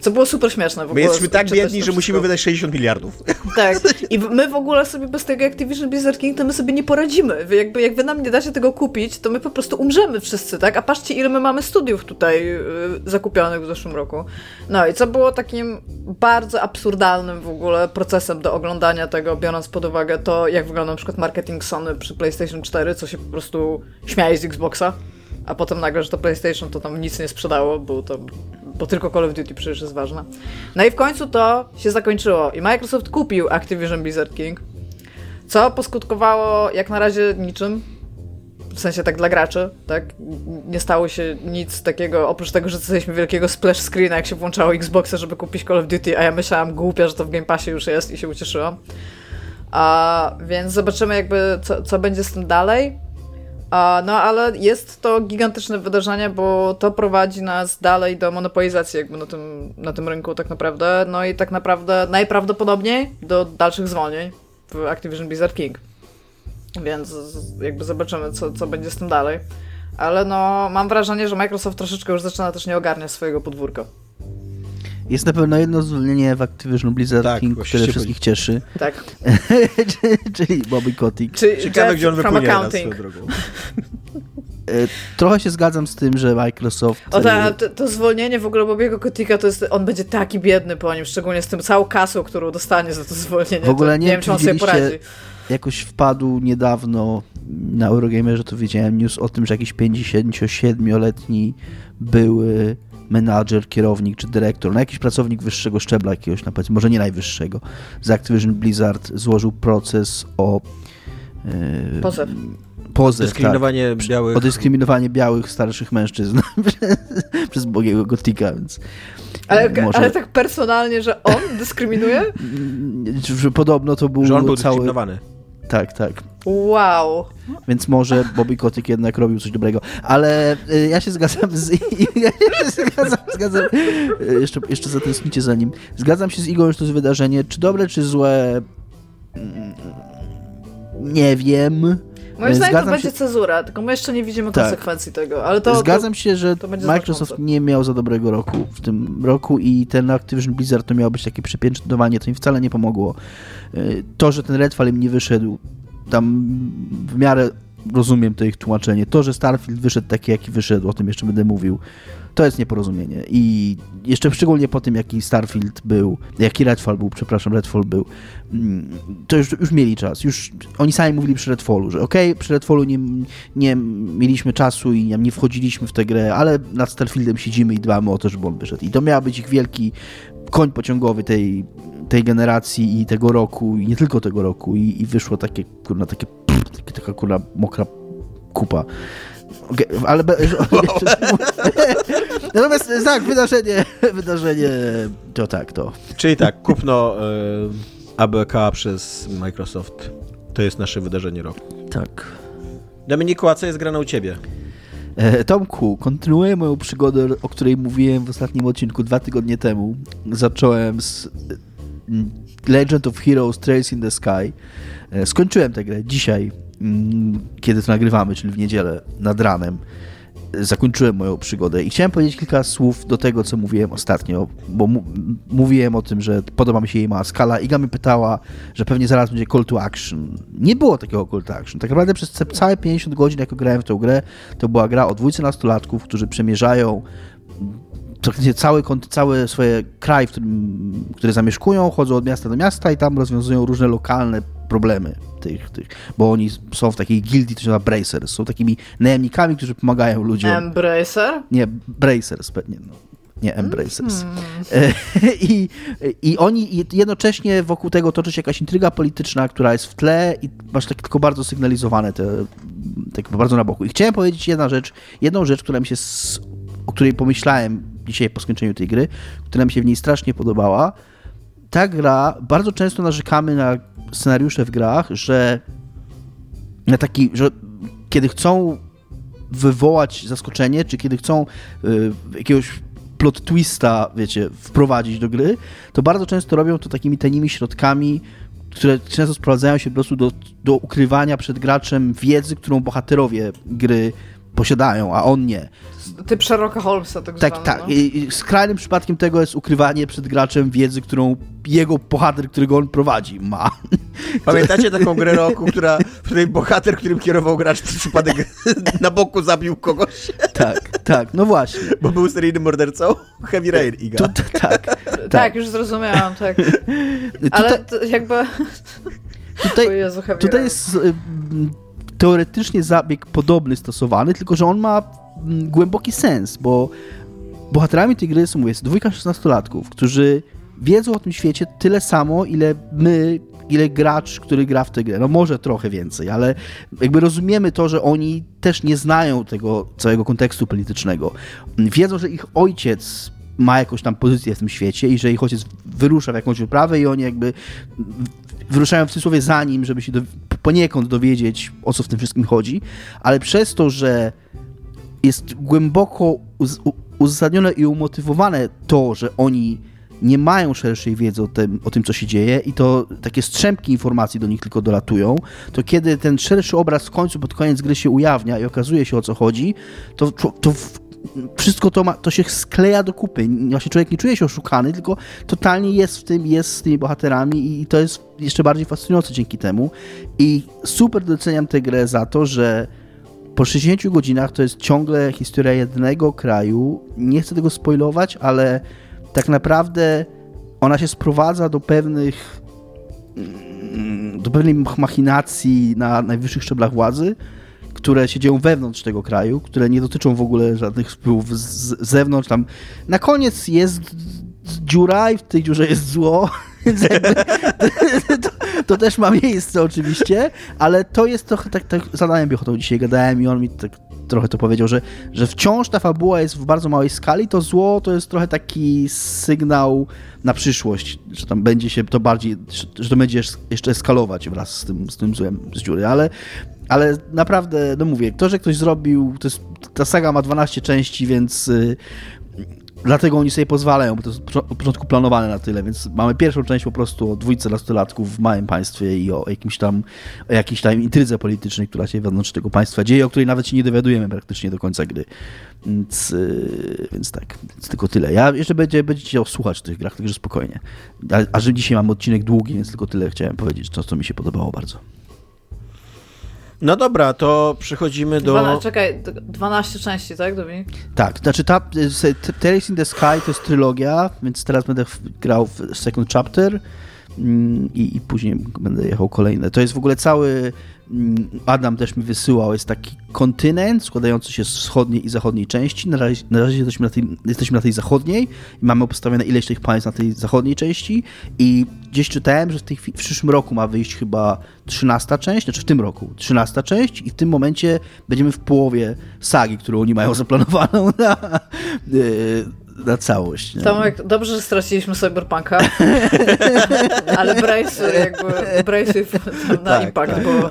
Co było super śmieszne w ogóle. My jesteśmy tak biedni, że musimy wydać 60 miliardów. Tak. I my w ogóle sobie bez tego Activision Blizzard King to my sobie nie poradzimy. Jakby, jak wy nam nie dacie tego kupić, to my po prostu umrzemy wszyscy, tak? A patrzcie, ile my mamy studiów tutaj yy, zakupionych w zeszłym roku. No i co było takim bardzo absurdalnym w ogóle procesem do oglądania tego, biorąc pod uwagę to, jak wygląda na przykład marketing Sony przy PlayStation 4, co się po prostu śmiaje z Xboxa, a potem nagle, że to PlayStation to tam nic nie sprzedało, bo to bo tylko Call of Duty przecież jest ważne. No i w końcu to się zakończyło i Microsoft kupił Activision Blizzard King, co poskutkowało jak na razie niczym, w sensie tak dla graczy, tak? Nie stało się nic takiego, oprócz tego, że dostaliśmy wielkiego splash screena, jak się włączało Xboxa, żeby kupić Call of Duty, a ja myślałam głupia, że to w Game Passie już jest i się ucieszyłam. A, więc zobaczymy jakby, co, co będzie z tym dalej. A, no ale jest to gigantyczne wydarzenie, bo to prowadzi nas dalej do monopolizacji jakby na tym, na tym rynku tak naprawdę. No i tak naprawdę najprawdopodobniej do dalszych zwolnień w Activision Blizzard King. Więc jakby zobaczymy, co, co będzie z tym dalej. Ale no, mam wrażenie, że Microsoft troszeczkę już zaczyna też nie ogarniać swojego podwórka. Jest na pewno jedno zwolnienie w Activision Blizzard Tak, King, które wszystkich cieszy. Tak. Czyli Bobby Kotick. Czy Ciekawe, gdzie on wypłynie accounting. swoją drogą. E, Trochę się zgadzam z tym, że Microsoft... O e, ta, to, to zwolnienie w ogóle Bobiego Kotika, to jest, on będzie taki biedny po nim, szczególnie z tym całą kasą, którą dostanie za to zwolnienie. W ogóle to nie nie wiem, czy on sobie poradzi. jakoś wpadł niedawno na Eurogamerze, to widziałem news o tym, że jakiś 57-letni były menadżer, kierownik czy dyrektor, no jakiś pracownik wyższego szczebla jakiegoś, na powiedzmy, może nie najwyższego, z Activision Blizzard złożył proces o e, Pozew. pozew, Dyskryminowanie tak, białych... o dyskryminowanie białych starszych mężczyzn przez Bogiego Gotika, więc Ale, może, ale tak personalnie, że on dyskryminuje? że podobno to był, Że on był cały... Tak, tak. Wow. Więc może Bobby Kotick jednak robił coś dobrego. Ale y, ja się zgadzam z... ja się zgadzam, zgadzam y, jeszcze, jeszcze zatęsknicie za nim. Zgadzam się z Igą, że to jest wydarzenie. Czy dobre, czy złe? Mm, Nie wiem. Moim zdaniem to będzie się- cezura, tylko my jeszcze nie widzimy Tak. konsekwencji tego, ale to... Zgadzam się, że to Microsoft nie miał za dobrego roku w tym roku i ten Activision Blizzard to miało być takie przypieczętowanie, to im wcale nie pomogło. Y, To, że ten Redfall im nie wyszedł, tam w miarę rozumiem to ich tłumaczenie. To, że Starfield wyszedł taki, jaki wyszedł, o tym jeszcze będę mówił, to jest nieporozumienie. I jeszcze szczególnie po tym, jaki Starfield był, jaki Redfall był, przepraszam, Redfall był, mm, to już, już mieli czas. Już oni sami mówili przy Redfallu, że okej, przy Redfallu nie, nie mieliśmy czasu i nie wchodziliśmy w tę grę, ale nad Starfieldem siedzimy i dbamy o to, żeby on wyszedł. I to miał być ich wielki koń pociągowy tej, tej generacji i tego roku, i nie tylko tego roku. I, i wyszło takie, kurna, takie taka kurna mokra kupa. Okej, ale be, Natomiast tak, wydarzenie, wydarzenie to tak, to. Czyli tak, kupno y, ABK przez Microsoft. To jest nasze wydarzenie roku. Tak. Dominiku, a co jest grane u ciebie? E, Tomku, kontynuuję moją przygodę, o której mówiłem w ostatnim odcinku dwa tygodnie temu. Zacząłem z mm, Legend of Heroes Trails in the Sky. E, Skończyłem tę grę dzisiaj, kiedy to nagrywamy, czyli w niedzielę nad ranem. Zakończyłem moją przygodę i chciałem powiedzieć kilka słów do tego, co mówiłem ostatnio, bo mówiłem o tym, że podoba mi się jej mała skala. Iga mnie pytała, że pewnie zaraz będzie call to action. Nie było takiego call to action. Tak naprawdę przez całe 50 godzin, jak grałem w tę grę, to była gra o dwójce nastolatków, którzy przemierzają cały, cały swoje kraj, w którym, który zamieszkują, chodzą od miasta do miasta i tam rozwiązują różne lokalne problemy tych, tych bo oni są w takiej gildii, to się nazywa Bracers, są takimi najemnikami, którzy pomagają ludziom. Embracer? Nie, Bracers pewnie. No. nie Embracers. Mm. I, I oni jednocześnie wokół tego toczy się jakaś intryga polityczna, która jest w tle i masz tak tylko bardzo sygnalizowane te, tak bardzo na boku. I chciałem powiedzieć jedna rzecz, jedną rzecz, która mi się, o której pomyślałem dzisiaj po skończeniu tej gry, która mi się w niej strasznie podobała. Ta gra, bardzo często narzekamy na scenariusze w grach, że na taki, że kiedy chcą wywołać zaskoczenie, czy kiedy chcą y, jakiegoś plot twista, wiecie, wprowadzić do gry, to bardzo często robią to takimi tanimi środkami, które często sprowadzają się po prostu do, do ukrywania przed graczem wiedzy, którą bohaterowie gry posiadają, a on nie. Typ Sherlocka Holmesa, tak Tak, tak. No? I skrajnym przypadkiem tego jest ukrywanie przed graczem wiedzy, którą jego bohater, którego on prowadzi, ma. Pamiętacie taką grę roku, która, w której bohater, którym kierował gracz, przez przypadek na boku zabił kogoś? Tak, tak, no właśnie. Bo był seryjnym mordercą? Heavy Rain, Iga. Tu, tak, tak, tak. już zrozumiałam, tak. Ale tutaj, jakby... Tutaj, Jezu, tutaj jest y, teoretycznie zabieg podobny stosowany, tylko że on ma mm, głęboki sens, bo bohaterami tej gry są, mówię, dwójka 16-latków, którzy wiedzą o tym świecie tyle samo, ile my, ile gracz, który gra w tę grę. No może trochę więcej, ale jakby rozumiemy to, że oni też nie znają tego całego kontekstu politycznego. Wiedzą, że ich ojciec ma jakąś tam pozycję w tym świecie i że ich ojciec wyrusza w jakąś wyprawę i oni jakby wyruszają w cudzysłowie za nim, żeby się do, poniekąd dowiedzieć, o co w tym wszystkim chodzi, ale przez to, że jest głęboko uz uzasadnione i umotywowane to, że oni nie mają szerszej wiedzy o tym, o tym, co się dzieje i to takie strzępki informacji do nich tylko dolatują, to kiedy ten szerszy obraz w końcu pod koniec gry się ujawnia i okazuje się o co chodzi, to, to wszystko to, ma, to się skleja do kupy. Właśnie człowiek nie czuje się oszukany, tylko totalnie jest w tym, jest z tymi bohaterami i to jest jeszcze bardziej fascynujące dzięki temu. I super doceniam tę grę za to, że po 60 godzinach to jest ciągle historia jednego kraju. Nie chcę tego spoilować, ale tak naprawdę ona się sprowadza do pewnych mm, do pewnej machinacji na najwyższych szczeblach władzy, które się dzieją wewnątrz tego kraju, które nie dotyczą w ogóle żadnych wpływów z zewnątrz. Tam na koniec jest dziura i w tej dziurze jest zło, więc jakby to, to, też ma miejsce oczywiście, ale to jest trochę tak, tak Biechotą dzisiaj, gadałem i on mi tak trochę to powiedział, że, że wciąż ta fabuła jest w bardzo małej skali, to zło to jest trochę taki sygnał na przyszłość, że tam będzie się to bardziej, że to będzie jeszcze eskalować wraz z tym, z tym złem z dziury, ale ale naprawdę, no mówię, to, że ktoś zrobił, to jest, ta saga ma 12 części, więc y, dlatego oni sobie pozwalają, bo to jest od początku planowane na tyle, więc mamy pierwszą część po prostu o dwójce nastolatków w małym państwie i o jakimś tam, o jakiejś tam intrydze politycznej, która się wewnątrz tego państwa dzieje, o której nawet się nie dowiadujemy praktycznie do końca gry. Więc, yy, więc tak, więc tylko tyle. Ja jeszcze będzie, będziecie słuchać tych grach, także spokojnie. A, a że dzisiaj mam odcinek długi, więc tylko tyle chciałem powiedzieć, to co mi się podobało bardzo. No dobra, to przechodzimy do... 12, czekaj, 12 części, tak, Dominik? Tak, znaczy ta Tales in the Sky to jest trylogia, więc teraz będę grał w Second Chapter i, i później będę jechał kolejne. To jest w ogóle cały Mm, Adam też mi wysyłał, jest taki kontynent składający się z wschodniej i zachodniej części. Na razie, na razie jesteśmy, na tej, jesteśmy na tej zachodniej i mamy postawione ileś tych państw na tej zachodniej części i gdzieś czytałem, że w, tej, w przyszłym roku ma wyjść chyba 13 część, znaczy w tym roku 13 część i w tym momencie będziemy w połowie sagi, którą oni mają zaplanowaną na, na całość. Nie? Tomek, dobrze, że straciliśmy Cyberpunka, ale Brace jakby Brace na tak, impact, tak. bo...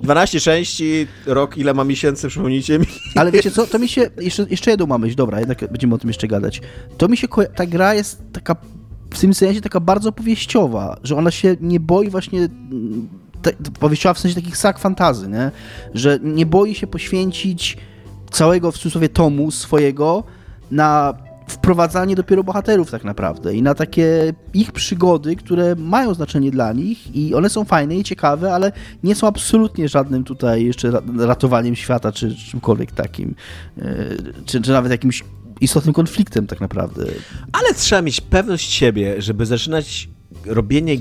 12 części, rok, ile ma miesięcy, przypomnijcie mi. Ale wiecie co, to mi się, jeszcze, jeszcze jedną mamy, dobra, jednak będziemy o tym jeszcze gadać. To mi się, ta gra jest taka, w tym sensie taka bardzo powieściowa, że ona się nie boi właśnie te, powieściowa w sensie takich sak fantazy, nie? Że nie boi się poświęcić całego w cudzysłowie tomu swojego na wprowadzanie dopiero bohaterów tak naprawdę i na takie ich przygody, które mają znaczenie dla nich i one są fajne i ciekawe, ale nie są absolutnie żadnym tutaj jeszcze ratowaniem świata czy czymkolwiek takim, e, czy, czy nawet jakimś istotnym konfliktem tak naprawdę. Ale trzeba mieć pewność siebie, żeby zaczynać robienie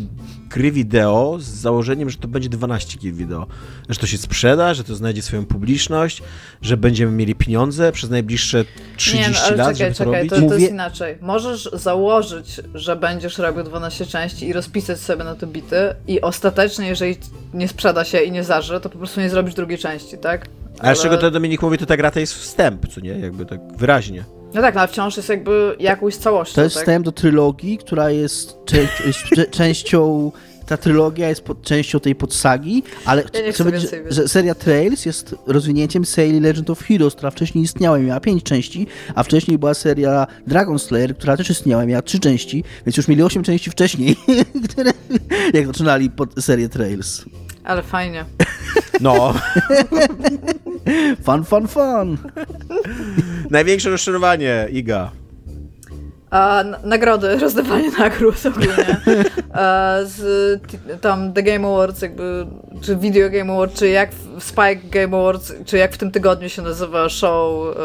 gry wideo z założeniem, że to będzie 12 gier wideo. Że to się sprzeda, że to znajdzie swoją publiczność, że będziemy mieli pieniądze przez najbliższe 30 nie, no, ale lat, czekaj, żeby to czekaj, robić. To, to jest inaczej. Możesz założyć, że będziesz robił 12 części i rozpisać sobie na to bity i ostatecznie, jeżeli nie sprzeda się i nie zaży, to po prostu nie zrobisz drugiej części, tak? Ale, z czego to Dominik mówi, to ta gra to jest wstęp, co nie? Jakby tak wyraźnie. No tak, no ale wciąż jest jakby jakąś całością. To jest tak? wstęp do trylogii, która jest, jest częścią ta trylogia jest pod, częścią tej podsagi, ale ja chcę powiedzieć, że seria Trails jest rozwinięciem serii Legend of Heroes, która wcześniej istniała i miała pięć części, a wcześniej była seria Dragon Slayer, która też istniała i miała trzy części, więc już mieli osiem części wcześniej, które, jak zaczynali pod serię Trails. Ale fajnie. No. fun, fun, fun. Największe rozczarowanie, Iga. A, nagrody, rozdawanie nagród ogólnie. A, z tam The Game Awards, jakby, czy Video Game Awards, czy jak w Spike Game Awards, czy jak w tym tygodniu się nazywa show uh,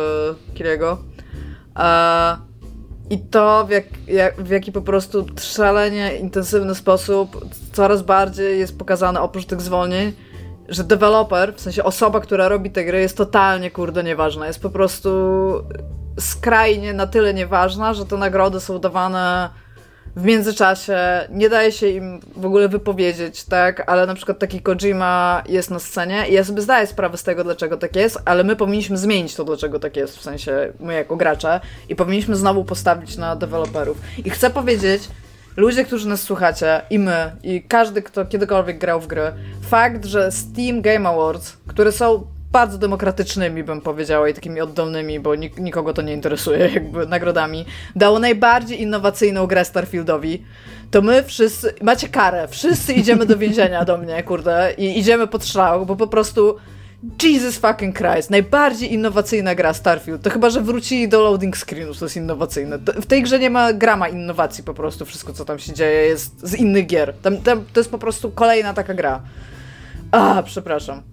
Kiriego. A, I to w, jak, jak, w jaki po prostu szalenie intensywny sposób coraz bardziej jest pokazane oprócz tych zwolnień, że deweloper, w sensie osoba, która robi te gry, jest totalnie kurde nieważna. Jest po prostu skrajnie na tyle nieważna, że te nagrody są dawane w międzyczasie, nie daje się im w ogóle wypowiedzieć, tak, ale na przykład taki Kojima jest na scenie i ja sobie zdaję sprawę z tego, dlaczego tak jest, ale my powinniśmy zmienić to, dlaczego tak jest, w sensie my jako gracze i powinniśmy znowu postawić na deweloperów. I chcę powiedzieć, ludzie, którzy nas słuchacie, i my, i każdy, kto kiedykolwiek grał w gry, fakt, że Steam Game Awards, które są bardzo demokratycznymi, bym powiedziała, i takimi oddolnymi, bo nik nikogo to nie interesuje, jakby nagrodami, dało najbardziej innowacyjną grę Starfieldowi, to my wszyscy, macie karę, wszyscy idziemy do więzienia do mnie, kurde, i idziemy pod szał, bo po prostu Jesus fucking Christ, najbardziej innowacyjna gra Starfield. To chyba, że wrócili do loading screenów, to jest innowacyjne. W tej grze nie ma grama innowacji po prostu, wszystko co tam się dzieje jest z innych gier. Tam, tam, to jest po prostu kolejna taka gra. A, przepraszam.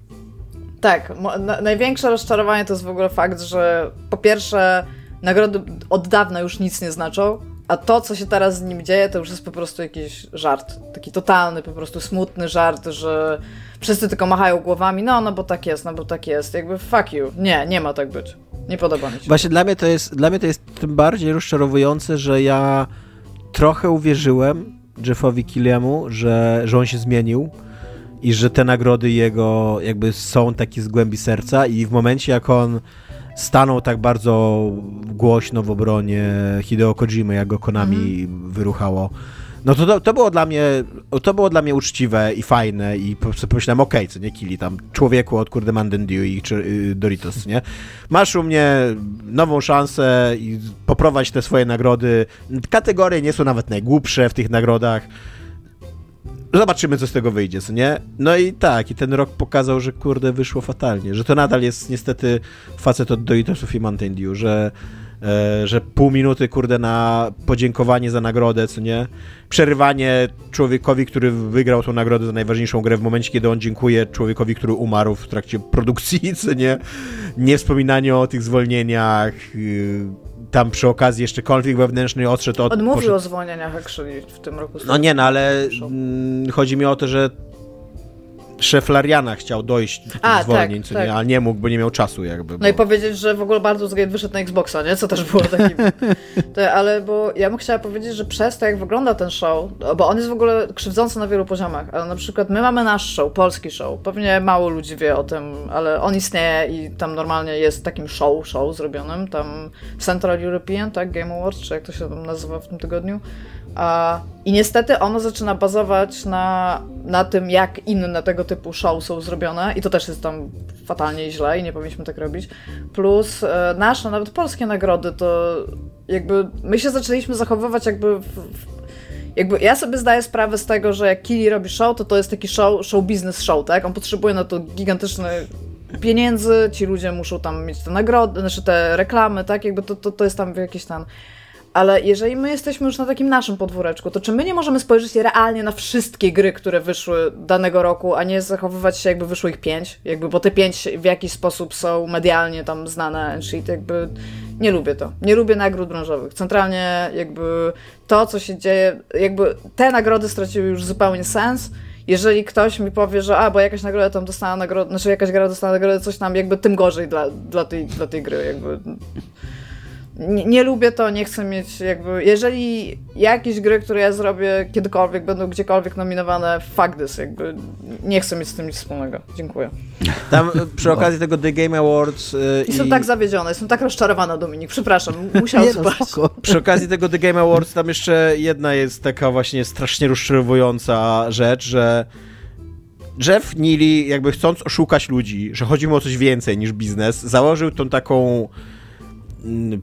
Tak, na, największe rozczarowanie to jest w ogóle fakt, że po pierwsze nagrody od dawna już nic nie znaczą, a to, co się teraz z nim dzieje, to już jest po prostu jakiś żart. Taki totalny, po prostu smutny żart, że wszyscy tylko machają głowami, no, no bo tak jest, no bo tak jest. Jakby fuck you. Nie, nie ma tak być. Nie podoba mi się. Właśnie dla mnie to jest, dla mnie to jest tym bardziej rozczarowujące, że ja trochę uwierzyłem Jeffowi Killiamu, że, że on się zmienił i że te nagrody jego jakby są takie z głębi serca i w momencie jak on stanął tak bardzo głośno w obronie Hideo Kojimy, jak go Konami mhm. wyruchało, no to, to, było dla mnie, to było dla mnie uczciwe i fajne i pomyślałem, okej, okay, co nie kili tam, człowieku od kurde Mountain Dew i czy, y, Doritos, nie? Masz u mnie nową szansę i poprowadź te swoje nagrody. Kategorie nie są nawet najgłupsze w tych nagrodach. Zobaczymy, co z tego wyjdzie, co nie? No i tak, i ten rok pokazał, że kurde, wyszło fatalnie, że to nadal jest niestety facet od Doritosów i Mountain Dew, że E, że pół minuty, kurde, na podziękowanie za nagrodę, co nie? Przerywanie człowiekowi, który wygrał tą nagrodę za najważniejszą grę w momencie, kiedy on dziękuje człowiekowi, który umarł w trakcie produkcji, co nie? Nie wspominanie o tych zwolnieniach, y, tam przy okazji jeszcze konflikt wewnętrzny odszedł od... Odmówił poszedł... o zwolnieniach actually w tym roku. No nie, no ale mm, chodzi mi o to, że szef Lariana chciał dojść do tych zwolnień, tak, tak. Nie, ale nie mógł, bo nie miał czasu jakby. Bo... No i powiedzieć, że w ogóle bardzo Gate wyszedł na Xboxa, nie? Co też było takim... to, ale bo ja bym chciała powiedzieć, że przez to, jak wygląda ten show, bo on jest w ogóle krzywdzący na wielu poziomach, ale na przykład my mamy nasz show, polski show, pewnie mało ludzi wie o tym, ale on istnieje i tam normalnie jest takim show, show zrobionym, tam Central European, tak, Game Awards, czy jak to się tam nazywa w tym tygodniu, i niestety ono zaczyna bazować na, na tym, jak inne tego typu show są zrobione, i to też jest tam fatalnie źle, i nie powinniśmy tak robić. Plus e, nasze, nawet polskie nagrody, to jakby my się zaczęliśmy zachowywać jakby w, jakby ja sobie zdaję sprawę z tego, że jak Kili robi show, to to jest taki show, show business show, tak? On potrzebuje na to gigantyczny pieniędzy, ci ludzie muszą tam mieć te nagrody, znaczy te reklamy, tak? Jakby to, to, to jest tam jakieś tam Ale jeżeli my jesteśmy już na takim naszym podwóreczku, to czy my nie możemy spojrzeć realnie na wszystkie gry, które wyszły danego roku, a nie zachowywać się jakby wyszło ich pięć? Jakby, bo te pięć w jakiś sposób są medialnie tam znane, shit, jakby nie lubię to. Nie lubię nagród branżowych. Centralnie jakby to, co się dzieje, jakby te nagrody straciły już zupełnie sens. Jeżeli ktoś mi powie, że a, bo jakaś nagroda tam dostała nagrodę, znaczy jakaś gra dostała nagrodę, coś tam, jakby tym gorzej dla, dla, tej, dla tej gry, jakby nie, nie, lubię to, nie chcę mieć jakby, jeżeli jakieś gry, które ja zrobię kiedykolwiek będą gdziekolwiek nominowane, fuck this, jakby nie chcę mieć z tym nic wspólnego. Dziękuję. Tam przy okazji tego The Game Awards yy, I są tak zawiedzione, jestem tak rozczarowana, Dominik, przepraszam, musiałam no, spać. Przy okazji tego The Game Awards tam jeszcze jedna jest taka właśnie strasznie rozczarowująca rzecz, że Jeff Neely, jakby chcąc oszukać ludzi, że chodzi mu o coś więcej niż biznes, założył tą taką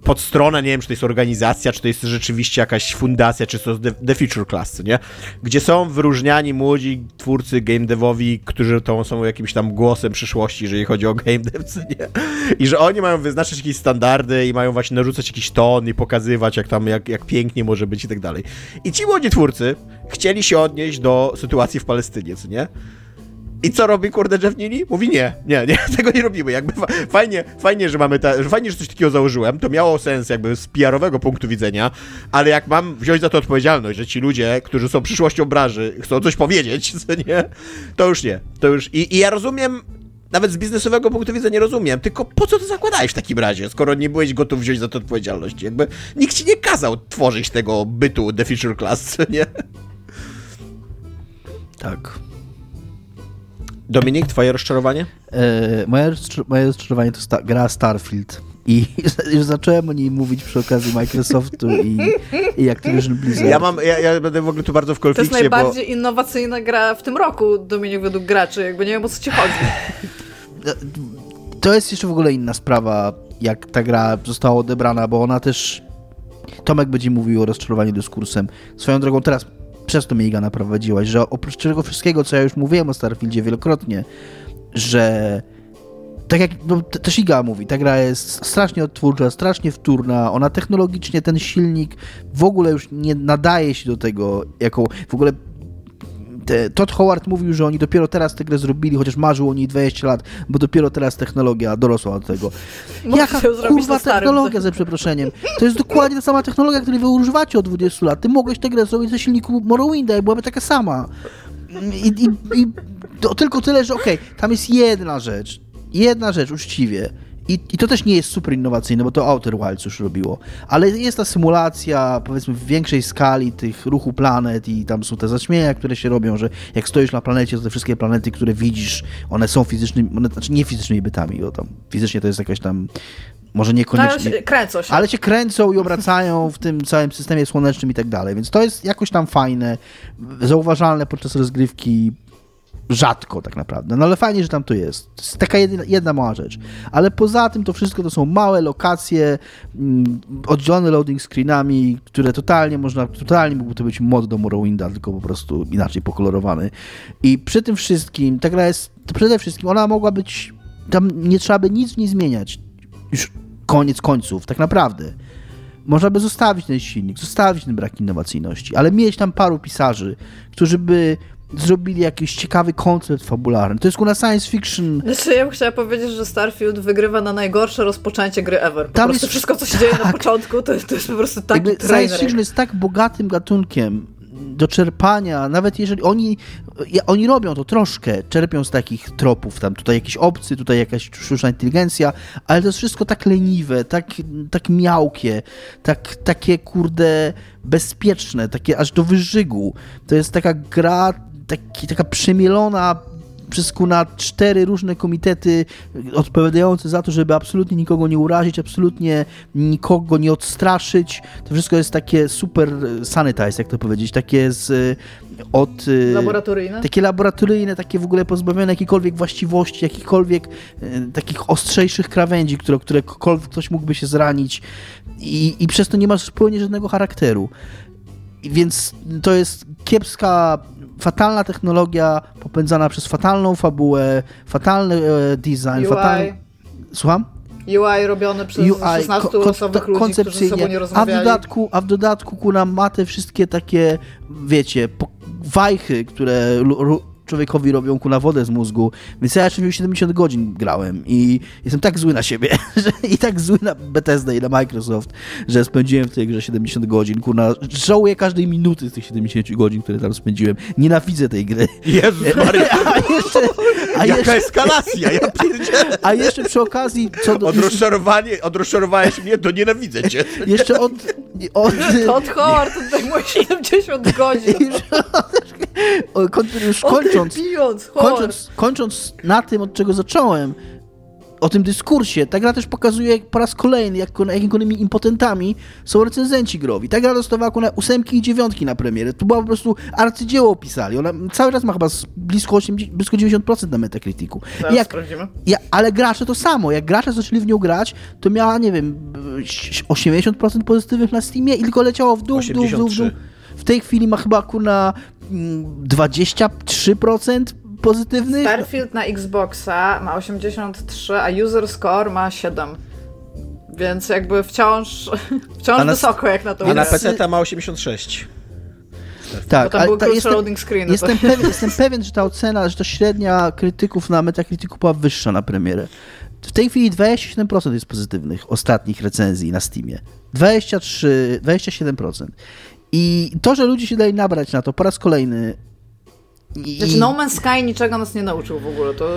Pod stronę, nie wiem, czy to jest organizacja, czy to jest rzeczywiście jakaś fundacja, czy to jest The, Future Class, nie? Gdzie są wyróżniani młodzi twórcy game devowi, którzy to są jakimś tam głosem przyszłości, jeżeli chodzi o game dev, nie? I że oni mają wyznaczyć jakieś standardy i mają właśnie narzucać jakiś ton i pokazywać, jak tam, jak, jak pięknie może być i tak dalej. I ci młodzi twórcy chcieli się odnieść do sytuacji w Palestynie, co nie? I co robi, kurde, Jeff Neely? Mówi nie, nie, nie, tego nie robimy. Jakby fajnie, fajnie, że mamy ta, fajnie, że coś takiego założyłem, to miało sens jakby z PR-owego punktu widzenia, ale jak mam wziąć za to odpowiedzialność, że ci ludzie, którzy są przyszłością branży, chcą coś powiedzieć, co nie, to już nie, to już, i, i ja rozumiem, nawet z biznesowego punktu widzenia rozumiem, tylko po co to zakładałeś w takim razie, skoro nie byłeś gotów wziąć za to odpowiedzialność? Jakby nikt ci nie kazał tworzyć tego bytu The Future Class, nie? Tak. Dominik, twoje rozczarowanie? E, moje, moje rozczarowanie to sta gra Starfield. I już zacząłem o niej mówić przy okazji Microsoftu i, i Activision Blizzard. Ja, mam, ja, ja będę w ogóle tu bardzo w konflikcie, To jest najbardziej bo... innowacyjna gra w tym roku, Dominik, według graczy. Jakby nie wiem, o co ci chodzi. To jest jeszcze w ogóle inna sprawa, jak ta gra została odebrana, bo ona też... Tomek będzie mówił o rozczarowaniu dyskursem. Swoją drogą teraz przez to mnie Iga naprowadziłaś, że oprócz tego wszystkiego, co ja już mówiłem o Starfieldzie wielokrotnie, że tak jak no, też Iga mówi, ta gra jest strasznie odtwórcza, strasznie wtórna, ona technologicznie, ten silnik w ogóle już nie nadaje się do tego, jako w ogóle Todd Howard mówił, że oni dopiero teraz tę grę zrobili, chociaż marzył o niej 20 lat, bo dopiero teraz technologia dorosła do tego. Mógł Jaka kurwa technologia, ze przeproszeniem? To jest dokładnie ta sama technologia, której wy używacie od 20 lat. Ty mogłeś tę grę zrobić ze silniku Morrowinda i byłaby taka sama. I, i, i to tylko tyle, że okej, okay, tam jest jedna rzecz, jedna rzecz, uczciwie, i, I to też nie jest super innowacyjne, bo to Outer Wilds już robiło. Ale jest ta symulacja, powiedzmy, w większej skali tych ruchu planet i tam są te zaćmienia, które się robią, że jak stoisz na planecie, to te wszystkie planety, które widzisz, one są fizycznymi, one, znaczy nie fizycznymi bytami, bo tam fizycznie to jest jakaś tam może niekoniecznie. Ale się kręcą się. Ale się kręcą i obracają w tym całym systemie słonecznym i tak dalej. Więc to jest jakoś tam fajne, zauważalne podczas rozgrywki rzadko tak naprawdę. No ale fajnie, że tam to jest. To jest taka jedna, jedna mała rzecz. Ale poza tym to wszystko to są małe lokacje, mm, oddzielone loading screenami, które totalnie można, totalnie mógłby to być mod do Morrowinda, tylko po prostu inaczej pokolorowany. I przy tym wszystkim, ta gra jest, przede wszystkim ona mogła być, tam nie trzeba by nic w niej zmieniać. Już koniec końców, tak naprawdę. Można by zostawić ten silnik, zostawić ten brak innowacyjności, ale mieć tam paru pisarzy, którzy by zrobili jakiś ciekawy koncept fabularny. To jest kuna science fiction. Znaczy, ja bym chciała powiedzieć, że Starfield wygrywa na najgorsze rozpoczęcie gry ever. Po Tam jest... wszystko, co się dzieje na tak. początku, to, to jest po prostu taki Jakby Science fiction jest tak bogatym gatunkiem do czerpania, nawet jeżeli oni, oni robią to troszkę, czerpią z takich tropów, tam tutaj jakiś obcy, tutaj jakaś sztuczna inteligencja, ale to jest wszystko tak leniwe, tak, tak miałkie, tak, takie kurde bezpieczne, takie aż do wyżygu. To jest taka gra taki, taka przemielona przez kuna cztery różne komitety odpowiadające za to, żeby absolutnie nikogo nie urazić, absolutnie nikogo nie odstraszyć. To wszystko jest takie super sanitize, jak to powiedzieć, takie z od... Y, laboratoryjne? Takie laboratoryjne, takie w ogóle pozbawione jakiejkolwiek właściwości, jakichkolwiek y, takich ostrzejszych krawędzi, które, które ktoś mógłby się zranić i, i przez to nie masz zupełnie żadnego charakteru. Więc to jest kiepska fatalna technologia popędzana przez fatalną fabułę, fatalny e, design, fatalny... Słucham? UI robione przez UI, 16 ko- losowych ludzi, którzy ze sobą nie rozmawiali. A w dodatku, a w dodatku kuna ma te wszystkie takie, wiecie, wajchy, które człowiekowi robią ku na wodę z mózgu. Więc ja jeszcze 70 godzin grałem i jestem tak zły na siebie że, i tak zły na Bethesda i na Microsoft, że spędziłem w tej grze 70 godzin. Kurna, żałuję każdej minuty z tych 70 godzin, które tam spędziłem. Nienawidzę tej gry. Jezus Maria. A jeszcze, a Jaka jeszcze, eskalacja, ja pierdzielę. A jeszcze przy okazji... Co do, od, rozczarowanie, od rozczarowałeś mnie, to nienawidzę cię. Jeszcze od... od to od Howard tutaj 70 godzin. Już kończąc, kończąc, kończąc na tym, od czego zacząłem, o tym dyskursie. Ta gra też pokazuje po raz kolejny, jak, jakimi impotentami są recenzenci growi. Ta gra dostawała na ósemki i dziewiątki na premierę. To była po prostu arcydzieło opisali. Ona cały czas ma chyba blisko, 80, blisko 90% na Metacriticu. Jak, ja, ale gracze to samo. Jak gracze zaczęli w nią grać, to miała, nie wiem, 80% pozytywnych na Steamie i tylko leciało w dół, w dół, w dół, w dół. W tej chwili ma chyba kurna 23% pozytywnych. Starfield na Xboxa ma 83, a user score ma 7. Więc jakby wciąż, wciąż na, wysoko jak na to A na PC ma 86. Tak, ale ta, jestem, jestem, pewien, jestem pewien, że ta ocena, że ta średnia krytyków na Metacriticu była wyższa na premierę. W tej chwili 27% jest pozytywnych ostatnich recenzji na Steamie. 23, 27%. I to, że ludzie się dali nabrać na to po raz kolejny. I... Znaczy, No Man's Sky niczego nas nie nauczył w ogóle. To.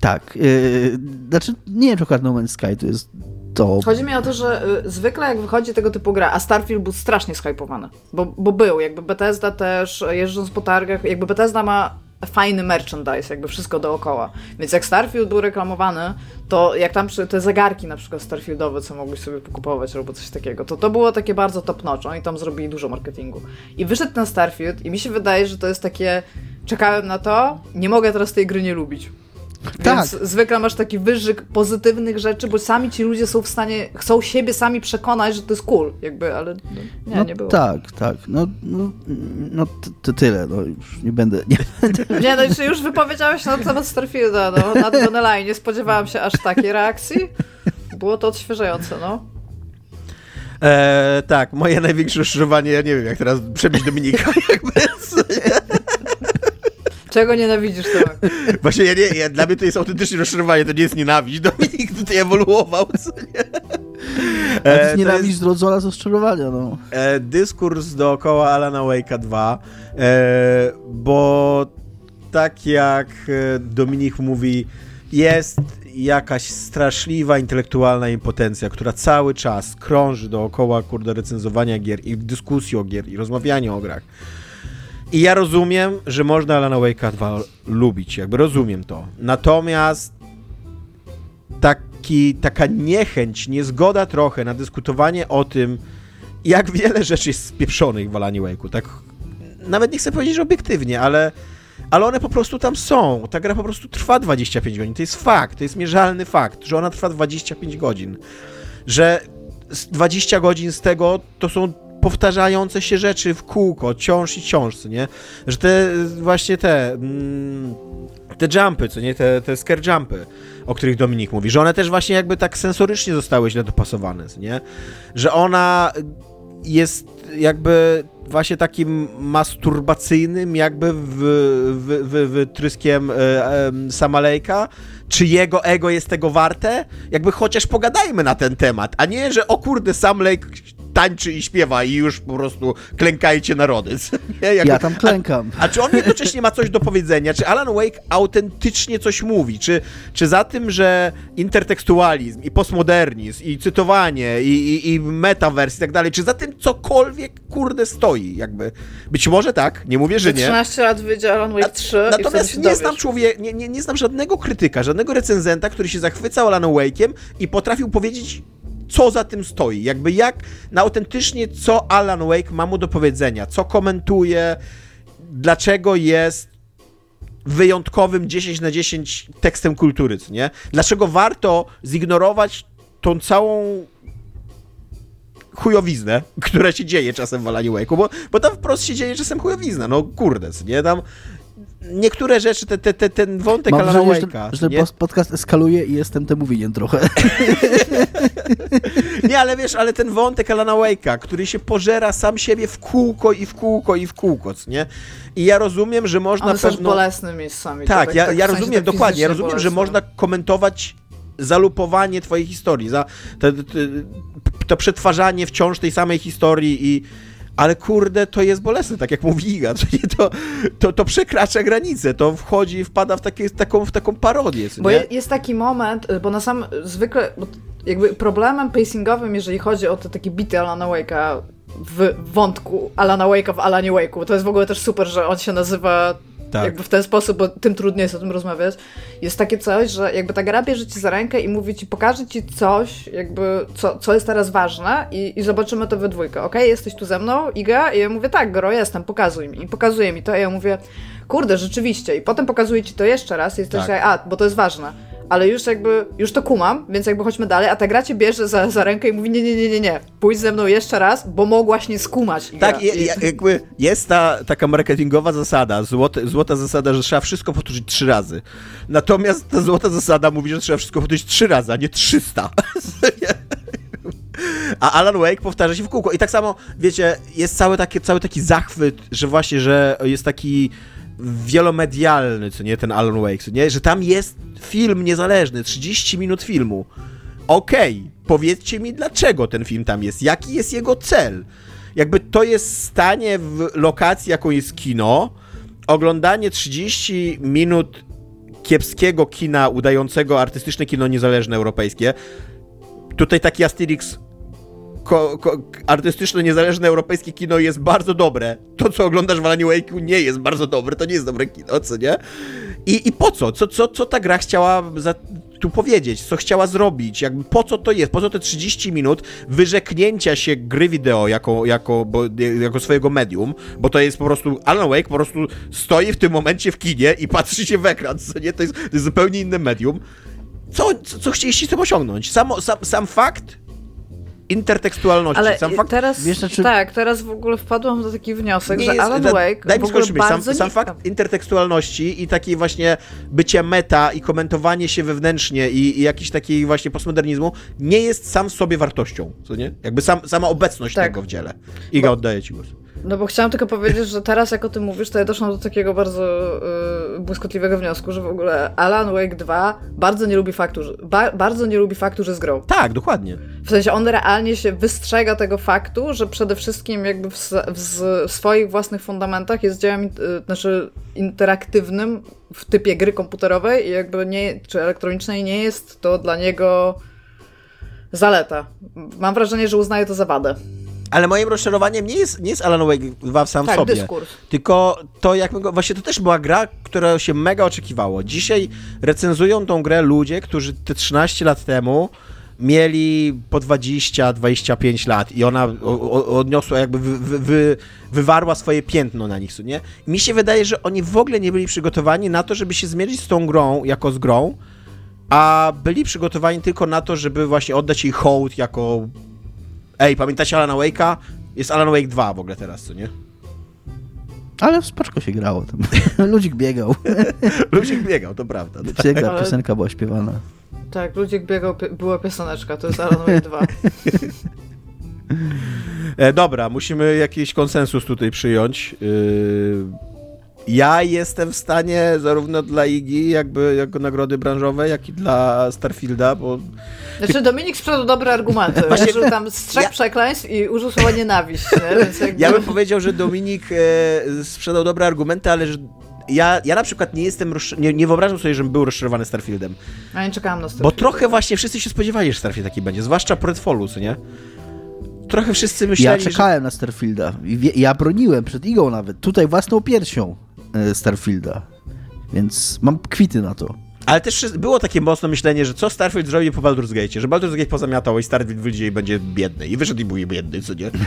Tak. Yy, znaczy, nie wiem, czy akurat No Man's Sky to jest to. Chodzi mi o to, że y, zwykle jak wychodzi tego typu gra, a Starfield był strasznie skypowany, bo, bo był, jakby Bethesda też, jeżdżąc po targach, jakby Bethesda ma fajny merchandise, jakby wszystko dookoła. Więc jak Starfield był reklamowany, to jak tam te zegarki na przykład Starfieldowe, co mogłeś sobie pokupować albo coś takiego, to to było takie bardzo top notch. Oni tam zrobili dużo marketingu. I wyszedł ten Starfield i mi się wydaje, że to jest takie czekałem na to, nie mogę teraz tej gry nie lubić. Tak. Więc zwykle masz taki wyżyk pozytywnych rzeczy, bo sami ci ludzie są w stanie, chcą siebie sami przekonać, że to jest cool, jakby, ale no, nie, no, nie było. Tak, tak, no, no, no to tyle, no już nie będę, nie będę. Nie, no czy już wypowiedziałeś na temat Starfielda, no, na Tonelai, nie spodziewałam się aż takiej reakcji. Było to odświeżające, no. E, tak, moje największe rozczarowanie, ja nie wiem, jak teraz przebić Dominika, jakby. Czego nienawidzisz, Tomek? Właśnie ja nie, ja, dla mnie to jest autentycznie rozczarowanie, to nie jest nienawiść. Dominik tutaj ewoluował, co nie? E, to jest nienawiść zrodzona z rozczarowania, no. E, dyskurs dookoła Alana Wake'a 2, e, bo tak jak e, Dominik mówi, jest jakaś straszliwa intelektualna impotencja, która cały czas krąży dookoła, kurde, recenzowania gier i dyskusji o gier i rozmawiania o grach. I ja rozumiem, że można Alana Wake'a 2 lubić, jakby rozumiem to. Natomiast taki, taka niechęć, niezgoda trochę na dyskutowanie o tym, jak wiele rzeczy jest spieprzonych w Alanie Wake'u, tak nawet nie chcę powiedzieć, obiektywnie, ale, ale one po prostu tam są. Ta gra po prostu trwa 25 godzin. To jest fakt, to jest mierzalny fakt, że ona trwa 25 godzin. Że 20 godzin z tego to są powtarzające się rzeczy w kółko, ciąż i ciąż, nie? Że te właśnie te mm, te jumpy, co nie? Te, te scare jumpy, o których Dominik mówi, że one też właśnie jakby tak sensorycznie zostały źle dopasowane, nie? Że ona jest jakby właśnie takim masturbacyjnym jakby wytryskiem e, Samalejka, czy jego ego jest tego warte? Jakby chociaż pogadajmy na ten temat, a nie, że o kurde, Sam Lake tańczy i śpiewa i już po prostu klękajcie narody. Jakby, ja tam klękam. A, a, czy on jednocześnie ma coś do powiedzenia? Czy Alan Wake autentycznie coś mówi? Czy, czy za tym, że intertekstualizm i postmodernizm i cytowanie i, i, i metavers i tak dalej, czy za tym cokolwiek kurde stoi jakby? Być może tak, nie mówię, że nie. 13 lat wyjdzie Alan Wake 3 Natomiast nie znam człowieka, nie, nie, nie znam żadnego krytyka, żadnego recenzenta, który się zachwycał Alan Wake'iem i potrafił powiedzieć co za tym stoi. Jakby jak na autentycznie, co Alan Wake ma mu do powiedzenia, co komentuje, dlaczego jest wyjątkowym 10 na 10 tekstem kultury, nie? Dlaczego warto zignorować tą całą chujowiznę, która się dzieje czasem w Alanie Wake'u, bo, bo tam wprost się dzieje czasem chujowizna, no kurde, nie? Tam niektóre rzeczy, te, te, te, ten wątek Mam Alana Wake'a. Że, że podcast eskaluje i jestem temu winien trochę. nie, ale wiesz, ale ten wątek Alana Wake'a, który się pożera sam siebie w kółko i w kółko i w kółko, nie? I ja rozumiem, że można On pewno... bolesne miejscami. Tak, ja, tak ja rozumiem, tak dokładnie, ja rozumiem, bolesne. że można komentować zalupowanie twojej historii, za te, to przetwarzanie wciąż tej samej historii i ale kurde, to jest bolesne, tak jak mówi Iga, to, to, to przekracza granicę, to wchodzi i wpada w, takie, taką, w taką parodię. Bo nie? jest taki moment, bo na sam zwykle, jakby problemem pacingowym, jeżeli chodzi o te takie bity Alana Wake'a w wątku Alana Wake'a w Alanie Wake'u, to jest w ogóle też super, że on się nazywa tak. jakby w ten sposób, bo tym trudniej jest o tym rozmawiać, jest takie coś, że jakby ta gra bierze ci za rękę i mówi ci, pokaże ci coś, jakby, co, co jest teraz ważne i, i zobaczymy to we dwójkę, ok? Jesteś tu ze mną, Iga? I ja mówię, tak, Goro, jestem, pokazuj mi. I pokazuje mi to i ja mówię, kurde, rzeczywiście. I potem pokazuje ci to jeszcze raz i jesteś tak. a, bo to jest ważne ale już jakby, już to kumam, więc jakby chodźmy dalej, a ta gra cię bierze za, za rękę i mówi nie, nie, nie, nie, nie, pójdź ze mną jeszcze raz, bo mogłaś nie skumać. Tak, je, jakby jest ta taka marketingowa zasada, złote, złota zasada, że trzeba wszystko powtórzyć trzy razy. Natomiast ta złota zasada mówi, że trzeba wszystko powtórzyć trzy razy, a nie trzysta. A Alan Wake powtarza się w kółko. I tak samo, wiecie, jest cały taki, cały taki zachwyt, że właśnie, że jest taki wielomedialny, co nie, ten Alan Wake, co nie, że tam jest film niezależny, 30 minut filmu. Okej, okay, powiedzcie mi, dlaczego ten film tam jest, jaki jest jego cel. Jakby to jest stanie w lokacji, jaką jest kino, oglądanie 30 minut kiepskiego kina udającego artystyczne kino niezależne europejskie. Tutaj taki Asterix ko, ko, artystyczne, niezależne europejskie kino jest bardzo dobre. To, co oglądasz w Alanie Wake'u nie jest bardzo dobre, to nie jest dobre kino, co nie? I, i po co? Co, co? co ta gra chciała za, tu powiedzieć? Co chciała zrobić? Jakby po co to jest? Po co te 30 minut wyrzeknięcia się gry wideo jako, jako, bo, jako swojego medium? Bo to jest po prostu, Alan Wake po prostu stoi w tym momencie w kinie i patrzy się w ekran, co nie? To jest, to jest zupełnie inne medium. Co, co, co chcieliście z tym osiągnąć? Samo, sam, sam fakt, intertekstualności. Ale sam fakt, teraz, wiesz, znaczy... tak, teraz w ogóle wpadłam do taki wniosek, nie że jest, Alan Wake daj mi skończyć, sam, sam fakt intertekstualności i takiej właśnie bycia meta i komentowanie się wewnętrznie i, i jakiś taki właśnie postmodernizmu nie jest sam w sobie wartością, co nie? Jakby sam, sama obecność tak. tego w dziele. Iga, Bo... oddaję ci głos. No bo chciałam tylko powiedzieć, że teraz jak o tym mówisz, to ja doszłam do takiego bardzo yy, błyskotliwego wniosku, że w ogóle Alan Wake 2 bardzo nie lubi faktu, że, ba, bardzo nie lubi faktu, że zgrał. Tak, dokładnie. W sensie on realnie się wystrzega tego faktu, że przede wszystkim jakby w, w, w swoich własnych fundamentach jest dziełem yy, znaczy interaktywnym w typie gry komputerowej i jakby nie, czy elektronicznej nie jest to dla niego zaleta. Mam wrażenie, że uznaje to za wadę. Ale moim rozczarowaniem nie jest, nie jest Alan Wake 2 sam tak, sobie. Dyskurs. Tylko to, jak go. Właśnie to też była gra, która się mega oczekiwało. Dzisiaj recenzują tą grę ludzie, którzy te 13 lat temu mieli po 20-25 lat i ona odniosła, jakby wy, wy, wywarła swoje piętno na nich, nie? mi się wydaje, że oni w ogóle nie byli przygotowani na to, żeby się zmierzyć z tą grą jako z grą, a byli przygotowani tylko na to, żeby właśnie oddać jej hołd jako Ej, pamiętacie Alana Wake'a? Jest Alan Wake 2 w ogóle teraz, co nie? Ale w spoczko się grało tam. Ludzik biegał. Ludzik biegał, to prawda. To Piękna tak. piosenka była śpiewana. Tak, Ludzik biegał, była pioseneczka, to jest Alan Wake 2. e, dobra, musimy jakiś konsensus tutaj przyjąć. Yy ja jestem w stanie zarówno dla Igi, jakby jako nagrody branżowe, jak i dla Starfielda, bo... Znaczy Dominik sprzedał dobre argumenty. Właśnie, użył tam z trzech ja... przekleństw i użył słowa nienawiść. Nie? Jakby... Ja bym powiedział, że Dominik e, sprzedał dobre argumenty, ale że ja, ja na przykład nie jestem, nie, nie wyobrażam sobie, żebym był rozczarowany Starfieldem. Ja nie czekałam na Starfield. Bo trochę właśnie wszyscy się spodziewali, że Starfield taki będzie, zwłaszcza po Redfallu, co nie? Trochę wszyscy myśleli, Ja czekałem że... na Starfielda. Ja broniłem przed Igą nawet, tutaj własną piersią. E, Starfielda. Więc mam kwity na to. Ale też było takie mocne myślenie, że co Starfield zrobi po Baldur's Gate, że Baldur's Gate pozamiatał i Starfield wyjdzie i będzie biedny. I wyszedł i był biedny, co nie?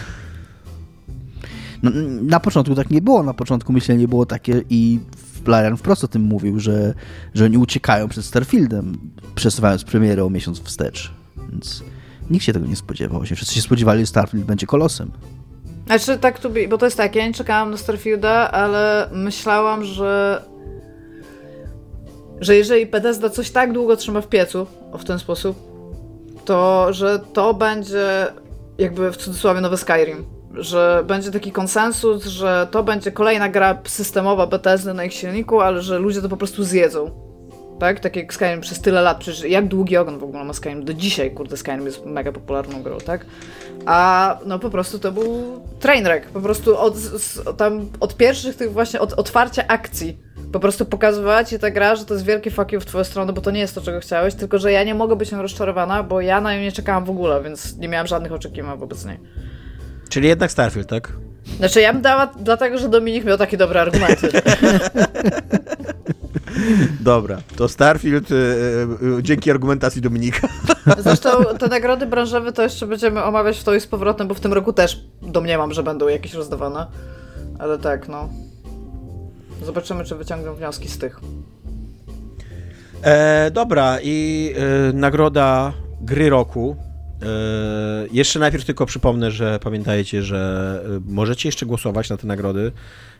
No, na początku tak nie było. Na początku myślenie było takie i Larian wprost o tym mówił, że, że oni uciekają przed Starfieldem, przesuwając premierę o miesiąc wstecz. Więc nikt się tego nie spodziewał. Wszyscy się spodziewali, że Starfield będzie kolosem. Znaczy tak, to bo to jest tak, ja nie czekałam na Starfielda, ale myślałam, że że jeżeli Bethesda coś tak długo trzyma w piecu, w ten sposób, to że to będzie jakby w cudzysłowie nowy Skyrim. Że będzie taki konsensus, że to będzie kolejna gra systemowa Bethesdy na ich silniku, ale że ludzie to po prostu zjedzą. Tak? Tak jak Skyrim przez tyle lat. Przecież jak długi ogon w ogóle ma Skyrim? Do dzisiaj, kurde, Skyrim jest mega popularną grą, tak? A no po prostu to był trainwreck. Po prostu od, z, tam, od pierwszych tych właśnie, od otwarcia akcji po prostu pokazywała ci ta gra, że to jest wielkie fuck you w twoją stronę, bo to nie jest to, czego chciałeś, tylko że ja nie mogę być nią rozczarowana, bo ja na nią nie czekałam w ogóle, więc nie miałam żadnych oczekiwań wobec niej. Czyli jednak Starfield, tak? Znaczy ja bym dała dlatego, że Dominik miał takie dobre argumenty. Dobra, to Starfield y, y, dzięki argumentacji Dominika. Zresztą te nagrody branżowe to jeszcze będziemy omawiać w to i z powrotem, bo w tym roku też domniemam, że będą jakieś rozdawane. Ale tak, no. Zobaczymy, czy wyciągną wnioski z tych. E, dobra, i e, nagroda gry roku. E, jeszcze najpierw tylko przypomnę, że pamiętajcie, że e, możecie jeszcze głosować na te nagrody.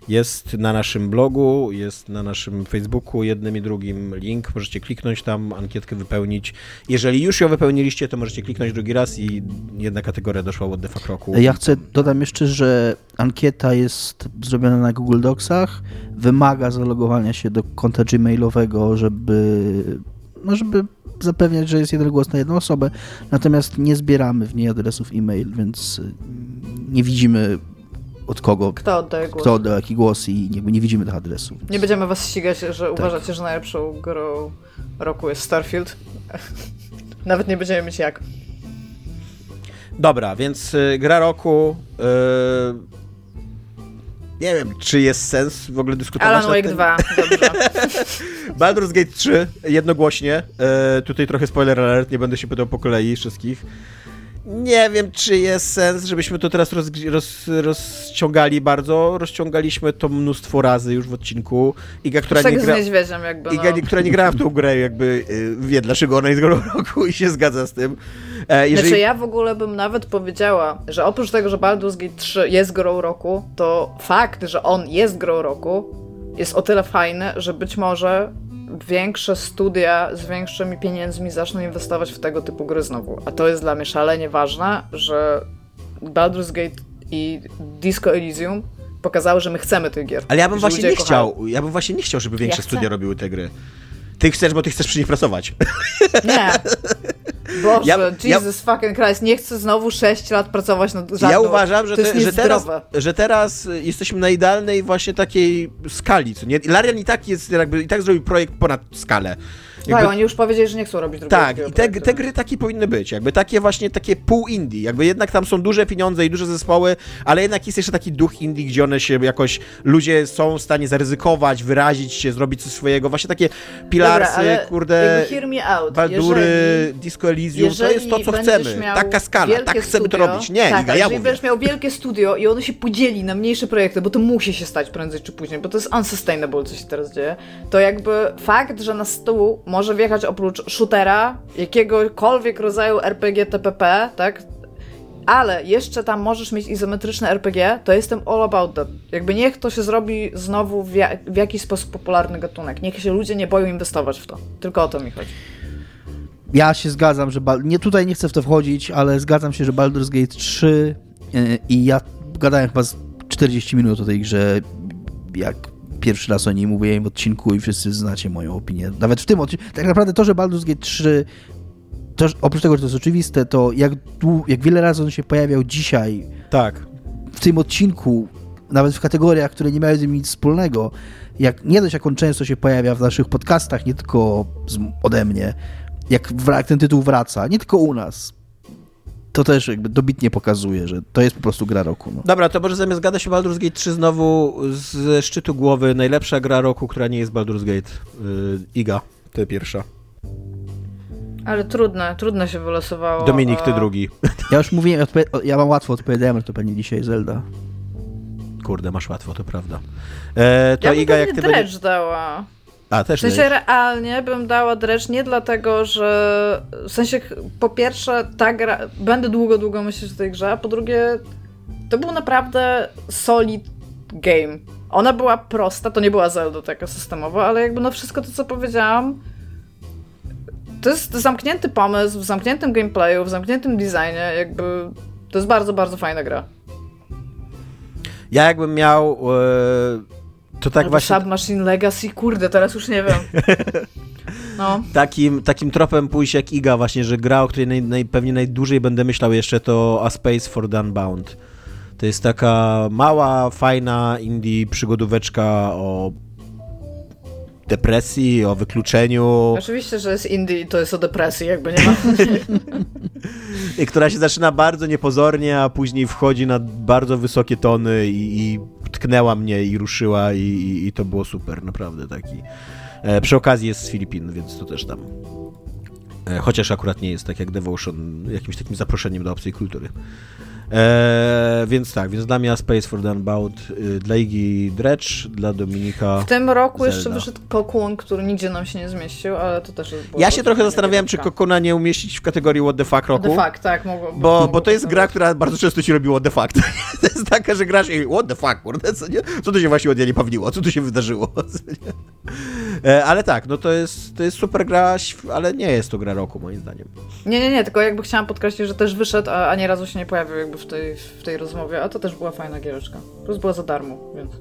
Jest na naszym blogu, jest na naszym Facebooku, jednym i drugim link. Możecie kliknąć tam, ankietkę wypełnić. Jeżeli już ją wypełniliście, to możecie kliknąć drugi raz i jedna kategoria doszła od defa roku. Ja chcę, dodam jeszcze, że ankieta jest zrobiona na Google Docsach, wymaga zalogowania się do konta gmailowego, żeby, no żeby zapewniać, że jest jeden głos na jedną osobę, natomiast nie zbieramy w niej adresów e-mail, więc nie widzimy od kogo, kto oddaje głos, kto oddaje jaki głos i nie, nie widzimy tych adresów. Nie będziemy was ścigać, że tak. uważacie, że najlepszą grą roku jest Starfield. Nawet nie będziemy mieć jak. Dobra, więc y, gra roku. Y, nie wiem, czy jest sens w ogóle dyskutować Alan Wake 2, dobrze. Baldur's Gate 3, jednogłośnie. Y, tutaj trochę spoiler alert, nie będę się pytał po kolei wszystkich nie wiem, czy jest sens, żebyśmy to teraz roz, roz, rozciągali bardzo. Rozciągaliśmy to mnóstwo razy już w odcinku. Iga, która nie gra... jakby, Iga, no. która nie grała w tą grę, jakby y, wie, dlaczego ona jest grą roku i się zgadza z tym. E, jeżeli... Znaczy ja w ogóle bym nawet powiedziała, że oprócz tego, że Baldur's Gate 3 jest grą roku, to fakt, że on jest grą roku jest o tyle fajny, że być może większe studia z większymi pieniędzmi zaczną inwestować w tego typu gry znowu. A to jest dla mnie szalenie ważne, że Baldur's Gate i Disco Elysium pokazały, że my chcemy tych gier. Ale ja bym właśnie nie chciał, ja bym właśnie nie chciał, żeby większe ja studia robiły te gry. Ty chcesz, bo ty chcesz przy nich pracować. Nie. Boże, ja, Jesus ja, fucking Christ, nie chcę znowu 6 lat pracować nad żadną. Ja uważam, że, te, że, teraz, że teraz jesteśmy na idealnej właśnie takiej skali, co nie? Larian i tak jest, jakby, i tak zrobił projekt ponad skalę. Jakby... Tak, oni już powiedzieli, że nie chcą robić drugiego Tak, i te, te, gry takie powinny być, jakby takie właśnie, takie pół indie, jakby jednak tam są duże pieniądze i duże zespoły, ale jednak jest jeszcze taki duch indie, gdzie one się jakoś, ludzie są w stanie zaryzykować, wyrazić się, zrobić coś swojego, właśnie takie pilarsy, Dobra, kurde, Baldury, jeżeli, Disco Elysium, to jest to, co chcemy, taka skala, tak chcemy studio, to robić, nie, tak, Iga, ja jeżeli będziesz miał wielkie studio i ono się podzieli na mniejsze projekty, bo to musi się stać prędzej czy później, bo to jest unsustainable, co się teraz dzieje, to jakby fakt, że na stół może wjechać oprócz shootera, jakiegokolwiek rodzaju RPG TPP, tak? Ale jeszcze tam możesz mieć izometryczne RPG, to jestem all about that. Jakby niech to się zrobi znowu w, ja w jakiś sposób popularny gatunek. Niech się ludzie nie boją inwestować w to. Tylko o to mi chodzi. Ja się zgadzam, że. Nie, tutaj nie chcę w to wchodzić, ale zgadzam się, że Baldur's Gate 3 yy, i ja gadałem chyba z 40 minut o tej grze, jak pierwszy raz o niej mówiłem w odcinku i wszyscy znacie moją opinię. Nawet w tym odcinku. Tak naprawdę to, że Baldur's Gate 3 to, oprócz tego, że to jest oczywiste, to jak, jak wiele razy on się pojawiał dzisiaj tak. w tym odcinku, nawet w kategoriach, które nie miały z nim nic wspólnego, jak nie dość, jak on często się pojawia w naszych podcastach, nie tylko z, ode mnie, jak, jak ten tytuł wraca, nie tylko u nas, to też jakby dobitnie pokazuje, że to jest po prostu gra roku. No. Dobra, to może zamiast gadać o Baldur's Gate 3 znowu ze szczytu głowy najlepsza gra roku, która nie jest Baldur's Gate. Yy, Iga, ty pierwsza. Ale trudne, trudne się wylosowało. Dominik, ty drugi. Ja już mówiłem, ja mam łatwo odpowiedziałem, że to pewnie dzisiaj Zelda. Kurde, masz łatwo, to prawda. E, to ja Iga, jak ty będzie... dała. A, też w sensie realnie bym dała Dredge nie dlatego, że w sensie po pierwsze ta gra, będę długo, długo myśleć o tej grze, a po drugie to był naprawdę solid game. Ona była prosta, to nie była Zelda taka systemowa, ale jakby no wszystko to, co powiedziałam, to jest zamknięty pomysł, w zamkniętym gameplayu, w zamkniętym designie, jakby to jest bardzo, bardzo fajna gra. Ja jakbym miał e, to tak Albo właśnie... Submachine Legacy, kurde, teraz już nie wiem. No. Takim, takim tropem pójść jak Iga właśnie, że gra, o której naj, naj, pewnie najdłużej będę myślał jeszcze, to A Space for the Unbound. To jest taka mała, fajna indie przygodóweczka o depresji, o wykluczeniu. Oczywiście, że jest indie i to jest o depresji, jakby nie ma. I która się zaczyna bardzo niepozornie, a później wchodzi na bardzo wysokie tony i, i tknęła mnie i ruszyła i, i, i to było super, naprawdę taki. E, przy okazji jest z Filipin, więc to też tam. E, chociaż akurat nie jest tak jak Devotion, jakimś takim zaproszeniem do obcej kultury. Eee, więc tak, więc dla mnie Space for the Unbound, y, dla Iggy Dredge, dla Dominika W tym roku Zelda. jeszcze wyszedł Cocoon, który nigdzie nam się nie zmieścił, ale to też jest... Ja się trochę zastanawiałem, czy Cocoona nie umieścić w kategorii What the Fuck roku. The Fuck, tak. Mogło, bo, mogło bo to jest gra, która bardzo często ci robi What the Fuck. to jest taka, że grasz i What the Fuck, kurde, co, nie? co tu się właśnie od niej pawniło, co tu się wydarzyło. e, ale tak, no to jest, to jest super gra, ale nie jest to gra roku, moim zdaniem. Nie, nie, nie, tylko jakby chciałam podkreślić, że też wyszedł, a, a nie razu się nie pojawił jakby w tej, w tej rozmowie, a to też była fajna giereczka. Plus była za darmo, więc...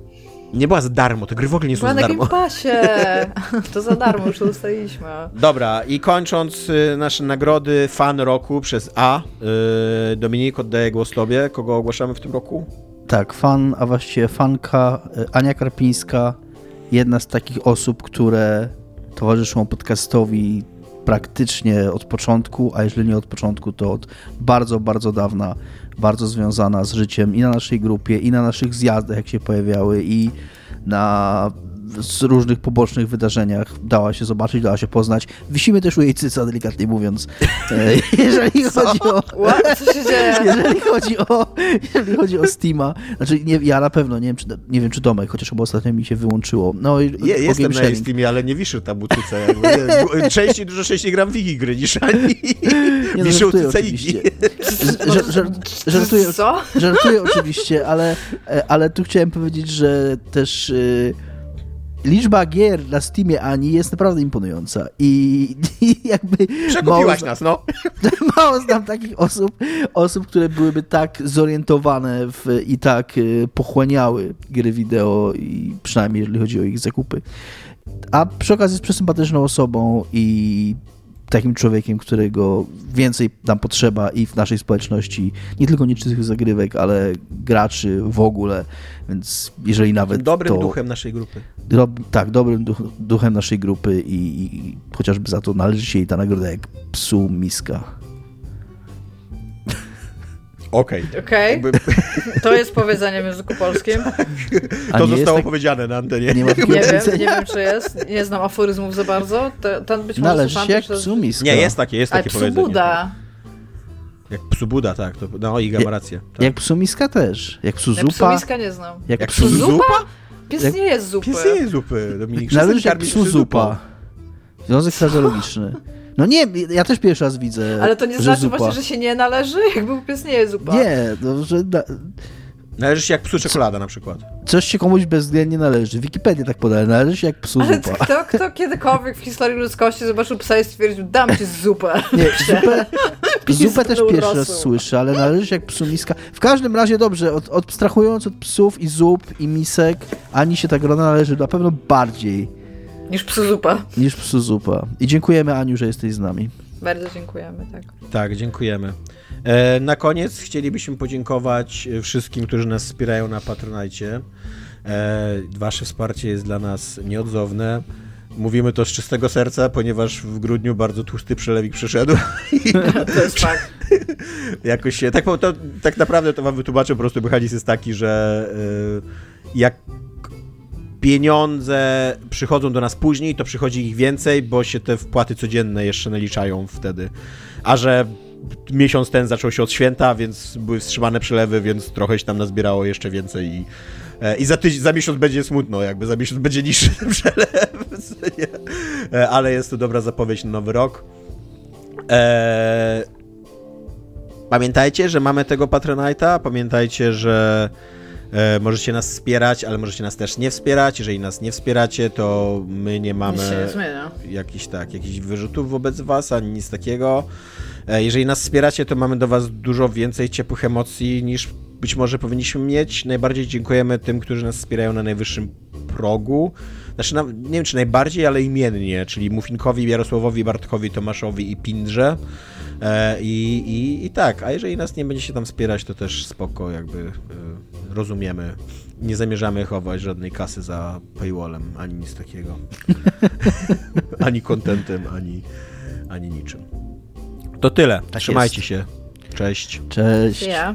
Nie była za darmo, te gry w ogóle nie są za darmo. Była na Game to za darmo, już to ustaliliśmy. Dobra, i kończąc y, nasze nagrody fan roku przez A, y, Dominik, oddaję głos tobie. Kogo ogłaszamy w tym roku? Tak, fan, a właściwie fanka y, Ania Karpińska, jedna z takich osób, które towarzyszą podcastowi praktycznie od początku, a jeżeli nie od początku, to od bardzo, bardzo dawna, bardzo związana z życiem i na naszej grupie, i na naszych zjazdach, jak się pojawiały, i na z różnych pobocznych wydarzeniach dała się zobaczyć, dała się poznać. Wisimy też u jej cyca, delikatnie mówiąc. E, jeżeli Co? chodzi o... What? Co się dzieje? Jeżeli chodzi o, jeżeli chodzi o Steama, znaczy nie, ja na pewno, nie wiem, czy, nie wiem, czy Domek, chociaż chyba ostatnio mi się wyłączyło. No, Je, jestem na jej Steamie, ale nie wiszę tam u cyca. Częściej, dużo częściej gram w Wiki gry niż ani nie, no, żartuję oczywiście. żartuję, żartuję oczywiście, ale, e, ale tu chciałem powiedzieć, że też... Yy, liczba gier na Steamie Ani jest naprawdę imponująca i, i jakby... Przekupiłaś nas, no. Mało znam takich osób, osób, które byłyby tak zorientowane w, i tak y, pochłaniały gry wideo i przynajmniej jeżeli chodzi o ich zakupy. A przy okazji jest przesympatyczną osobą i takim człowiekiem, którego więcej nam potrzeba i w naszej społeczności, nie tylko nieczystych zagrywek, ale graczy w ogóle, więc jeżeli nawet Dobrym to, duchem naszej grupy. Tak, dobrym duch, duchem naszej grupy i, i, chociażby za to należy się jej ta nagroda jak psu miska. Okej. Okay. okay. To jest powiedzenie w języku polskim. to zostało tak... powiedziane na antenie. Nie, ma nie wiem, nie wiem, czy jest. Nie znam aforyzmów za bardzo. Ten być może Należy się jak psu miska. Nie, jest takie, jest takie psu powiedzenie. Buda. Jak psu Buda, tak. To, no, Iga ma rację. Tak. Jak psu miska też. Jak psu zupa. Jak psu miska nie znam. Jak, jak psu zupa? zupa? Pies jak... nie jest zupy. Pies nie jest zupy, Dominik. Należy się jak psu zupa. Związek frazeologiczny. No nie, ja też pierwszy raz widzę. Ale to nie znaczy zupa. właśnie, że się nie należy? Jakby pies nie jest zupa. Nie, no, że. Na... Należy się jak psu czekolada na przykład. Coś się komuś bezwzględnie należy. Wikipedia tak podaje, należy się jak psu Ale zupa. Kto, kto kiedykolwiek w historii ludzkości zobaczył psa i stwierdził, dam ci zupę. Nie, zupę, zupę też pierwszy raz słyszę, ale należy się jak psu miska. W każdym razie dobrze, od, abstrahując od psów i zup i misek, ani się ta grona należy na pewno bardziej Niż psu zupa. Niż psu zupa. I dziękujemy Aniu, że jesteś z nami. Bardzo dziękujemy, tak. Tak, dziękujemy. E, na koniec chcielibyśmy podziękować wszystkim, którzy nas wspierają na Patronajcie. E, wasze wsparcie jest dla nas nieodzowne. Mówimy to z czystego serca, ponieważ w grudniu bardzo tłusty przelewik przyszedł. to jest fakt. Jakoś się, tak, to, tak naprawdę to wam wytłumaczę, po prostu mechanizm jest taki, że y, jak pieniądze przychodzą do nas później, to przychodzi ich więcej, bo się te wpłaty codzienne jeszcze naliczają wtedy. A że miesiąc ten zaczął się od święta, więc były wstrzymane przelewy, więc trochę się tam nazbierało jeszcze więcej i, e, i za, tydzień, za miesiąc będzie smutno, jakby za miesiąc będzie niższy przelew, e, ale jest to dobra zapowiedź na nowy rok. Eee, pamiętajcie, że mamy tego Patronite'a, pamiętajcie, że E, możecie nas wspierać, ale możecie nas też nie wspierać. Jeżeli nas nie wspieracie, to my nie mamy jakichś tak, jakichś wyrzutów wobec was, ani nic takiego. E, jeżeli nas wspieracie, to mamy do was dużo więcej ciepłych emocji niż być może powinniśmy mieć. Najbardziej dziękujemy tym, którzy nas wspierają na najwyższym progu. Znaczy, nie wiem czy najbardziej, ale imiennie, czyli Mufinkowi, Jarosławowi, Bartkowi, Tomaszowi i Pindrze. E, I, i, I tak, a jeżeli nas nie będzie się tam wspierać, to też spoko, jakby e, rozumiemy. Nie zamierzamy chować żadnej kasy za paywallem, ani nic takiego. ani kontentem, ani, ani niczym. To tyle. Tak Trzymajcie jest. się. Cześć. Cześć. Ja.